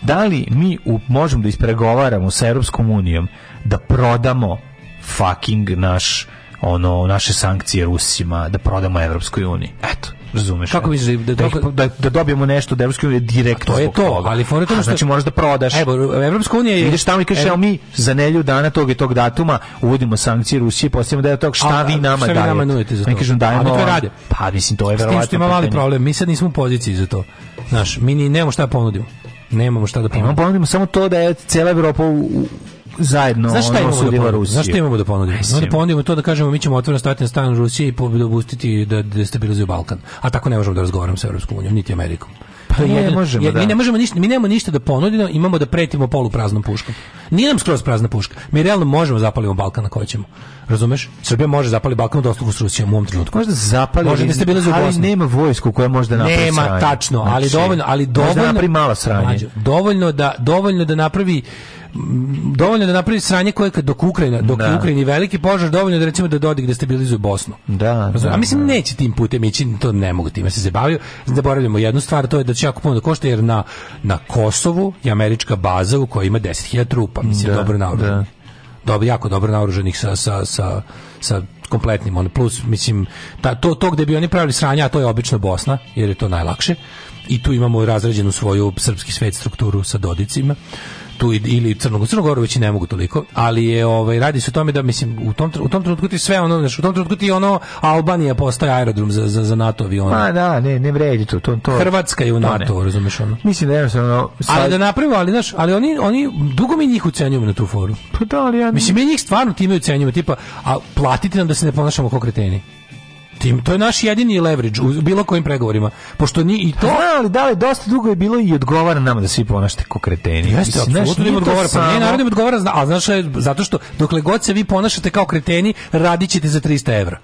Da li mi u, možemo da ispregovaramo sa Europskom unijom da prodamo fucking naš ono naše sankcije Rusima, da prodamo Evropskoj uniji? Eto, Razumeš? Kako misliš da, da, da, da, dobijemo nešto da Evropska unija direktno to je to, toga. ali fora što... Znači možeš da prodaš. Evo, Evropska unija je... Ideš tamo i kažeš, evo mi za nedelju dana tog i tog datuma uvodimo sankcije Rusiji, postavimo da je tog šta a, vi nama dajete. Šta vi nama nudite za to? Ne kažem, dajemo... Ali to rade. Pa, mislim, to je verovatno. S tim mali problem, mi sad nismo u poziciji za to. Znaš, mi ni nemamo šta ponudimo. Nemamo šta da ponudimo. Imamo ponudimo samo to da je cela Evropa u, zajedno Znaš šta da imamo da ponudimo? Znaš šta imamo da ponudimo? Imamo da ponudimo to da kažemo mi ćemo otvoreno stati na stranu Rusije i dopustiti da destabilizuju Balkan. A tako ne možemo da razgovaram sa Europskom unijom, niti Amerikom. Pa ne jedno, možemo, jer, da. Mi ne možemo ništa, mi nemamo ništa da ponudimo, imamo da pretimo polupraznom puškom. Nije nam skroz prazna puška. Mi realno možemo da zapalimo Balkan ako hoćemo. Razumeš? Srbija može da zapaliti Balkan u dosluhu s Rusijom u ovom trenutku. Možda zapali. Možda ste bili za Ali nema vojsku koja može da napravi Nema, sranje. tačno, ali znači, dovoljno, ali dovoljno da napravi mala sranje. Dovoljno da dovoljno da napravi dovoljno da napravi sranje koje kad dok Ukrajina, dok da. Ukrajini veliki požar dovoljno da recimo da dođe Dodik stabilizuje Bosnu. Da, da, A mislim da. neće tim putem ići, to ne mogu time da se zabavio. Zaboravljamo jednu stvar, to je da će jako puno da košta jer na na Kosovu je američka baza u kojoj ima 10.000 trupa, mislim da, dobro naoružanih. Dobro, jako dobro naoružanih sa, sa, sa, sa kompletnim on plus mislim ta, to to gde bi oni pravili sranja a to je obično Bosna jer je to najlakše i tu imamo razređenu svoju srpski svet strukturu sa dodicima tu ili Crnog Crnogoru već ne mogu toliko, ali je ovaj radi se o tome da mislim u tom u tom trenutku ti sve ono, znači u tom trenutku ti ono Albanija postaje aerodrom za za za NATO avione. Pa da, ne, ne vredi to, to, to. Hrvatska je u NATO, to razumeš ono. Mislim da je jednostavno sad... Ali da napravo, ali znaš, ali oni oni dugo mi njih ucenjuju na tu foru. Pa da, ali ja... Mislim mi njih stvarno time ucenjujemo, tipa a platite nam da se ne ponašamo kao kreteni. Tim, to je naš jedini leverage u bilo kojim pregovorima. Pošto ni i to... Zna, ali da li dosta dugo je bilo i odgovara nama da svi ponašate ko kreteni. Jeste, apsolutno da pa da im odgovara. Samo... Pa ne, naravno im odgovara, a znaš, zato što dokle god se vi ponašate kao kreteni, radićete za 300 evra.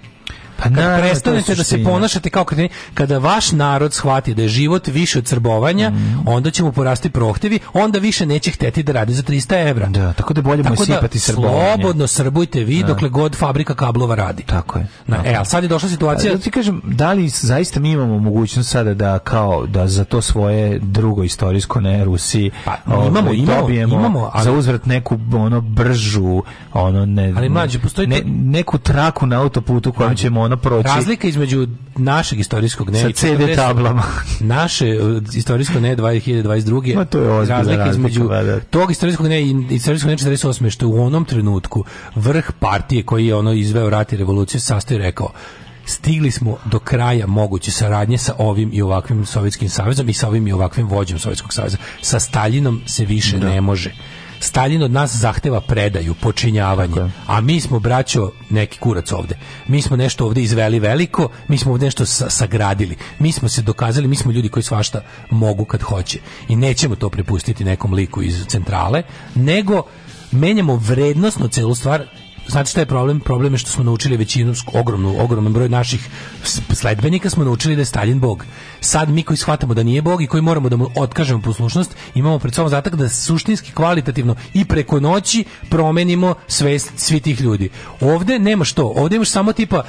Pa kad prestanete da se ponašate kao kreteni, kada vaš narod shvati da je život više od crbovanja, mm. onda će mu porasti prohtevi, onda više neće hteti da radi za 300 evra. Da, tako da bolje mu da sipati srbovanje. Slobodno srbujte vi da. dokle god fabrika kablova radi. Tako je. Na, tako. E, ali sad je došla situacija... A, da ti kažem, da li zaista mi imamo mogućnost sada da kao da za to svoje drugo istorijsko ne Rusiji pa, imamo, imamo, dobijemo imamo, ali, za uzvrat neku ono bržu ono ne, ali mlađe, postoji ne, neku traku na autoputu kojom ćemo ono ono proći. Razlika između našeg istorijskog ne sa CD tablama. Naše uh, istorijsko ne 2022. Ma to je ozbiljna razlika između da, da. tog istorijskog ne i istorijskog ne 48 što u onom trenutku vrh partije koji je ono izveo rat i revoluciju sastoji rekao stigli smo do kraja moguće saradnje sa ovim i ovakvim Sovjetskim savezom i sa ovim i ovakvim vođom Sovjetskog saveza. Sa Staljinom se više da. ne može Stalin od nas zahteva predaju, počinjavanje. A mi smo, braćo, neki kurac ovde. Mi smo nešto ovde izveli veliko, mi smo ovde nešto sa sagradili. Mi smo se dokazali, mi smo ljudi koji svašta mogu kad hoće. I nećemo to prepustiti nekom liku iz centrale, nego menjamo vrednostno celu stvar Znate šta je problem? Problem je što smo naučili većinu, ogromnu, ogroman broj naših sledbenika smo naučili da je Stalin bog. Sad mi koji shvatamo da nije bog i koji moramo da mu otkažemo poslušnost, imamo pred sobom zatak da suštinski, kvalitativno i preko noći promenimo svest svi tih ljudi. Ovde nema što. Ovde imaš samo tipa,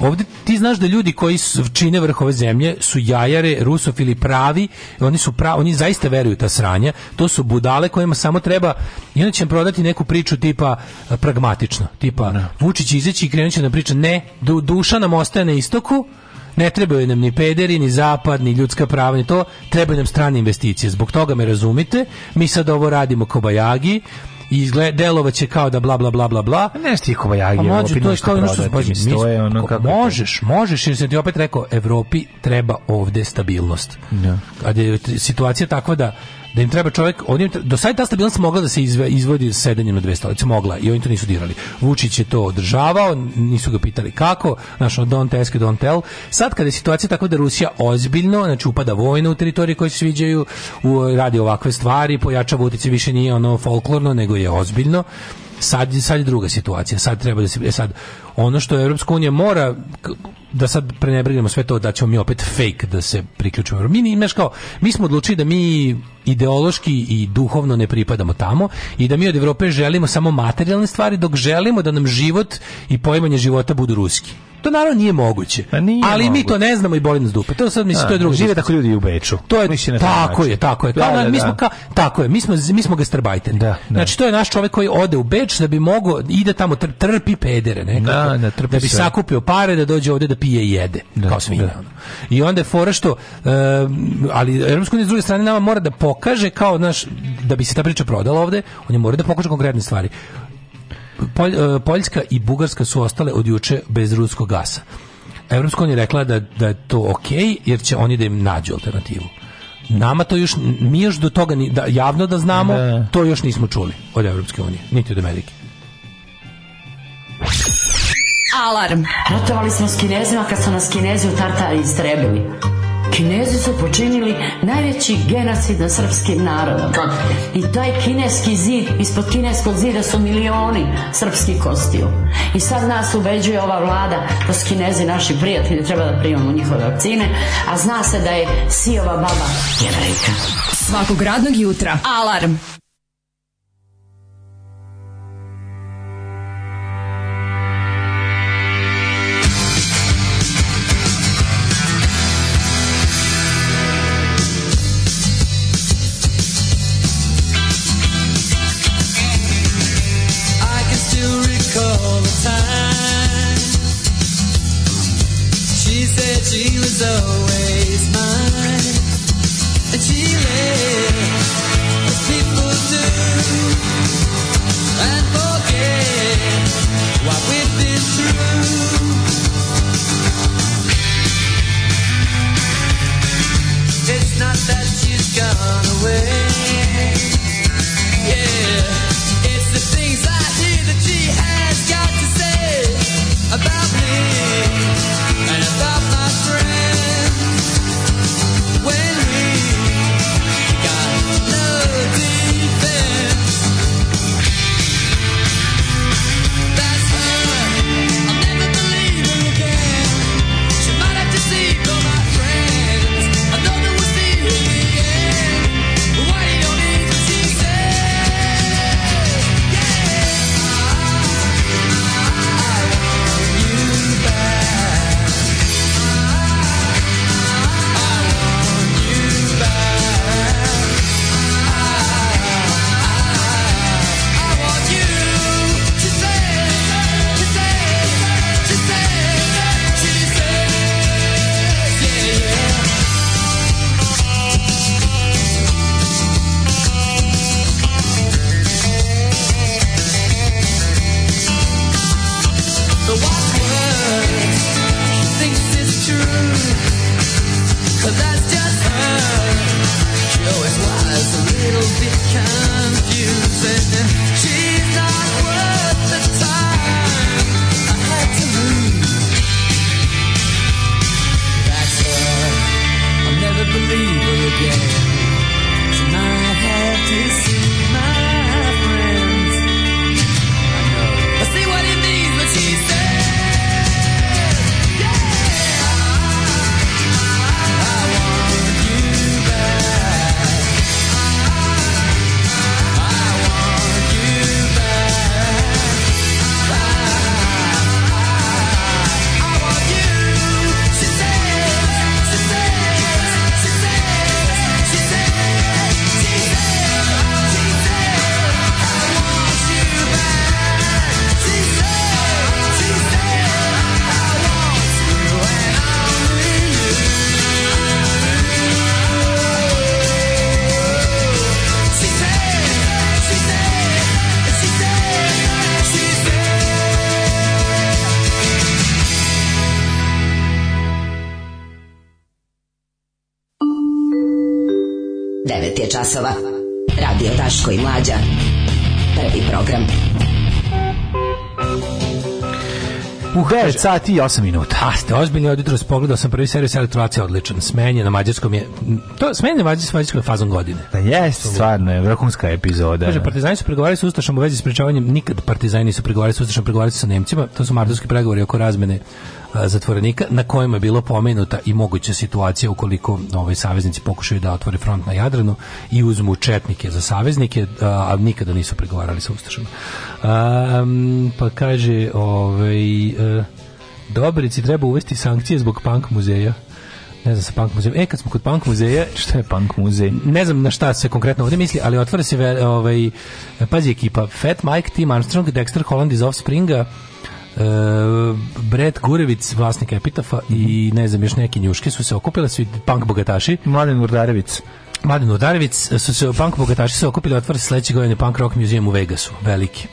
ovde ti znaš da ljudi koji su, čine vrhove zemlje su jajare, rusofili pravi, oni su pravi, oni zaista veruju ta sranja, to su budale kojima samo treba, i onda će prodati neku priču tipa eh, pragmatično tipa no. Da. Vučić izaći i krenut da priča ne, du, duša nam ostaje na istoku ne trebaju nam ni pederi, ni zapad, ni ljudska prava, ni to, trebaju nam strane investicije. Zbog toga me razumite, mi sad ovo radimo kao bajagi i izgled će kao da bla bla bla bla bla. Pa ne sti bajagi pa može, to je kao ono što stoje ono kako možeš, možeš, jer sam ti opet rekao Evropi treba ovde stabilnost. Ja. Da. Kad da je situacija takva da da im treba čovjek, oni do sad ta stabilnost mogla da se izve, izvodi sedanjem na dve stolice, mogla i oni to nisu dirali. Vučić je to održavao, nisu ga pitali kako, našo don't ask, don't tell. Sad kada je situacija takva da Rusija ozbiljno, znači upada vojna u teritorije koje se sviđaju, u, radi ovakve stvari, pojačava utice, više nije ono folklorno, nego je ozbiljno sad, sad je druga situacija. Sad treba da se e, sad ono što Evropska unija mora da sad prenebrignemo sve to da ćemo mi opet fake da se priključimo. Mi, ni, kao, mi smo odlučili da mi ideološki i duhovno ne pripadamo tamo i da mi od Evrope želimo samo materijalne stvari dok želimo da nam život i poimanje života budu ruski. To naravno nije moguće. Pa nije ali moguće. mi to ne znamo i bolim nas dupe. To sad mislim A, to je da, drugo. Žive tako ljudi u Beču. To je na tako način. je, tako je. Da, da, da, mi da. smo ka, tako je. Mi smo mi smo gastarbajteri. Da, znači to je naš čovjek koji ode u Beč da bi mogao ide tamo trpi pedere, ne? Kako, da, trpi da bi sve. sakupio pare da dođe ovde da pije i jede, da, kao svinja. Da. I onda je fora što, uh, ali Europska unija s druge strane nama mora da pokaže kao, znaš, da bi se ta priča prodala ovde, on je mora da pokaže konkretne stvari. Polj, uh, e, Poljska i Bugarska su ostale od juče bez ruskog gasa. Evropska unija je rekla da, da je to ok, jer će oni da im nađu alternativu. Nama to još, mi još do toga da, javno da znamo, da. to još nismo čuli od Evropske unije, niti od Amerike. Alarm. Ratovali smo s Kinezima kad su nas Kinezi u Tartari istrebili. Kinezi su počinili najveći genocid na srpskim narodom. Kako? I taj kineski zid, ispod kineskog zida su milioni srpskih kostiju. I sad nas ubeđuje ova vlada da su kinezi naši prijatelji, treba da primamo njihove vakcine, a zna se da je Sijova baba jevrejka. Svakog radnog jutra. Alarm! said she was always mine. And she lived as people do and forget what we've been through. It's not that she's gone away. time časova. Radio Taško i Mlađa. Prvi program. U 9 sati i 8 minuta. A ste ozbiljni od jutros pogledao sam prvi servis elektrovacija odličan. Smenje na mađarskom je to smenje na mađarskom je fazom godine. Da pa jeste, stvarno je vrhunska epizoda. Kaže partizani su pregovarali sa ustašom u vezi s sprečavanjem nikad partizani su pregovarali sa ustašom, pregovarali su sa Nemcima. To su martovski pregovori oko razmene zatvorenika na kojima je bilo pomenuta i moguća situacija ukoliko ovaj saveznici pokušaju da otvore front na Jadranu i uzmu četnike za saveznike, a nikada nisu pregovarali sa ustašama. Um, pa kaže ovaj uh, Dobrici treba uvesti sankcije zbog punk muzeja ne znam, sa punk muzejem. E, kad smo kod punk muzeja... Šta je punk muzej? Ne znam na šta se konkretno ovdje misli, ali otvara se, ve, ovaj, pazi ekipa, Fat Mike, Tim Armstrong, Dexter Holland iz Offspringa, E, Bret Gurevic, vlasnik Epitafa i ne znam, još neki njuške su se okupile, svi punk bogataši. Mladen Murdarevic. Mladen Udarević su se punk bogataši su okupili otvara sledećeg godine punk rock muzeum u Vegasu, veliki.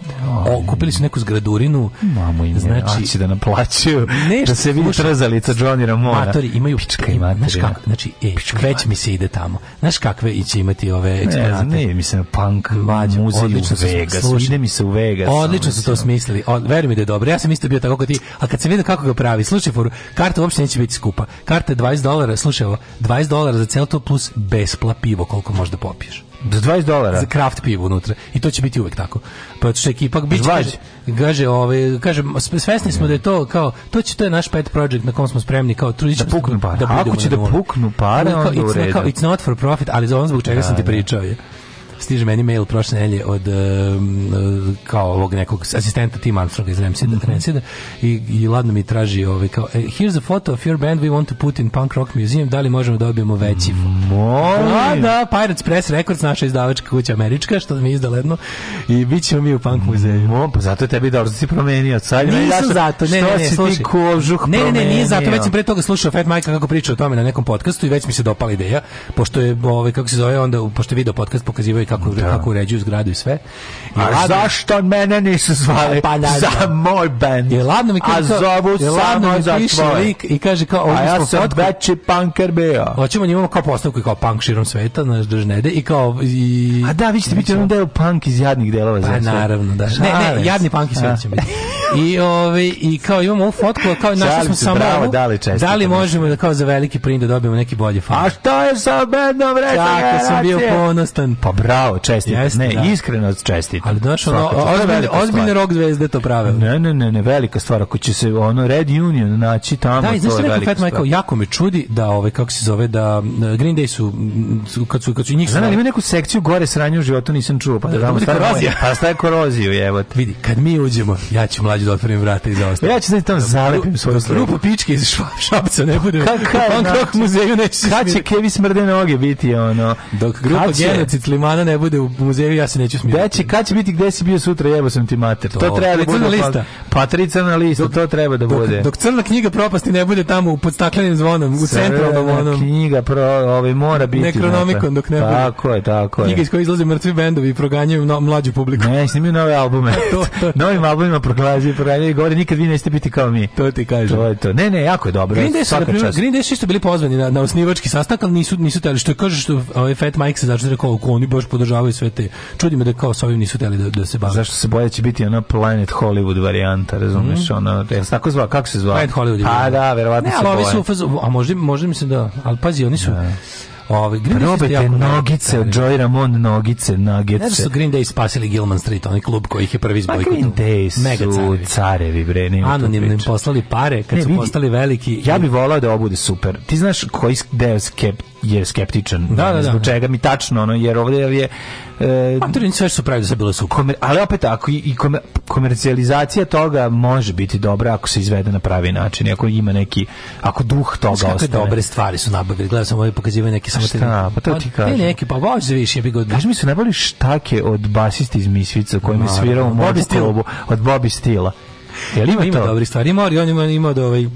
Okupili su neku zgradurinu. Mamo im znači da naplaćuju. da se vidi trzalica Johnny Ramona. Matori imaju pička i matori. Znaš kako, znači e, već mi se ide tamo. Znaš kakve i će imati ove eksponate. Ne, ne mi punk Mlađe, muzej odlično u Vegasu. Ide mi se u Vegas. Odlično su to smislili. Od, veruj mi da je dobro. Ja sam isto bio tako kao ti, a kad se vidi kako ga pravi, slušaj foru, karta uopšte neće biti skupa. Karta je 20 dolara, slušaj ovo, 20 dolara za celo to plus besplatno pivo koliko možeš da popiješ. Za da, 20 dolara. Za kraft pivo unutra. I to će biti uvek tako. Pa što je ipak biće kaže, kaže, ovaj, kaže, svesni smo da je to kao to će to je naš pet project na kom smo spremni kao trudić da, da, da puknu pare. Da Ako će da puknu pare, onda u redu. It's not for profit, ali za ono zbog čega da, sam ti pričao je stiže meni mail prošle nedelje od um, kao ovog nekog asistenta Tim Armstronga iz Remsida, mm -hmm. Remsida i, i ladno mi traži ovaj kao e, here's a photo of your band we want to put in punk rock museum, da li možemo da dobijemo veći Molim. Da, da, Pirates Press Records, naša izdavačka kuća američka, što mi je izdala jedno, i bit ćemo mi u punk mm, muzeju. Mo, pa zato je tebi dobro, si promenio. Sad Nisam daša, zato, ne, ne, ne, slušaj. ne, ne, ne, nije zato, već sam pre toga slušao Fat Mike kako priča o tome na nekom podcastu i već mi se dopala ideja, pošto je, ovaj, kako se zove, onda, pošto je video podcast pokazivao kako, da. kako uređuju zgradu i sve. I a ladno, zašto mene nisu pa, zvali pa, pa, za da. moj bend. Je ladno mi kaže, a zovu je ladno za tvoj. Lik I kaže kao, a ja sam fotku, veći punker bio. Hoćemo njima da kao postavku kao punk širom sveta, znaš, držnede i kao... I, a da, vi ćete biti ono deo punk iz jadnih delova. Pa znači. naravno, da. Ne, ne, jadni punk iz sveta će biti. I, ove, I kao imamo ovu fotku, kao našli smo samo bravo, dali često. Da li možemo da kao za veliki print da dobijemo neki bolji fan? A šta je sa bendom reći? Tako sam bio ponostan. Pa bravo bravo, čestitam. Yes, ne, da. iskreno čestitam. Ali znaš, ono, ozbiljne, ozbiljne rock zvezde to prave. Ne, ne, ne, ne, velika stvar. Ako će se ono Red Union naći tamo, da, to je velika stvar. Da, znaš Fat Michael, jako me čudi da, ove, ovaj, kako se zove, da Green Day su, kad su, kad su njih... Znam, ima neku sekciju gore sranje u životu, nisam čuo, pa da, da damo stavimo. Da, da, pa staje koroziju, evo. Vidi, kad mi uđemo, ja ću mlađi da otvorim vrata i zaostavim. Ja ću se tamo zalepim svoju sliku. Grupa pičke iz Šapca, ne bude. budem. Kakav, znači, muzeju neće Kad će Kevi smrde noge biti, ono? Dok grupa genocid Limana ne bude u muzeju, ja se neću smijeti. Deči, kad će biti gde si bio sutra, jebo sam ti mater. To, to treba da bude. lista. Pa-, pa tri crna lista, dok, to treba da bude. Dok crna knjiga propasti ne bude tamo u staklenim zvonom, u centralnom onom. knjiga pro, ovaj, mora biti. Nekronomikon dok ne bude. Tako je, tako je. Knjiga iz koje izlaze mrtvi bendovi i proganjaju no, mlađu publiku. Ne, snimaju nove albume. to, to, Novim albumima proganjaju, proganjaju i govori nikad vi nećete biti kao mi. To ti kažem. To je to. Ne, ne, jako je dobro. Green Day su, Green Day su isto bili pozvani na, na osnivački sastanak, ali nisu, nisu teli. Što kažeš, što ovaj Fat Mike se začne rekao, da oni baš podržavaju sve te. Čudi me da kao sa ovim nisu hteli da, da se bave. Zašto se boje će biti ona Planet Hollywood varijanta, razumeš? Mm. Ona, je tako zva, kako se zva? Planet Hollywood. Pa da, verovatno ne, se boje. Su, fazu, a možda, možda mislim da, ali pazi, oni su... Da. Ove, Green Probajte nogice, od Joy Ramon nogice, nagice. Ne da su Green Day spasili Gilman Street, onaj klub koji ih je prvi zbojkotu. Pa Green Day su Mega carevi, carevi bre, nema Anonimno im poslali pare kad ne, su vidi, postali veliki. Ja bih volao da obude super. Ti znaš koji deo skep, je skeptičan. Da, da, da, Zbog čega mi tačno, ono, jer ovdje je... E, Autori sve što da su pravili bilo su komer, Ali opet, ako i, i komer, komercijalizacija toga može biti dobra ako se izvede na pravi način, ako ima neki, ako duh toga Kako ostane. dobre stvari su nabavili, gledao sam ove pokazivaju neki samo... Šta, pa to ti kažem. Ne neki, pa baš više bi god... Kaži mi su nabavili štake od basista iz Misvica koji mi svirao u Bobby Od Bobby Stila. Jel ima, ima to? dobri stvari, ima, on ima, ima, ima, ima, ima,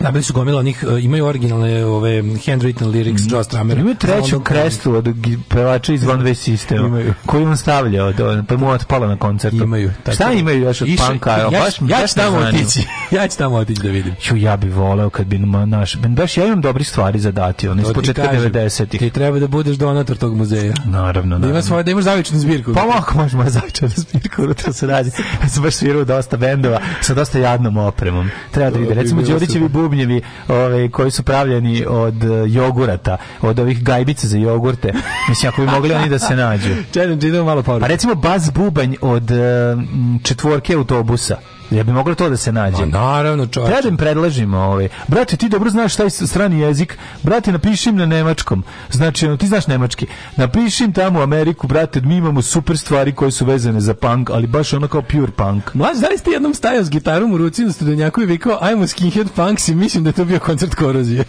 nabili su gomila onih, e, imaju originalne ove handwritten lyrics mm. Joe Stramera. Imaju treću krestu od pevača iz One Way System. Imaju. Koju on stavljao, do, pa mu otpala na koncertu. Imaju. Tako. Šta imaju još od Iša, panka? Ja, baš, ja ću tamo otići. ja ću tamo otići da vidim. Ču, ja bih voleo kad bi naš... Baš ja imam dobri stvari za dati, on iz početka 90-ih. Ti treba da budeš donator tog muzeja. Naravno, naravno. Da imaš svoje, da imaš zavičnu zbirku. Pa lako možeš moja zavična zbirku, to se radi. Ja sam baš svirao dosta bendova sa dosta jadnom opremom. Treba da vidi. Recimo, Đorićevi bubi bubnjevi ovaj, koji su pravljeni od eh, jogurata, od ovih gajbice za jogurte. Mislim, ako bi mogli oni da se nađu. Čekaj, da idemo malo poruku. Pa recimo bas bubanj od eh, četvorke autobusa. Ja bi moglo to da se nađe. Ma, naravno, čovječe. Treba da im predlažimo. Ovaj. Brate, ti dobro znaš taj strani jezik. Brate, napišim na nemačkom. Znači, no, ti znaš nemački. Napišim tamo u Ameriku, brate, mi imamo super stvari koje su vezane za punk, ali baš ono kao pure punk. Mlađ, da li ste jednom stajao s gitarom u ruci na da studenjaku i vikao, ajmo skinhead punks i mislim da je to bio koncert korozije.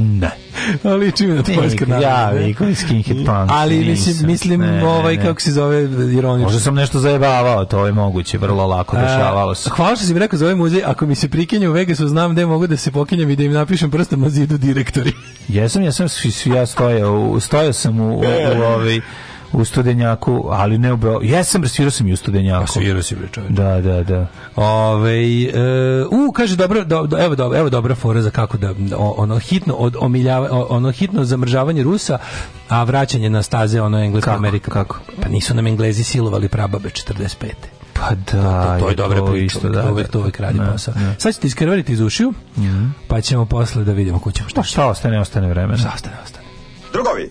Ne. Ali čime da to poljska Ja, i skinhead punk. Ali mislim, mislim ne, ovaj, ne. kako se zove, ironično. Možda sam nešto zajebavao, to je moguće, vrlo lako dešavalo se. Hvala što si mi rekao za ovaj muzej, ako mi se prikenje u Vegasu, znam gde mogu da se pokinjem i da im napišem prstom na zidu direktori. Jesam, jesam, ja stoja, u, stojao sam u, u, u, e. u ovaj, u Studenjaku, ali ne u Beogradu. Jesam, svirao sam i u Studenjaku. Pa svirao si, bre, čovječ. Da, da, da. Ove, e, u, kaže, dobro, do, do, evo, do, evo dobra fora za kako da, ono hitno, od, omiljava, ono hitno zamržavanje Rusa, a vraćanje na staze, ono, Engleska amerika Kako, Pa nisu nam Englezi silovali prababe 45. Pa da, to, to je dobra priča, isto, da, uvek, to da. uvek radi ne, da, posao. Ne. Da. Sad ćete iskrvariti iz ušiju, mm -hmm. pa ćemo posle da vidimo kućemo šta. Pa šta ostane, ostane vremena. Šta ostane, ostane. Drugovi,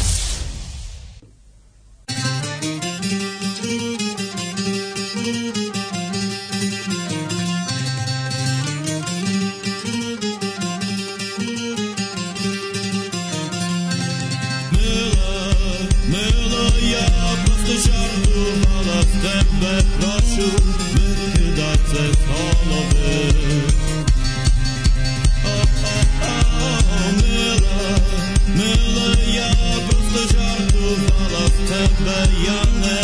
tebe Jane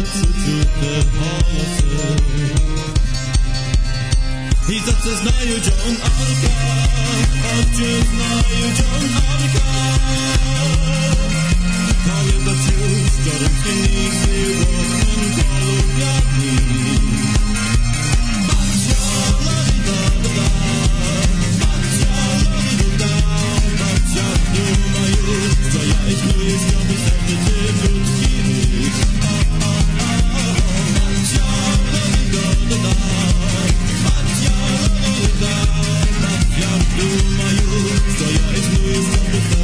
odsućute halase I zato da znaju John Arka Oče da znaju John Arka Kao jedna cius, ktorym ty nigdy Łatwym kolumniami Vielleicht i ist ganz verkehrte Blut hier. Стоять, ну и забыть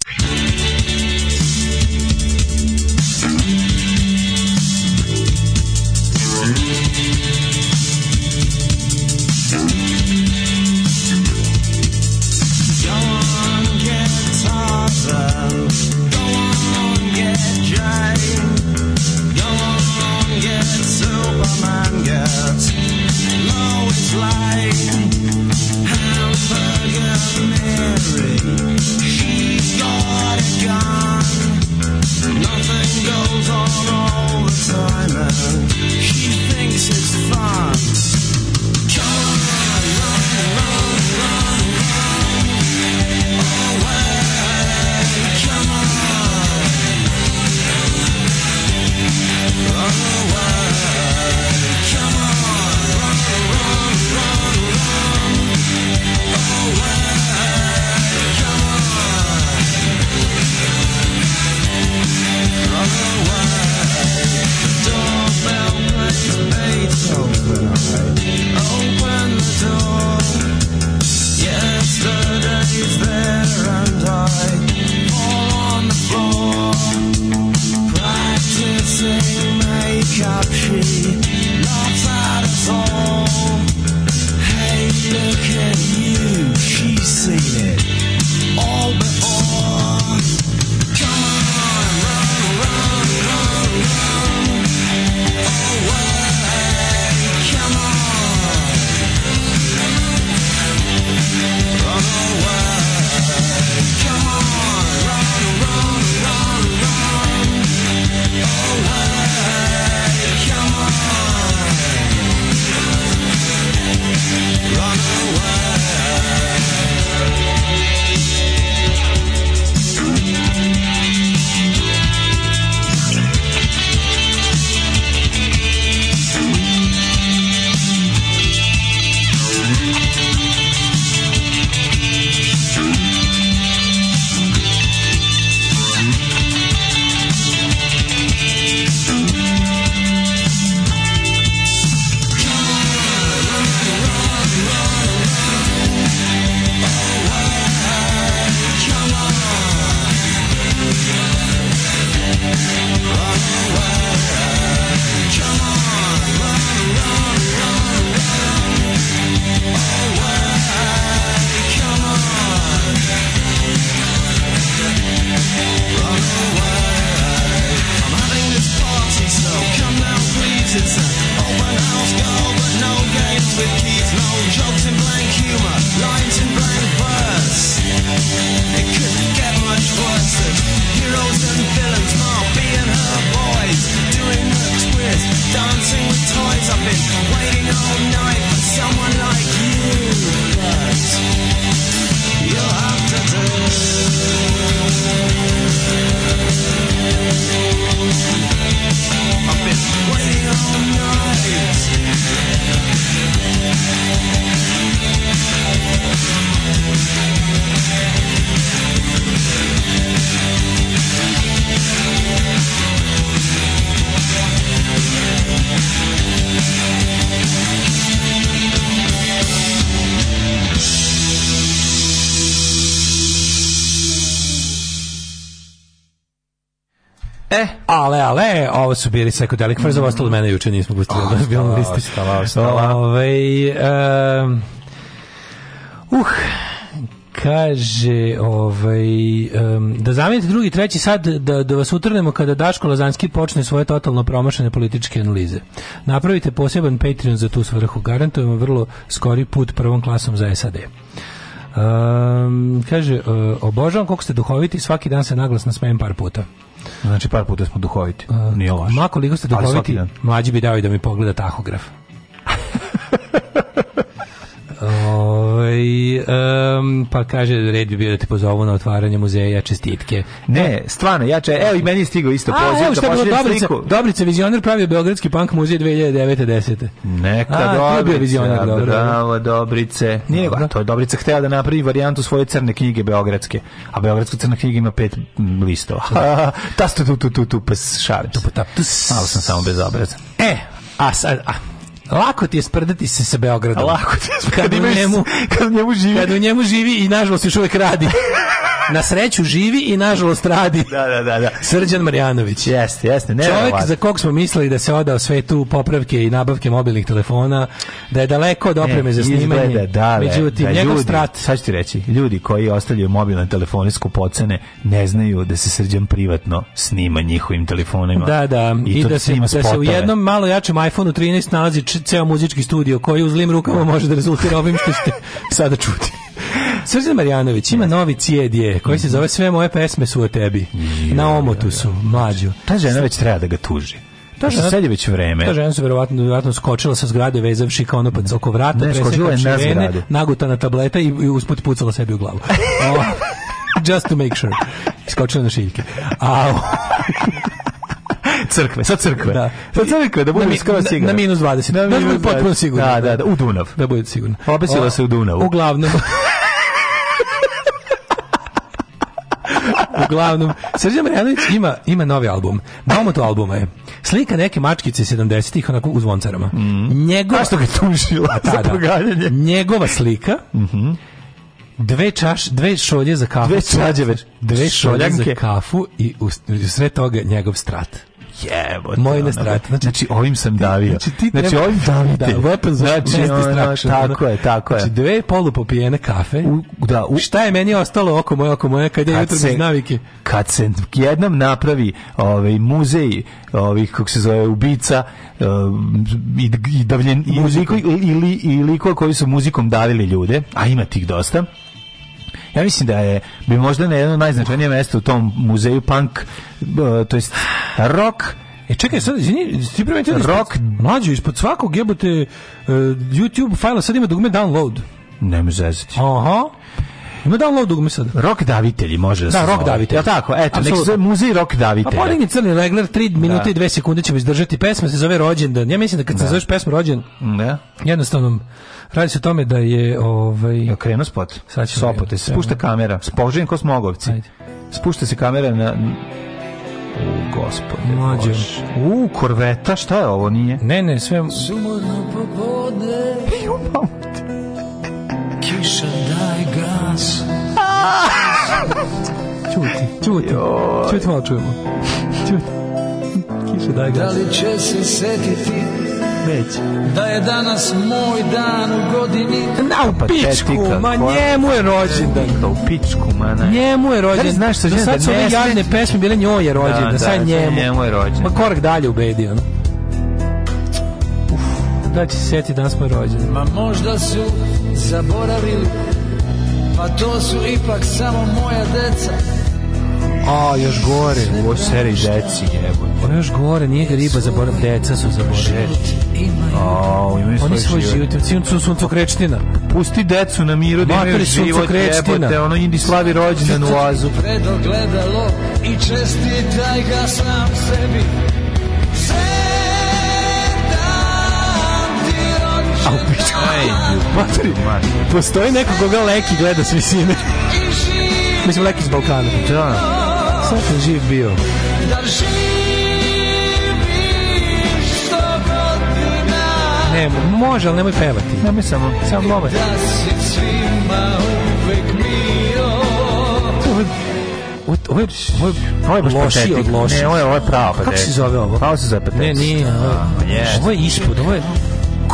su bili psychedelic mm. First, ostalo mene juče nismo pustili. Oh, stala, listi. stala, stala. Ove, ovaj, um, uh, kaže ovaj, um, da zamijenite drugi, treći sad da, da vas utrnemo kada Daško Lazanski počne svoje totalno promašene političke analize. Napravite poseban Patreon za tu svrhu. Garantujemo vrlo skori put prvom klasom za SAD. Um, kaže, uh, obožavam koliko ste duhoviti, svaki dan se naglas smejem par puta. Znači par puta smo duhoviti. Uh, Nije loše. Ma koliko ste duhoviti, mlađi bi dao i da mi pogleda tahograf. um, pa kaže, red bi bio da te pozovu na otvaranje muzeja, čestitke. Ne, stvarno, ja če, evo i meni je stigao isto poziv. A, evo šta je bilo Dobrica, Dobrica vizioner pravio Beogradski punk muzej 2009-10. Neka a, Dobrica, bio vizioner, dobro, da. bravo, Dobrice. Nije nego, to je Dobrica htela da napravi varijantu svoje crne knjige Beogradske, a Beogradska crna knjiga ima pet listova. Da. Ta tu tu tu tu, pa šalim se. Pa Malo sam samo bez obraza. E, a sad, a, Lako ti je sprdati se sa Beogradom. Lako ti je sprdati. Kad, kad, njemu, kad, njemu živi. kad u njemu živi i nažalost još uvek radi. na sreću živi i nažalost radi. Da, da, da, da. Srđan Marjanović. Jeste, jeste. Ne Čovjek za kog smo mislili da se odao sve tu popravke i nabavke mobilnih telefona, da je daleko od opreme ne, za snimanje. Izgleda, da, da, Međutim, da, njegov ljudi, strat... Sad ću ti reći, ljudi koji ostavljaju mobilne telefone skupocene ne znaju da se Srđan privatno snima njihovim telefonima. Da, da. I, i da, da, se, da se u jednom malo jačem iPhoneu 13 nalazi ceo muzički studio koji uz lim rukama može da rezultira ovim što ste sada čuti. Srđan Marjanović ima novi cijedje koji se mhm. zove Sve moje pesme su o tebi. Na da, omotu da. su, mlađu. Ta žena već treba da ga tuži. To je sad već vreme. Ta žena su verovatno, verovatno skočila sa zgrade vezavši kao ono pa oko vrata, ne, skočila je na zgradu. Naguta na tableta i, i usput pucala sebi u glavu. Just to make sure. Skočila na šiljke. Au crkve, sa crkve. Da. Sa crkve da bude na, skoro sigurno. Na, minus 20. Na da, minus Da, da bude potpuno da, sigurno. Da, da, da, u Dunav. Da bude siguran. Obesila se u Dunavu. Uglavnom. Uglavnom, Srđan Marjanović ima, ima novi album. to albuma je. Slika neke mačkice 70-ih, onako u zvoncarama. Mm. Njegova... A što ga tužila pa za da. proganjanje? Njegova slika... Mm -hmm dve čaš, dve šolje za kafu. Dve čađeve, dve šolje šoljanke. za kafu i u, u toga njegov strat. Jebo. Moj ne Znači, znači ovim sam davio. Znači, ti znači ovim da, da, davite. Da, weapons znači, znači, ono, znači, tako je, tako znači, je. Znači dve polu popijene kafe. U, da, u, šta je meni ostalo oko moje, oko moje kad je jutro bez navike? Kad se jednom napravi ovaj muzej ovih kako se zove ubica eh, i, i davljen i, i, ili, i, i koji su muzikom davili ljude, a ima tih dosta Ja mislim da je bi možda na jedno najznačajnije mesto u tom muzeju punk, to jest rock, E čekaj, sad, izvini, ti primetio Rock, mlađe ispod svakog jebote uh, YouTube fajla sad ima dugme download. Ne mi zezati. Aha. Ima download dugme sad. Rock davitelji može da, da se Da, rock davitelji. Ja tako, eto, nek se muzej rock davitelji. A pa podigni crni regler, 3 minuta i 2 da. sekunde ćemo izdržati. Pesma se zove Rođendan. Ja mislim da kad da. se zoveš pesmu Rođendan, da. jednostavno Radi se o tome da je... Ovaj... Ja, krenu spot. Sad spot. spušta kamera. Spožen ko smogovci. Ajde. Spušta se kamera na... U, gospode, Mlađe. U, korveta, šta je ovo, nije? Ne, ne, sve... Sumorno popodne. Kiša daj gas. Čuti, čuti. Joj. Čuti malo čujemo. Čuti. Kiša daj gas. Da li će se setiti neće. Da je danas moj dan u godini. Na pa u pičku, ma njemu je rođendan. Da u pičku, ma ne. Njemu je rođendan. Znaš što žena da Sad da su ove jadne pesme bile njoj je rođendan, da, sad da, njemu. Njemu je rođendan. Ma korak dalje ubedio, no? da će se sjeti danas moj rođen. Ma možda su zaboravili, pa to su ipak samo moja deca. A, još gore. U ovoj seriji deci jebo. Ono pa još gore, nije ga riba zaboravila, deca su zaboravila. A, imaju svoj, Oni svoj život. Oni su suncokrečtina. Pusti decu na miru da imaju život jebote. Ono indi slavi rođendan u Azu. Predogledalo i čestitaj ga sam sebi. A u pičku. Matri, postoji neko koga Leki gleda s sine. Mislim, Leki iz Balkana. Da satan živ bio. Da živi što god nas. Ne, može, ali nemoj pevati. Nemoj samo, samo lome. Da si svima uvek mio. Ovo, ovo, ovo je, ovo je baš loši od loši. Ne, ovo je, ovo je pravo patetik. Kako se zove ovo? Pravo se zove patetik. Ne, nije. Ovo je ispod, ovo je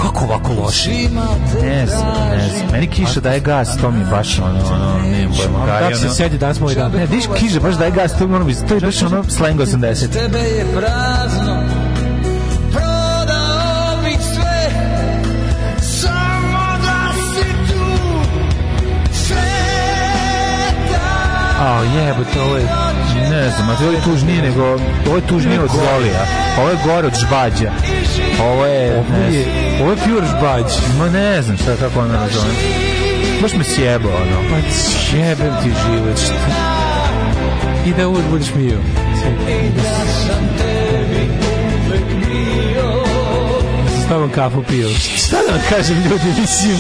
kako ovako loše? Ne znam, ne znam. Meni kiša daje gas, to mi baš ono, ono, ne pojma. Kako se sedi danas moj dan? Ne, viš kiša baš daje gas, to moram biti, to je baš ono slang 80. Tebe je prazno, prodao bi samo da si tu, sretan. A jebote, ovo je, ne znam, a to je tužnije nego, ovo je tužnije od Zolija. Ovo je gore od žbađa. Ovo je... Ovo je, ovo je pure žbađ. Ma ne znam šta kako ona nazove. Baš me sjebao, ono. Pa sjebem ti život, I da uvijek budeš mio. Sjebam. vam kafu pio. Šta da vam kažem, ljudi, mislim,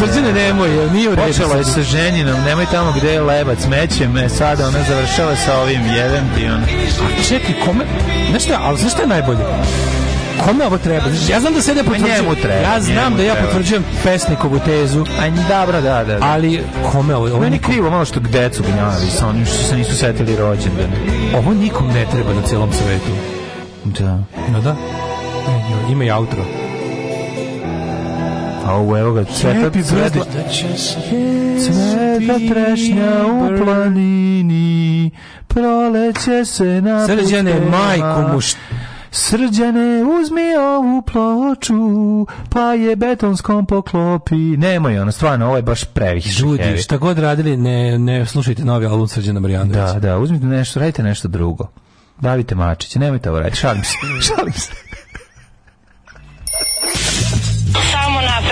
srđane nemoj, jer nije u redu. Počelo je sa ženinom, nemoj tamo gde je lebac, meće me, sada ona završava sa ovim, jedan ti on. A čekaj, kome, znaš šta, ali znaš šta je najbolje? Kome ovo treba? Znaš, ja znam da se ne pa potvrđujem. Njemu treba. Ja znam da ja treba. potvrđujem pesnikovu tezu. A dobro, da, da, da. Ali kome ovo? Meni nikom... krivo malo što decu gnjavi sa onim što se nisu setili rođendane. Ovo nikom ne treba na celom svetu. Da. No da. E, ima i outro. A ovo evo ga, cveta, da cveta, cveta trešnja u planini, proleće se na Srđane, majko muš... Srđane, uzmi ovu ploču, pa je betonskom poklopi. Nemoj, ono, stvarno, ovo je baš previše. Ljudi, šta god radili, ne, ne slušajte novi album Srđana Marjanovića. Da, da, uzmite nešto, radite nešto drugo. Davite mačiće, nemojte ovo raditi, šalim se, šalim se.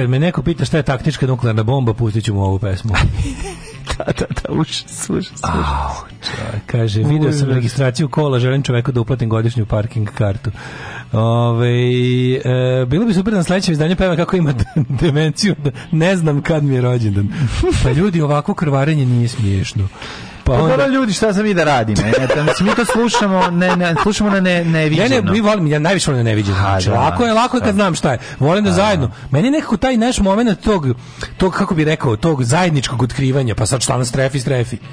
Kad me neko pita šta je taktička nuklearna bomba, pustit ću mu ovu pesmu. da, da, da, užas, užas, Kaže, video sam registraciju kola, želim čoveku da uplatim godišnju parking kartu. Ove, e, bilo bi super da na sledećem izdanju peva kako ima demenciju, da ne znam kad mi je rođendan. Pa ljudi, ovako krvarenje nije smiješno. Pa, pa onda... Dobro ljudi, šta sam i da radim? E, tam, da, mi to slušamo, ne, ne, slušamo na ne, neviđeno. Ne, ne, mi volim, ja najviše volim na neviđeno. Ha, znači, da, lako je, lako je kad da. znam šta je. Volim da, da. zajedno. Da. Meni nekako taj naš moment tog, tog, kako bi rekao, tog zajedničkog otkrivanja, pa sad šta nas trefi, strefi. strefi.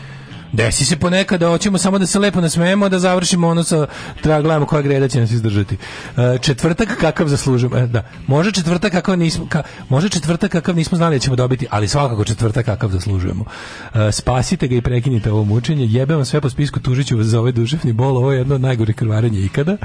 Desi se ponekad da hoćemo samo da se lepo nasmejemo, da završimo ono sa treba da gledamo koja greda će nas izdržati. E, četvrtak kakav zaslužujemo, E, da. Može četvrtak kakav nismo ka, može četvrtak kakav nismo znali da ćemo dobiti, ali svakako četvrtak kakav zaslužujemo. E, spasite ga i prekinite ovo mučenje. Jebemo sve po spisku tužiću vas za ovaj duševni bol, ovo je jedno od najgore krvarenje ikada. E,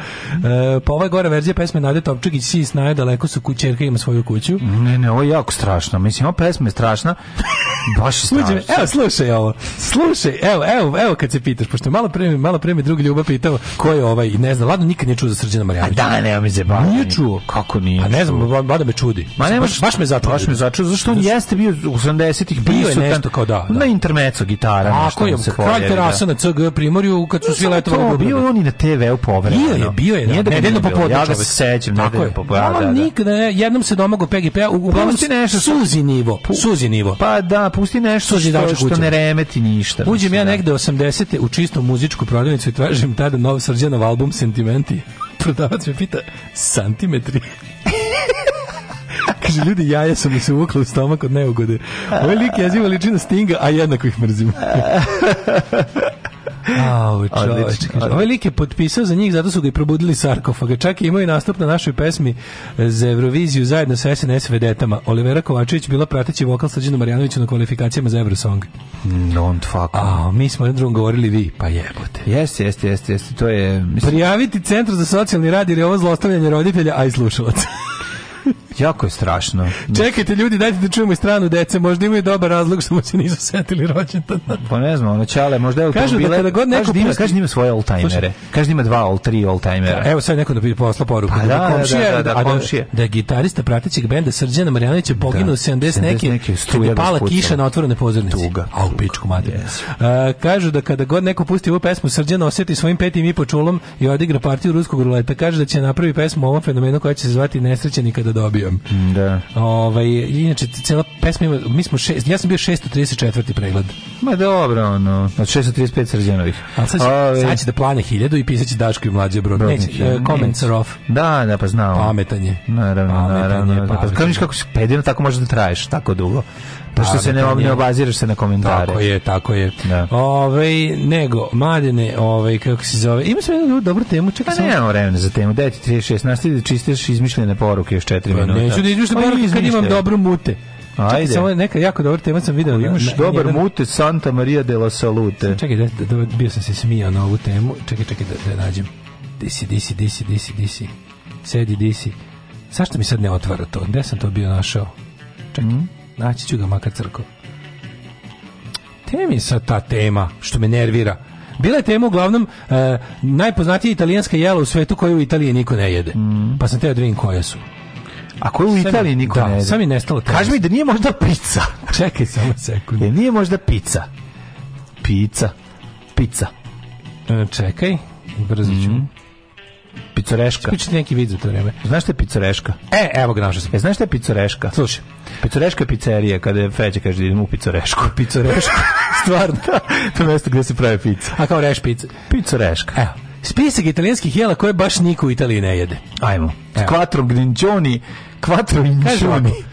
pa ova gore verzija pesme Nade Topčagić si snaje daleko su kućerka ima svoju kuću. Ne, ne, ovo je jako strašno. Mislim, ova pesma je strašna. Baš je strašna. Evo, slušaj ovo. Slušaj, Evo, evo, evo kad se pitaš, pošto malo pre, malo pre me drugi Ljuba pitao ko je ovaj, ne znam, Lado nikad nije čuo za Srđana Marjanovića. A da, nema mi se ba. Nije čuo. Kako nije? Pa ne znam, Lado me čudi. Ma ne, baš, baš me začuo. Baš me začuo, zašto on jeste bio u 80-ih bio je nešto kao da, da. Na intermeco gitara, A, Ako je, se kralj da. terasa na CG Primorju kad su svi letovali. Bio on i na TV-u povremeno. Bio je, bio je. Da. da nedeljno popodne. Ja ga se sećam, nedeljno popodne. Da, nikad, jednom se domagao PGP-a, uglavnom suzi nivo, suzi nivo. Pa da, pusti nešto što ne remeti ništa. Uđem ja ja da. negde 80. u čistom muzičku prodavnicu i tražim tada nov srđanov album Sentimenti. Prodavac me pita, santimetri? Kaže, ljudi, jaja su mi se uvukla u stomak od neugode. Ovo ovaj je lik jeziva ličina Stinga, a jednako ih mrzim. Au, čoveč. Ovaj lik je potpisao za njih, zato su ga i probudili sarkofaga. Čak i imao i nastup na našoj pesmi e, za Euroviziju zajedno sa SNS vedetama. Olivera Kovačević bila prateći vokal Srđanu Marjanoviću na kvalifikacijama za Eurosong. Non fuck. A, mi smo jednom drugom govorili vi, pa jebote. Jeste, jeste, jeste, jeste. To je... Mislim... Prijaviti centru za socijalni rad jer je ovo zlostavljanje roditelja, a i slušalaca jako je strašno. Čekajte ljudi, dajte da čujemo i stranu dece, možda imaju dobar razlog što mu se nisu setili rođendan. Pa ne znam, ono čale, možda je automobile. Kažu da god neko kaže da ima, kaže da ima svoje oldtimere. Kaže da ima dva old, tri oldtimera. Evo sad neko da bi posla poruku. Pa, da, da, da, komšija, da, da, da, da, komšija. Da, da, gitarista pratećeg benda Srđana Marjanovića poginuo 70 neki, neki struja pala kiša na otvorenoj pozornici. Tuga. A u pičku mater. Yes. Uh, kažu da kada god neko pusti ovu pesmu Srđan oseti svojim petim i po čulom i odigra partiju ruskog ruleta. Kaže da će napravi pesmu o ovom fenomenu koja će se zvati Nesrećeni kada da dobijam. Da. Ovaj inače cela pesma ima, mi smo šest, ja sam bio 634. pregled. Ma dobro, ono, od 635 srđanovih. A sad, će, Ove... sad će da plane 1000 i pisaće Daško i mlađe brod. Neće, uh, comments are off. Da, da, pa znam. Pametanje. Naravno, Pametanje, naravno. Da. Pa, pa, pa, kako si pedino, tako možeš da traješ tako dugo. Pošto se ne, ne obaziraš se na komentare. Tako je, tako je. Da. Ove, nego, Madine, ove, kako se zove, ima sam jednu dobru temu, čekaj pa nemamo vremena za temu, daj 36, nastavi da čistiš izmišljene poruke još 4 pa minuta. Neću da izmišljam pa poruke kad imam dobru mute. Ajde. Čekaj, samo neka jako dobra tema sam video. imaš na, dobar jedan... mute Santa Maria de la Salute. Čekaj, da, da, da, bio sam se smijao na ovu temu. Čekaj, čekaj, da, da nađem. Disi, disi, disi, disi, disi. Sedi, disi. Zašto mi sad ne otvara to? Gde sam to bio našao? Čekaj. Mm. Naći ću ga makar crko. Temi sa ta tema, što me nervira. Bila je tema uglavnom e, najpoznatija italijanska jela u svetu koju u Italiji niko ne jede. Mm. Pa sam teo da vidim koje su. A koju u Italiji niko da, ne jede? Da, sam je nestalo tema. Kaži mi da nije možda pizza. Čekaj samo sekundu. Jer nije možda pizza. Pizza. Pizza. E, čekaj, brzo ću. Mm. Picoreška. Pričate neki vid za to vreme. Znaš šta je picoreška? E, evo ga našao sam. E, znaš šta je picoreška? Slušaj. Picoreška je pizzerija, kada je Feđa kaže da idemo u picorešku. Picorešku. Stvarno, da. To mesto gde se pravi pizza. A kao reš pizza? Picoreška. Evo. Spisak italijanskih jela koje baš niko u Italiji ne jede. Ajmo. Quattro grincioni, Quattro inčuni.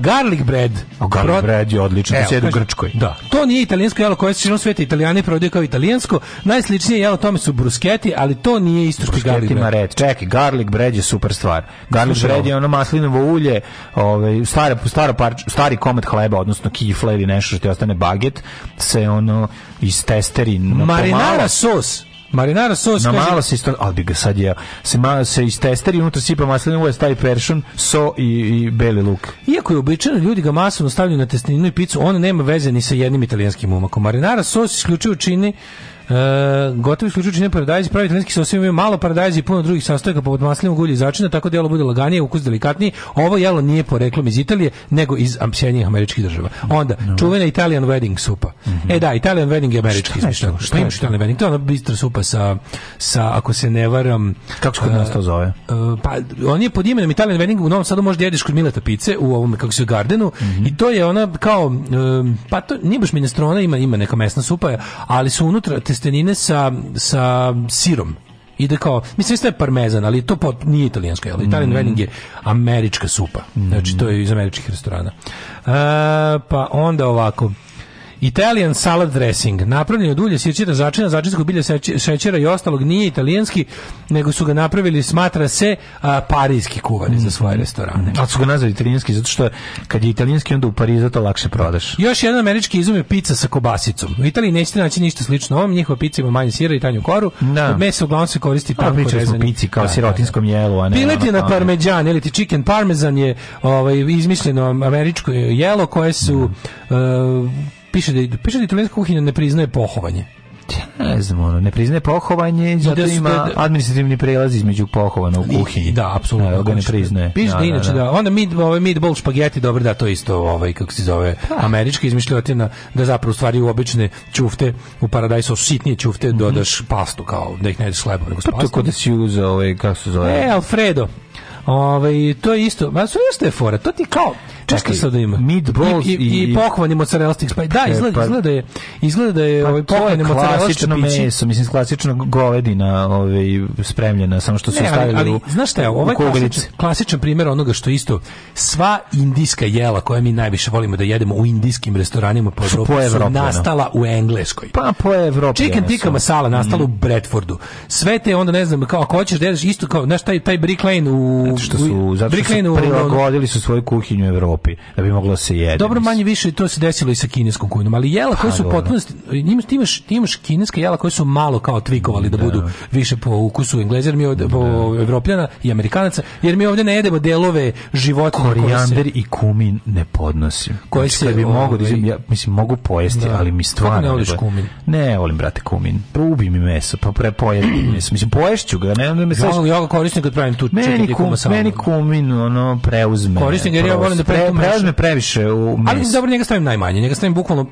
garlic bread. O, garlic Pro... bread je odlično, se da u Grčkoj. Da. To nije italijansko jelo koje se širom sveta italijani prodaju kao italijansko. Najsličnije jelo tome su brusketi, ali to nije isto što garlic bread. Red. Čekaj, garlic bread je super stvar. Garlic Slušaj, bread ovo. je ono maslinovo ulje, ovaj, stara, stara par, stari komad hleba, odnosno kifle ili nešto što ti ostane baget, se ono iz testerin. Marinara sos Marinara sos. Na kaže... malo se isto, ali bi ga sad je Se, malo se istesteri, unutra sipa maslinovo ulje, stavi peršun, so i, i beli luk. Iako je običajno, ljudi ga masovno stavljaju na testeninu i picu, on nema veze ni sa jednim italijanskim umakom. Marinara sos isključivo čini Uh, gotovi slučaj čine paradajzi, pravi italijanski sosevi imaju malo paradajzi i puno drugih sastojaka poput maslinog ulja i začina, tako da jelo bude laganije, ukus delikatniji. Ovo jelo nije poreklom iz Italije, nego iz Sjedinjenih američkih država. Onda, no. čuvena Italian wedding supa. Mm -hmm. E da, Italian wedding je američki. Šta je što? Šta Italian wedding? To je ona bistra supa sa, sa ako se ne varam... Kako se kod nas to e, zove? Uh, pa, on je pod imenom Italian wedding, u Novom Sadu možda jedeš kod Mileta pice, u ovom, kako se Gardenu, mm -hmm. i to je ona kao, um, pa to nije baš minestrona, ima, ima neka mesna supa, ali su unutra, te testenine sa, sa sirom i da kao, mislim sve je parmezan, ali to pot, nije italijansko, ali Italian mm. wedding je američka supa. Znači to je iz američkih restorana. E, pa onda ovako. Italian salad dressing, napravljen od ulja, sirćeta, začina, začinskog bilja, šećera i ostalog, nije italijanski, nego su ga napravili, smatra se, a, parijski kuvari za svoje restorane. Ali su ga nazvali italijanski, zato što kad je italijanski, onda u Parizu to lakše prodaš. Još jedan američki izum je pizza sa kobasicom. U Italiji nećete naći ništa slično ovom, njihova pizza ima manje sira i tanju koru, da. od uglavnom se koristi pa, tanko rezanje. Pričali smo pici kao da, da, da, sirotinskom jelu, a ne... Pilet je na parmeđan, ili ti chicken parmesan je ovaj, izmišljeno američko jelo koje su... Mm. Uh, piše da piše da italijanska kuhinja ne priznaje pohovanje. Ne znam, ono, ne priznaje pohovanje, zato da ima da-, da, administrativni prelaz između pohovana u kuhinji. Da, apsolutno. ga ne priznaje. Piše da, da, da inače, da. da. Onda mid, ovaj meatball špageti, dobro da, to isto, ovaj, kako se zove, američka izmišljotina, da zapravo stvari u obične ćufte, u paradajsu sitnije čufte, mm -hmm. dodaš pastu, kao da ih ne jedeš hlebom, nego s pastom. To je da si uzeo, ovaj, kako se zove? E, Alfredo. Ovaj to je isto, ma sve jeste fora. To ti kao Čekaj, sad ima? Meatballs i, i, i, i pohvani mozzarella sticks. Pa, da, e, izgleda, pa- izgleda je, izgleda da je pa, ovaj pohvani mozzarella sticks. meso, mislim, klasično govedina ovaj, spremljena, samo što su ne, stavili ali, ali, u, znaš šta je, ovaj klasičan, klasičan primjer onoga što isto sva indijska jela koja mi najviše volimo da jedemo u indijskim restoranima po Evropi po su nastala u Engleskoj. Pa po Evropi. Chicken tikka masala nastala mm. u Bradfordu. Sve te onda, ne znam, kao, ako hoćeš da jedeš isto kao, znaš, taj, taj Brick Lane u... Zato što su, zato što su prilagodili su svoju kuhinju Evropi Evropi da bi moglo se jesti. Dobro, manje više to se desilo i sa kineskom kujnom, ali jela koje su potpuno ti imaš, imaš kineska jela koje su malo kao tvikovali da, da. budu više po ukusu Engleza, jer mi od, po Evropljana i Amerikanaca, jer mi ovde ne jedemo delove životinja korijander i kumin ne podnosim. Koje znači, se bi mogu da ja mislim mogu pojesti, da. ali mi stvarno ne voliš kumin. Ne, volim brate kumin. Ubi mi meso, pa pre meso. Mislim poješću ga, ne, ne me Ja, ja ga koristim kad pravim tu četiri kumasa. Meni kumin ono preuzme. Koristim jer ja volim da pravim pre, previše u meso. Ali dobro, njega stavim najmanje, njega stavim bukvalno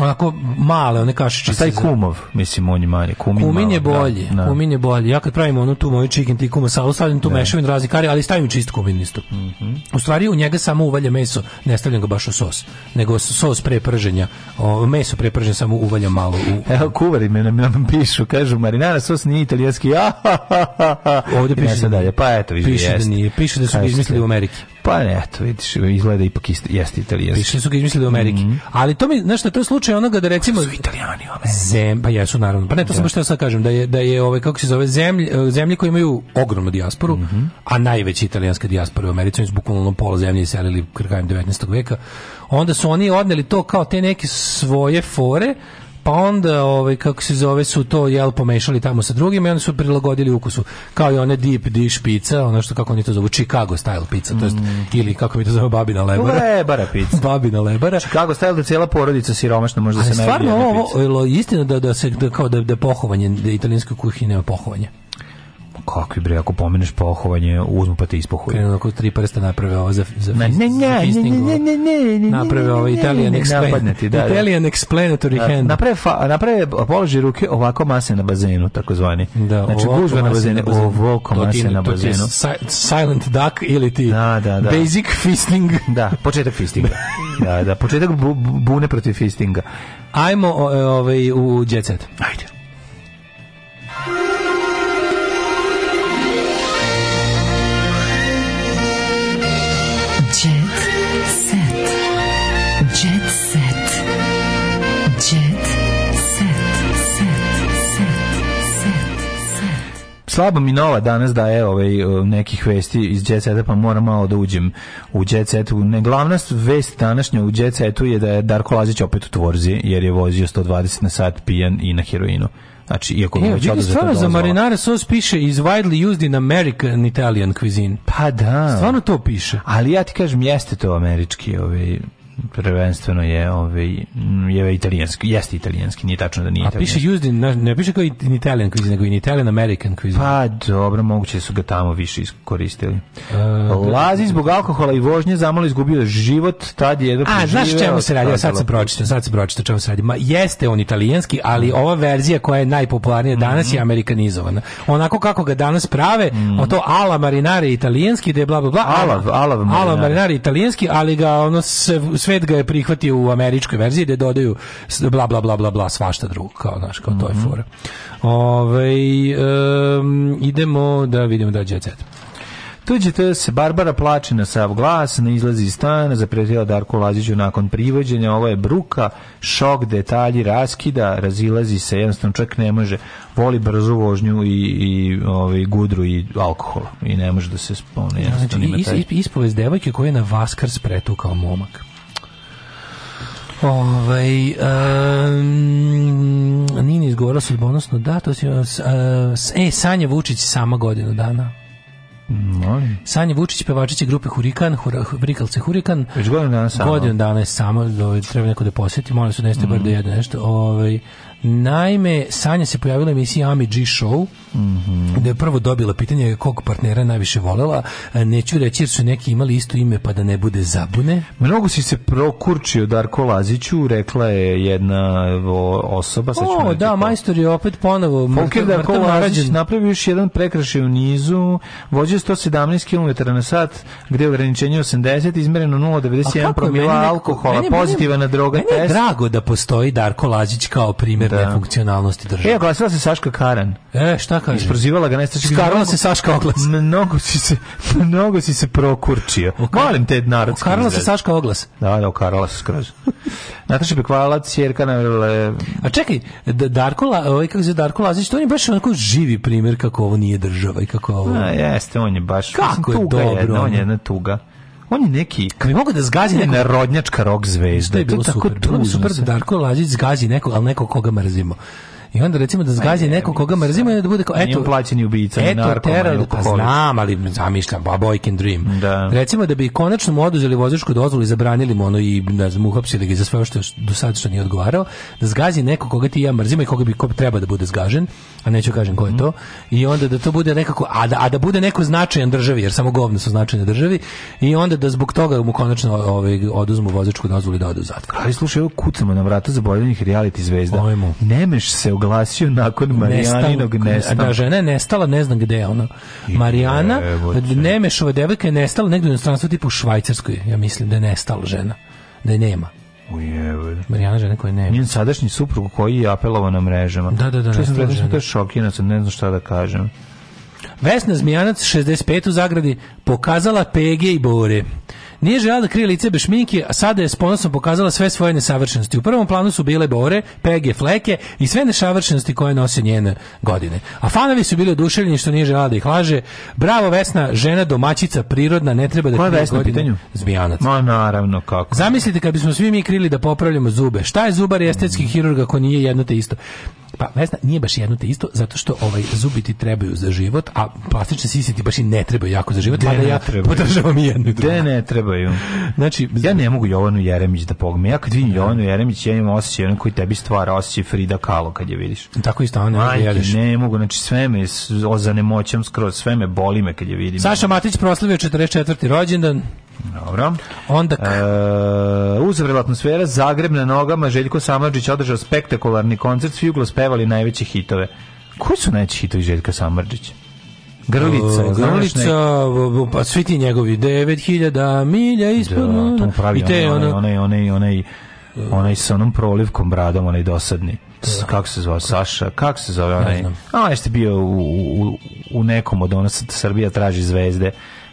onako male one kašičice. A taj kumov, mislim, on je manje. Kumin, kumin je da, bolji, da, da. kumin je bolji. Ja kad pravim onu tu moju chicken tikka masala, stavljam tu da. mešavin razni kari, ali stavim čist kumin isto. Mm -hmm. U stvari u njega samo uvalja meso, ne stavljam ga baš u sos, nego sos pre prženja, o, meso pre prženja samo uvalja malo. U... Evo, kuvari me nam, nam pišu, kažu, marinara sos nije italijanski, ah, ha, ha, ha. Ovdje piše, da dalje. pa eto, piše da nije, piše da su izmislili u Ameriki. Pa ne, eto, vidiš, izgleda ipak isti, jeste italijanski. Više su ga izmislili u Ameriki. Mm -hmm. Ali to mi, znaš šta, to je slučaj onoga da recimo... su italijani u Zem, pa jesu naravno. Pa ne, to sam da. baš što sad kažem, da je, da je ovaj, kako se zove, zemlje, zemlje koje imaju ogromnu dijasporu, mm -hmm. a najveća italijanska dijaspora u Americi, oni su bukvalno pola zemlje iselili krajem 19. veka, onda su oni odneli to kao te neke svoje fore, pa onda ovaj kako se zove su to jel pomešali tamo sa drugim i oni su prilagodili ukusu kao i one deep dish pizza ono što kako oni to zovu Chicago style pizza to jest mm. ili kako mi to zove babina lebara lebara pizza babina lebara Chicago style da cijela porodica siromašna može da se najviše stvarno ovo istina da da se da, kao da, da pohovanje da italijanska kuhinja je pohovanje kakvi bre, ako pomeneš pohovanje, uzmu pa te ispohuju. Krenuo da oko tri prsta naprave ovo za, za, ne, ne, ne, ne, ne, ne, ne, naprave ovo Italian explanatory, da, da, Italian explanatory hand. Naprave, naprave položi ruke ovako mase na bazenu, takozvani. Da, znači, gužva na bazenu, ovako mase na bazenu. Silent duck ili ti da, da, da. basic fisting. Da, početak fistinga. da, da, početak bune protiv fistinga. Ajmo e, ovaj, u jet set. Ajde. slabo mi nova danas da je ovaj e, nekih vesti iz Jet Seta, pa moram malo da uđem u Jet Setu. Ne, glavna vest današnja u Jet Setu je da je Darko Lazić opet u tvorzi, jer je vozio 120 na sat pijan i na heroinu. Znači, iako e, vidi, stvarno za marinara sos piše is widely used in American Italian cuisine. Pa da. Stvarno to piše. Ali ja ti kažem, jeste to američki ovaj, prvenstveno je ovaj je italijanski jeste italijanski nije tačno da nije italijanski. A piše used in, ne piše kao in Italian cuisine, nego in Italian American cuisine. pa dobro moguće su ga tamo više iskoristili uh, Lazi da, zbog alkohola i vožnje zamalo izgubio život tad je do A znaš čemu se radi sad se pročita sad se pročita čemu se radi ma jeste on italijanski ali ova verzija koja je najpopularnija danas mm -hmm. je mhm. amerikanizovana onako kako ga danas prave mm -hmm. to ala marinare italijanski da je bla bla bla alav alav, alav marinare italijanski ali ga ono se svet ga je prihvatio u američkoj verziji da dodaju bla bla bla bla bla svašta drugo kao naš kao mm -hmm. to je mhm. fora. Ove, um, idemo da vidimo da je jet set. Tuđite se, Barbara plače na sav glas, ne izlazi iz stana, zapretila Darko Laziću nakon privođenja, ovo je bruka, šok, detalji, raskida, razilazi se, jednostavno čak ne može, voli brzu vožnju i, i ovaj, gudru i alkohol i ne može da se spone. Znači, is, ispovez devojke koja je na Vaskars pretukao momak. Ovaj um, Nini izgovorila sudbonosno da, to si, uh, e, Sanja Vučić sama godinu dana. Molim. Sanja Vučić, pevačića grupe Hurikan, hura, Hurikan. Već godinu dana sama. Godinu dana je sama, ovaj, treba neko da poseti, molim se da jeste mm. bar da mhm. jede nešto. Ovaj, naime, Sanja se pojavila u emisiji Ami G Show, -hmm. da je prvo dobila pitanje kog partnera najviše volela, neću reći jer su neki imali isto ime pa da ne bude zabune. Mnogo si se prokurčio Darko Laziću, rekla je jedna osoba. Sad o, da, to. majstor je opet ponovo. Folker Darko Lazić napravio još jedan prekrašaj u nizu, vođe 117 km na sat, gde je ograničenje 80, izmereno 0,91 promila meni alkohola, meni, pozitivan na droga meni je drago da postoji Darko Lazić kao primjer da. nefunkcionalnosti e, države. E, glasila se Saška Karan. E, šta kažem. Isprozivala ga nestači. Skarala se Saška Oglas. Mnogo si se, mnogo si se prokurčio. Molim te narod. Skarala se Saška Oglas. Da, da, okarala se skroz. Nataša Bekvalac, Sjerka na... A čekaj, Darko, ovaj, kako se Darko Lazić, to on je baš onako živi primjer kako ovo nije država i kako ovo... A, jeste, on je baš... Kako je dobro. Jedna, on je jedna tuga. On je neki... Kad bi mogu da zgazi neko... narodnjačka rock zvezda. To je bilo super. Bilo super da Darko Lazić zgazi neko, al neko koga mrzimo. I onda recimo da zgazi neko koga da mrzimo i da bude kao eto plaćeni ubica, na eto teror, pa znam, ali zamišljam babojkin dream. Da. Recimo da bi konačno mu oduzeli vozačku dozvolu i zabranili mu ono i da mu uhapsili ga za sve što do sad što nije odgovarao, da zgazi neko koga ti ja mrzimo i koga bi ko treba da bude zgažen, a neću kažem ko je to. I onda da to bude nekako a da, a da bude neko značajan državi, jer samo govno su značajne državi i onda da zbog toga mu konačno ovaj oduzmu vozačku dozvolu i da ode u zatvor. Ali slušaj, evo kucamo na vrata za zaboravljenih reality zvezda. Nemeš se u oglasio nakon Marijaninog nestanka. Da, žena je nestala, ne znam gde je ona. Marijana, Nemešova devojka je nestala negdje u inostranstvu tipu u Švajcarskoj, ja mislim da je nestala žena, da je nema. Ujebe. Marijana žena koja nema. Njen sadašnji suprug koji je apelovao na mrežama. Da, da, da. Čuo sam da je šokina, sad ne znam šta da kažem. Vesna Zmijanac, 65 u Zagradi, pokazala PG i Bore. Nije žela da krije lice bez šminke, a sada je s ponosom pokazala sve svoje nesavršenosti. U prvom planu su bile bore, pege, fleke i sve nesavršenosti koje nose njene godine. A fanovi su bili oduševljeni što nije žela da ih laže. Bravo Vesna, žena domaćica prirodna, ne treba da krije godine. Zbijanac. Ma naravno kako. Zamislite kad bismo svi mi krili da popravljamo zube. Šta je zubar i estetski mm. hirurg ako nije jedno te isto? Pa Vesna, nije baš jedno te isto, zato što ovaj zubi ti trebaju za život, a plastične sisi ti baš i ne trebaju jako za život, pa da ja podržavam jedno i drugo. Gde ne treba pevaju. Znači, ja ne mogu Jovanu Jeremić da pogme. Ja kad vidim da. Jovanu Jeremić, ja imam osjećaj onaj koji tebi stvara osjećaj Frida Kahlo kad je vidiš. Tako isto, ona ne mogu da jeliš. ne mogu, znači sve me ozanemoćam skroz, sve me boli me kad je vidim. Saša Matić proslavio 44. rođendan. Dobro. Onda e, uzavrela atmosfera, Zagreb na nogama, Željko Samardžić održao spektakularni koncert, svi uglo spevali najveće hitove. Koji su najveći hitovi Željka Samardžića? Grlica, uh, Grlica, nek... pa svi ti njegovi 9000 milja ispod da, i te one, one, one, one, one, onaj sa onom prolivkom bradom, onaj dosadni. Da. kako se zove Saša, kako se zove onaj? Ne A, jeste bio u, u, u nekom od ona Srbija traži zvezde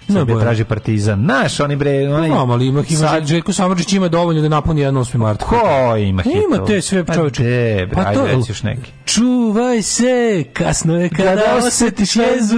Srbija boja. traži partizan. Naš, oni bre... Pa onaj... No, ali ima, ima sad... Željko ima dovoljno da napuni 18. mart. marta. Ko ima hitov? Pa ima te sve čovječe. Pa pa to... je još neki. Čuvaj se, kasno je kada, kada osjetiš jezu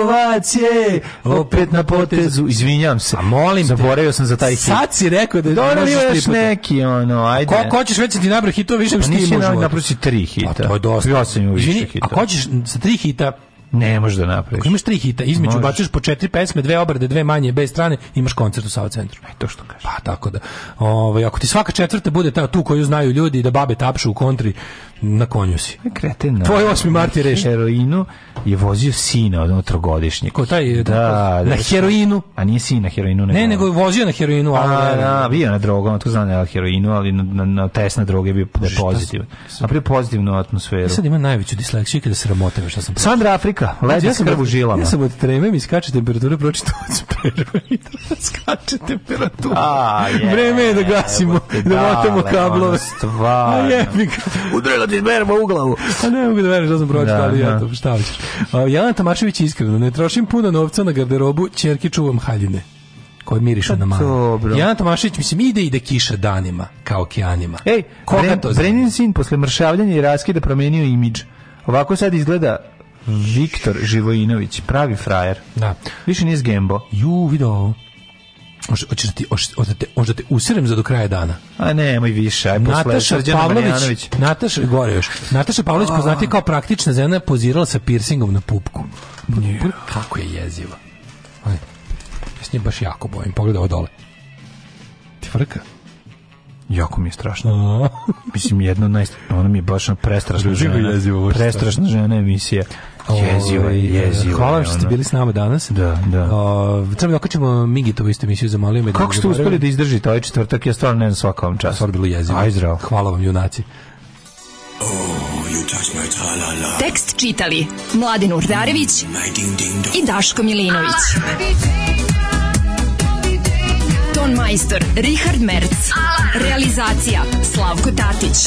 lovacije, opet na potezu. Izvinjam se. A molim Zaboravio te. sam za taj hit. Sad si rekao da Dobro, možeš još tripati. neki, ono, ajde. Ko, ko ćeš već ti nabra hitova više pa, što ti možeš. Pa naprosi tri hita. Pa to je dosta. Ja sam više hita. A ko ćeš sa tri hita Ne možeš da napraviš. Ako imaš tri hita, između možeš. baciš po četiri pesme, dve obrade, dve manje, bez strane, imaš koncert u Sava centru. E, to što kažeš. Pa tako da. Ovaj ako ti svaka četvrta bude ta tu koju znaju ljudi da babe tapšu u kontri, na konju si. E, Kreten. Tvoj 8. mart je znači, rešen. Heroinu je vozio sina od trogodišnje. Ko taj? Da, da, na da, da. heroinu. A nije sin na heroinu. Ne, ne nego je vozio na heroinu. A, ne, ne. Da, bio na drogama, tu znam na heroinu, ali na, na, na test na droge je bio pozitivan. Napravio pozitivnu atmosferu. I sad ima najveću disleksiju kada sramote što sam. Sandra Afrika Ledeska, znači, ledeska ja u žilama. Ja sam od treme mi skače temperatura, pročito od sperme i da skače temperatura. A, je, Vreme je da gasimo, je, da vatamo kablove. Stvar. A jebi ga. Udrela ti sperma u glavu. A ne mogu da veriš da sam pročito, da, ali ja da. to, šta hoćeš. Jelena Tamašević iskreno, ne trošim puno novca na garderobu, čerki čuvam haljine koji mirišu pa na malo. Dobro. Jana Tomašić, mislim, ide i da kiša danima, kao okeanima. Ej, Koga Bren, to Brenin sin posle mršavljanja i raskida promenio imidž. Ovako sad izgleda Viktor Živojinović, pravi frajer. Da. Više nije zgembo. Ju, video Hoćeš da ti, hoćeš da te, hoćeš da te usirem za do kraja dana. A ne, moj više, aj posle Nataša Pavlović, Nataša gore još. Nataša Pavlović poznati kao praktična žena pozirala sa piercingom na pupku. Nije. Kako je jezivo. Aj. Ja se nje baš jako bojim. Pogledaj ovo dole. Ti frka? Jako mi je strašno. Mislim, jedno od naj... Ona mi je baš prestrašna žena. jezivo, Prestrašna žena emisija. Ovaj, jezivo, jezivo. Hvala vam što ste bili s nama danas. Da, da. Treba ovaj, okačemo Migitovu istu emisiju za Maliju. Kako ste uspeli da izdržite ovaj četvrtak? Ja stvarno ne znam svaka vam čast. Stvarno bilo jezivo. Aj zdravo. Hvala vam, junaci. Oh, you touch my Tekst čitali Mladin Urdarević i Daško Milinović. Alarm. Ton majstor Richard Merc. Alarm. Realizacija Slavko Tatić